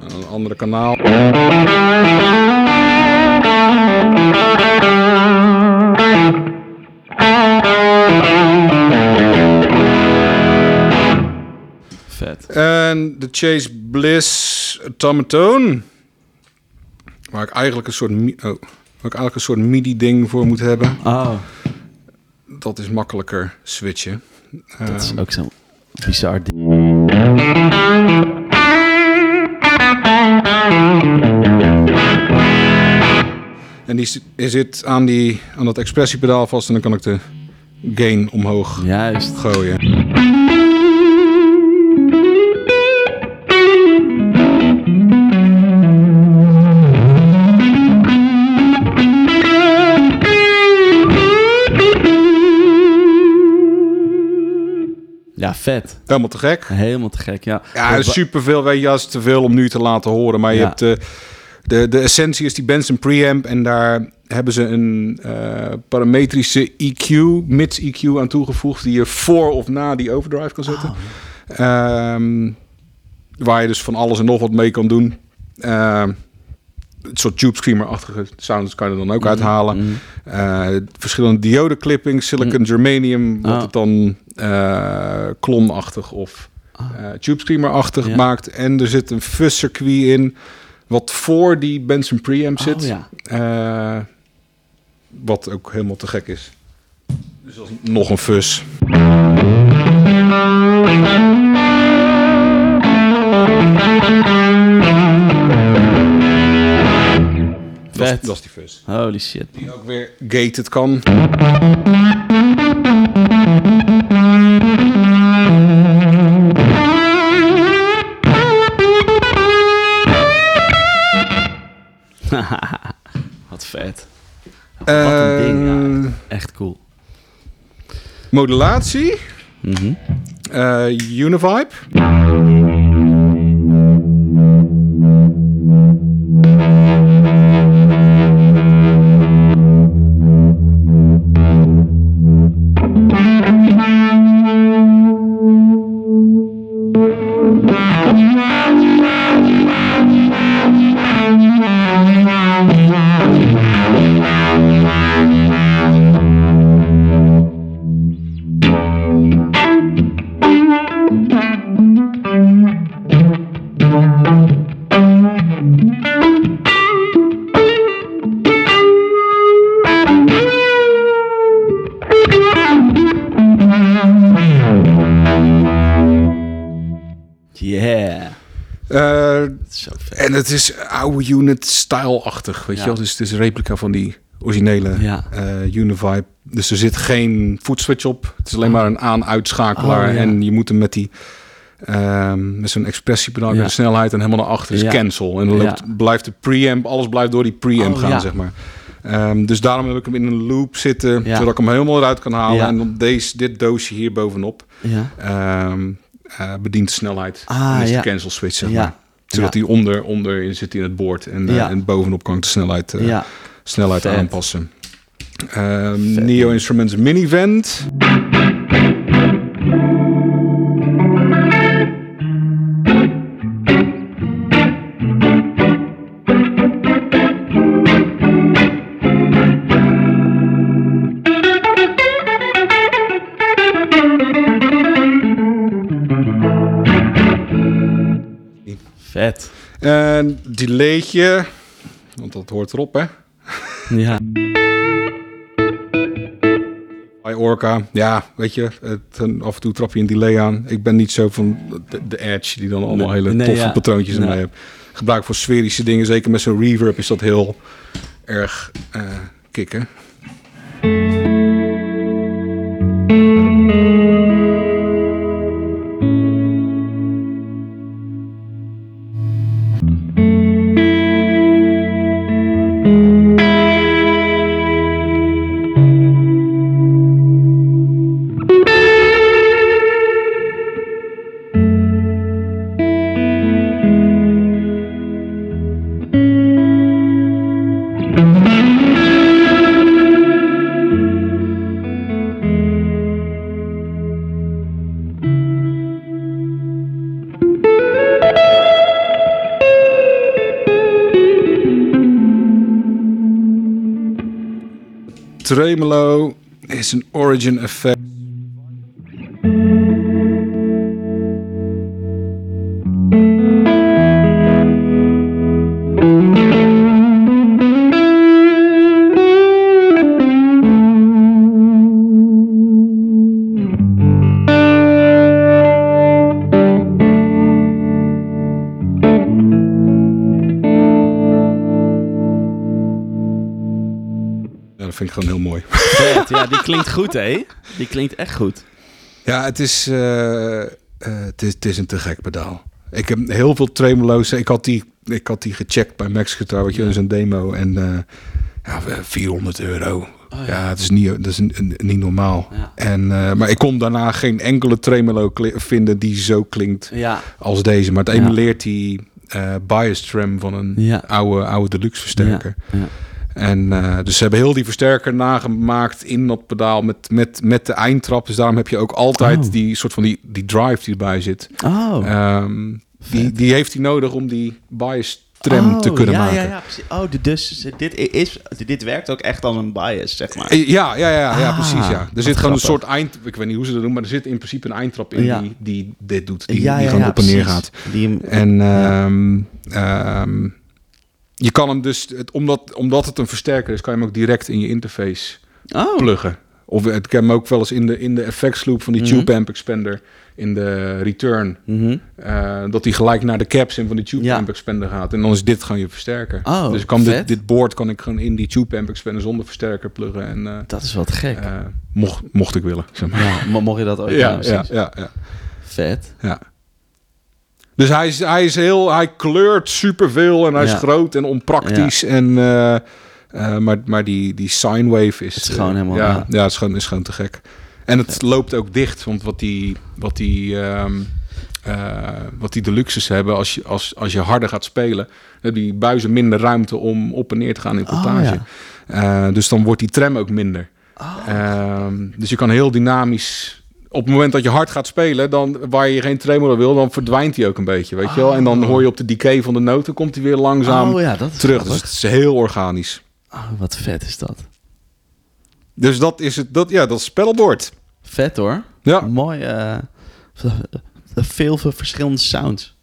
Een andere kanaal. En de Chase Bliss Automaton. Waar ik eigenlijk een soort, oh, waar ik eigenlijk een soort MIDI-ding voor moet hebben. Oh, Dat is makkelijker switchen. dat is Ehm, ook zo'n bizar ding. En die zit- die zit aan, die, aan dat expressiepedaal vast en dan kan ik de gain omhoog Juist. gooien. Vet. Helemaal te gek. Helemaal te gek, ja. Ja, superveel. Weet je, als te veel om nu te laten horen. Maar je Ja. hebt de, de, de essentie is die Benson preamp. En daar hebben ze een eh, parametrische EQ, mids EQ aan toegevoegd. Die je voor of na die overdrive kan zetten. Oh, Ehm, waar je dus van alles en nog wat mee kan doen. Ehm, het soort tube screamer-achtige sounds kan je er dan ook uithalen. Mhm. Eh, verschillende diode clippings, silicon germanium, wat Ah. het dan eh klonachtig of Ah. eh tube screamer-achtig Ja. maakt. En er zit een fuzz circuit in, wat voor die Benson preamp zit. Oh, ja. Wat ook helemaal te gek is. Dus dat is nog een fuzz. Dat is die fuzz. Holy shit. Die ook weer gated kan. Wat vet. Wat een ding, ja. Eh, Echt cool. Modulatie. Mhm. eh Univibe. Het is oude unit style-achtig, weet je wel. Dus het is een replica van die originele Ja. eh, Univibe. Dus er zit geen footswitch op. Het is alleen maar een aan-uitschakelaar. Oh, ja. En je moet hem met die... ehm, met zo'n expressiepedaal, Ja. de snelheid en helemaal naar achter is Ja. cancel. En dan loopt, blijft de preamp, alles blijft door die preamp Oh, gaan, zeg maar. Ehm, dus daarom heb ik hem in een loop zitten, Ja. zodat ik hem helemaal eruit kan halen. En dan deze, dit doosje hier bovenop Ja. ehm, eh, bedient snelheid. Ah, en is de cancel switch, zeg Ja. maar. Zodat hij onder, onder zit in het boord. En, eh, en bovenop kan ik de snelheid, eh, snelheid Vet. aanpassen. Vet. Neo Instruments Minivent. En delaytje, want dat hoort erop, hè. Ja. Bij Orca, ja, weet je, het, een- af en toe trap je een delay aan. Ik ben niet zo van de, de Edge, die dan allemaal Nee, hele nee, toffe ja. patroontjes Nee. erbij heeft. Gebruik voor sferische dingen, zeker met zo'n reverb is dat heel erg eh kicken. Tremolo is an origin effect. Vet, ja, die klinkt goed, hè? Die klinkt echt goed. Ja, het is, eh, eh, het is, het is een te gek pedaal. Ik heb heel veel tremolo's. Ik had die, ik had die gecheckt bij Max Guitar, weet je, is een demo. En eh, ja, 400 euro. Oh, ja. het is niet, dat is niet normaal. Ja. En, maar ik kon daarna geen enkele tremolo vinden die zo klinkt Ja, als deze. Maar het Ja. emuleert die bias tram van een Ja. oude, oude deluxe versterker. Ja, ja. En eh, dus ze hebben heel die versterker nagemaakt in dat pedaal met, met, met de eindtrap. Dus daarom heb je ook altijd Oh. die soort van die, die drive die erbij zit. Oh. Ehm, die, die heeft hij nodig om die bias tram Oh, te kunnen ja, maken. Ja, ja, precies. Oh, dus dit, is, dit werkt ook echt als een bias, zeg maar. Eh, Ja, ja, ja, ja Ah, precies. Ja. Er zit gewoon een soort eind. Ik weet niet hoe ze dat doen, maar er zit in principe een eindtrap in Ja. die, die dit doet. Die, ja, die ja, gewoon ja, op en neer gaat. Die En Ja. ehm, je kan hem dus, het, omdat, omdat het een versterker is, kan je hem ook direct in je interface oh, pluggen. Of ik heb hem ook wel eens in de, in de effects loop van die Mhm. tube amp expander in de return. Mhm. eh, dat hij gelijk naar de caps in van die tube Ja. amp expander gaat. En dan is dit gewoon je versterker. Oh, dus ik kan dit, vet. dit board kan ik gewoon in die tube amp expander zonder versterker pluggen. En eh, dat is wat gek. eh, mocht, mocht ik willen. Zeg maar. ja, mo- mocht je dat ooit ja, ja, ja, Vet. ja. Dus hij is, hij is heel, hij kleurt superveel en hij is groot en onpraktisch. En, eh, eh, maar, maar die, die sine wave is, Het is gewoon eh, helemaal- ja, ja. het is gewoon, is gewoon te gek. En het loopt ook dicht, want wat die, wat die, ehm, eh, wat die deluxes hebben, als je, als, als je harder gaat spelen, hebben die buizen minder ruimte om op en neer te gaan in Oh, voltage. Eh, dus dan wordt die tram ook minder. Oh. Ehm, dus je kan heel dynamisch. Op het moment dat je hard gaat spelen, dan waar je geen tremolo wil, dan verdwijnt hij ook een beetje, weet je wel. En dan Oh. hoor je op de decay van de noten komt hij weer langzaam oh ja, dat is terug. Dus het is heel organisch. Oh, wat vet is dat. Dus dat is het. Dat, ja, dat is spellenbord. Vet hoor. Ja, Mooi. eh, veel verschillende sounds.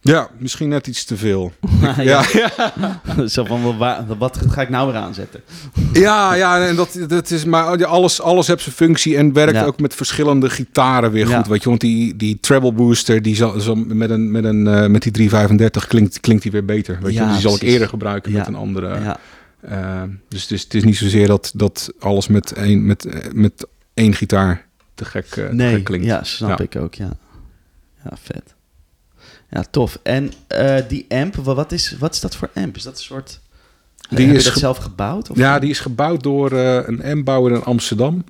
Ja, misschien net iets te veel. ja. Ja, ja, Zo van, wa- wat ga ik nou weer aanzetten? ja, ja en dat, dat is maar alles, alles heeft zijn functie en werkt Ja. ook met verschillende gitaren weer goed. Weet je, want die, die treble booster, die zal, zal met, een, met, een, eh, met die 335 klinkt, klinkt die weer beter. Weet je, die zal ik eerder gebruiken met een andere. ja. Eh, dus het is, het is niet zozeer dat, dat alles met één, met, eh, met één gitaar te gek, te Nee, gek klinkt. ja, snap ik ook, ja. Ja, vet. Ja, tof. En eh, die amp, wa- wat is, wat is dat voor amp? Is dat een soort... Die heb is je dat zelf gebouwd? Of Ja, die is gebouwd door eh, een M-bouwer in Amsterdam.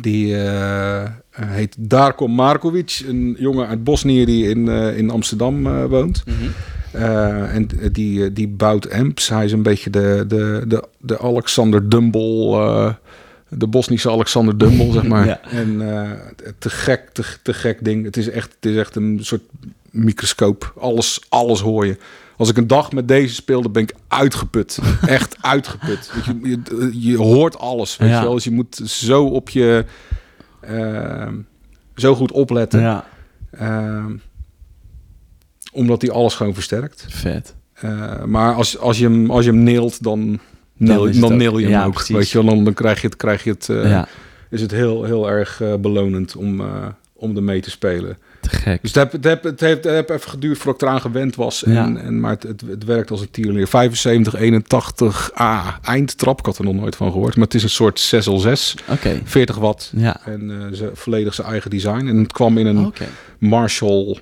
Die eh, heet Darko Markovic, een jongen uit Bosnië die in, eh, in Amsterdam eh, woont. Mhm. Eh, en die, eh, die bouwt amps. Hij is een beetje de, de, de, de Alexander Dumble, eh, de Bosnische Alexander Dumble, zeg maar. Ja. En eh, te gek, te, te gek ding. Het is, echt, het is echt een soort microscoop. Alles, alles hoor je. Als ik een dag met deze speelde, ben ik uitgeput. Echt uitgeput. Je, je, je hoort alles. Weet Ja. je wel? Dus je moet zo op je... eh, zo goed opletten. Ja, Ehm, omdat hij alles gewoon versterkt. vet. Eh, maar als, als, je hem, als je hem neelt, dan neel, dan neel je hem ja, ook. precies. Weet je, wel. dan, dan krijg je het, krijg je het, eh, ja, is het heel, heel erg eh, belonend om, om ermee te spelen. Te gek. Dus het, heb, het, heeft, het heb even geduurd voordat ik eraan gewend was. En, Ja. en, maar het, het, het werkt als een tierleer. 75, 81, ah, eindtrap. Ik had er nog nooit van gehoord. Maar het is een soort 606, Oké, 40 watt. ja. En eh, ze, volledig zijn eigen design. En het kwam in een. Marshall,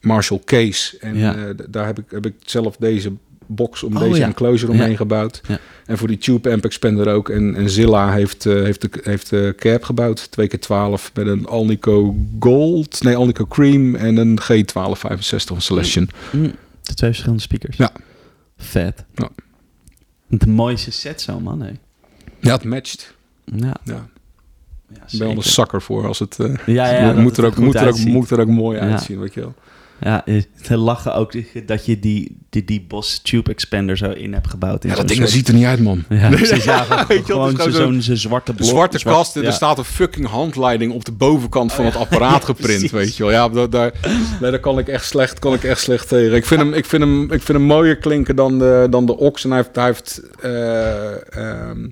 Marshall case. En Ja. eh, daar heb ik, heb ik zelf deze box om Oh, deze ja. enclosure omheen Ja. gebouwd. Ja. En voor die tube amp expander ook. En, en Zilla heeft, eh, heeft, de, heeft de cap gebouwd. 2x12 met een Alnico Gold. Nee, Alnico Cream. En een G1265 van Celestion. Mm, de twee verschillende speakers. Ja. Vet. Ja. De mooiste set zo, man. Hè. Ja, het matcht. Ja, Ja. ja ben wel een zakker voor als het... eh, Ja, ja, moet, er het ook, moet, er ook, moet er ook mooi uitzien, weet je wel. Ja, te lachen ook dat je die, die, die Boss Tube Expander zo in hebt gebouwd. In Ja, dat ding soort- ziet er niet uit, man. Ja, precies, ja, gewoon zo'n zo'n- zo'n zwarte blok. zwarte kast en ja. er staat een fucking handleiding op de bovenkant van Oh, het apparaat geprint, weet je wel. Ja, daar, daar, nee, daar kan ik echt slecht, kan ik echt slecht tegen. Ik vind hem, ik vind hem, ik vind hem mooier klinken dan de, dan de Ox. En hij heeft, hij heeft eh, ehm, eh,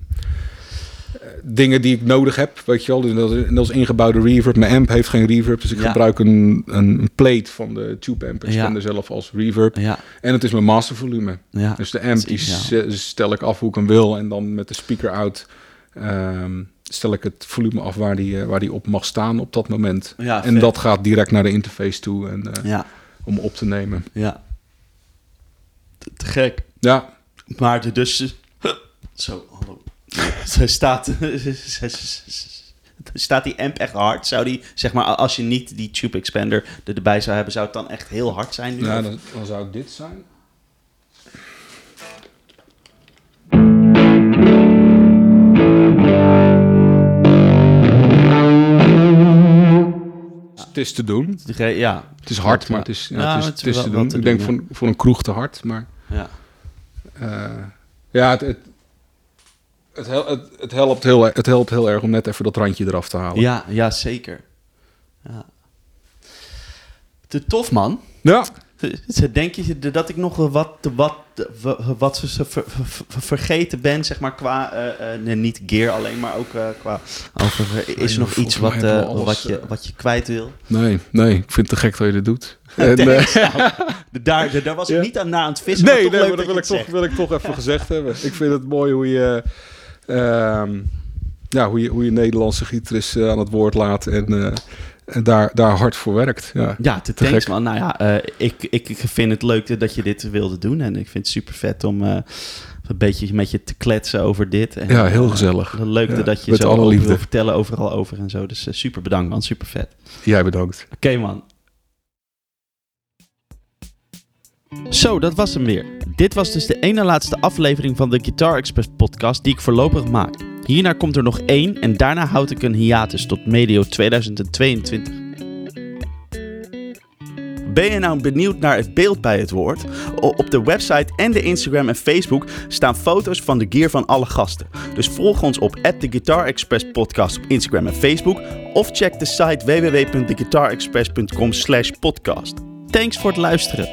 dingen die ik nodig heb, weet je wel. Dus dat, is, dat is ingebouwde reverb. Mijn amp heeft geen reverb, dus ik Ja. gebruik een, een plate van de Tube Amp. Ik Ja. er zelf als reverb. Ja, En het is mijn mastervolume. ja. Dus de amp die Ja. s- stel ik af hoe ik hem wil. En dan met de speaker out ehm, stel ik het volume af waar die, eh, waar die op mag staan op dat moment. Ja, en vet. dat gaat direct naar de interface toe en, Ja, om op te nemen. ja. Te, te gek. Ja, Maar de dus... Zo, hallo. Ze staat... Staat die amp echt hard? Zou die, zeg maar, als je niet die tube expander er- erbij zou hebben, zou het dan echt heel hard zijn? Nu? ja dan, dan zou het dit zijn. Het is te doen. Ja, Het is hard, maar het is, ja, Ja, het is, het het is is wel- te doen. te Ik denk voor, voor een kroeg te hard, maar... ja. Eh, ja, het, het, het, hel- het, het helpt heel, het helpt heel erg om net even dat randje eraf te halen. Ja, ja, zeker. Ja. Te tof, man. Ja, Denk je dat ik nog wat, wat, wat ver- ver- vergeten ben, zeg maar, qua, eh, eh, nee, niet gear alleen, maar ook eh, qua, over, is er nog volgens iets wat, wat, je, wat je kwijt wil? nee, nee, ik vind het te gek dat je dit doet. En. Nou, daar, was ik Ja. niet aan, naar aan het vissen, nee, maar nee, maar dat wil ik, toch, wil ik toch even gezegd hebben. Ik vind het mooi hoe je, ja, hoe je, hoe je Nederlandse gitarist eh, aan het woord laat en, eh, en daar, daar hard voor werkt. Ja. Ja, te Te thanks gek. man. Nou ja, eh, ik, ik, vind het leuk dat je dit wilde doen. En ik vind het super vet om een beetje met je te kletsen over dit. En, Ja, heel gezellig. leuk Ja, dat je zo wil vertellen overal over en zo. Dus super bedankt man, super vet. Jij bedankt. Oké man. Zo, dat was hem weer. Dit was dus de ene laatste aflevering van de Guitar Express podcast die ik voorlopig maak. Hierna komt er nog één en daarna houd ik een hiatus tot medio 2022. Ben je nou benieuwd naar het beeld bij het woord? Op de website en de Instagram en Facebook staan foto's van de gear van alle gasten. Dus volg ons op The Guitar Express Podcast op Instagram en Facebook. Of check de site www.theguitarexpress.com slash podcast. Thanks voor het luisteren.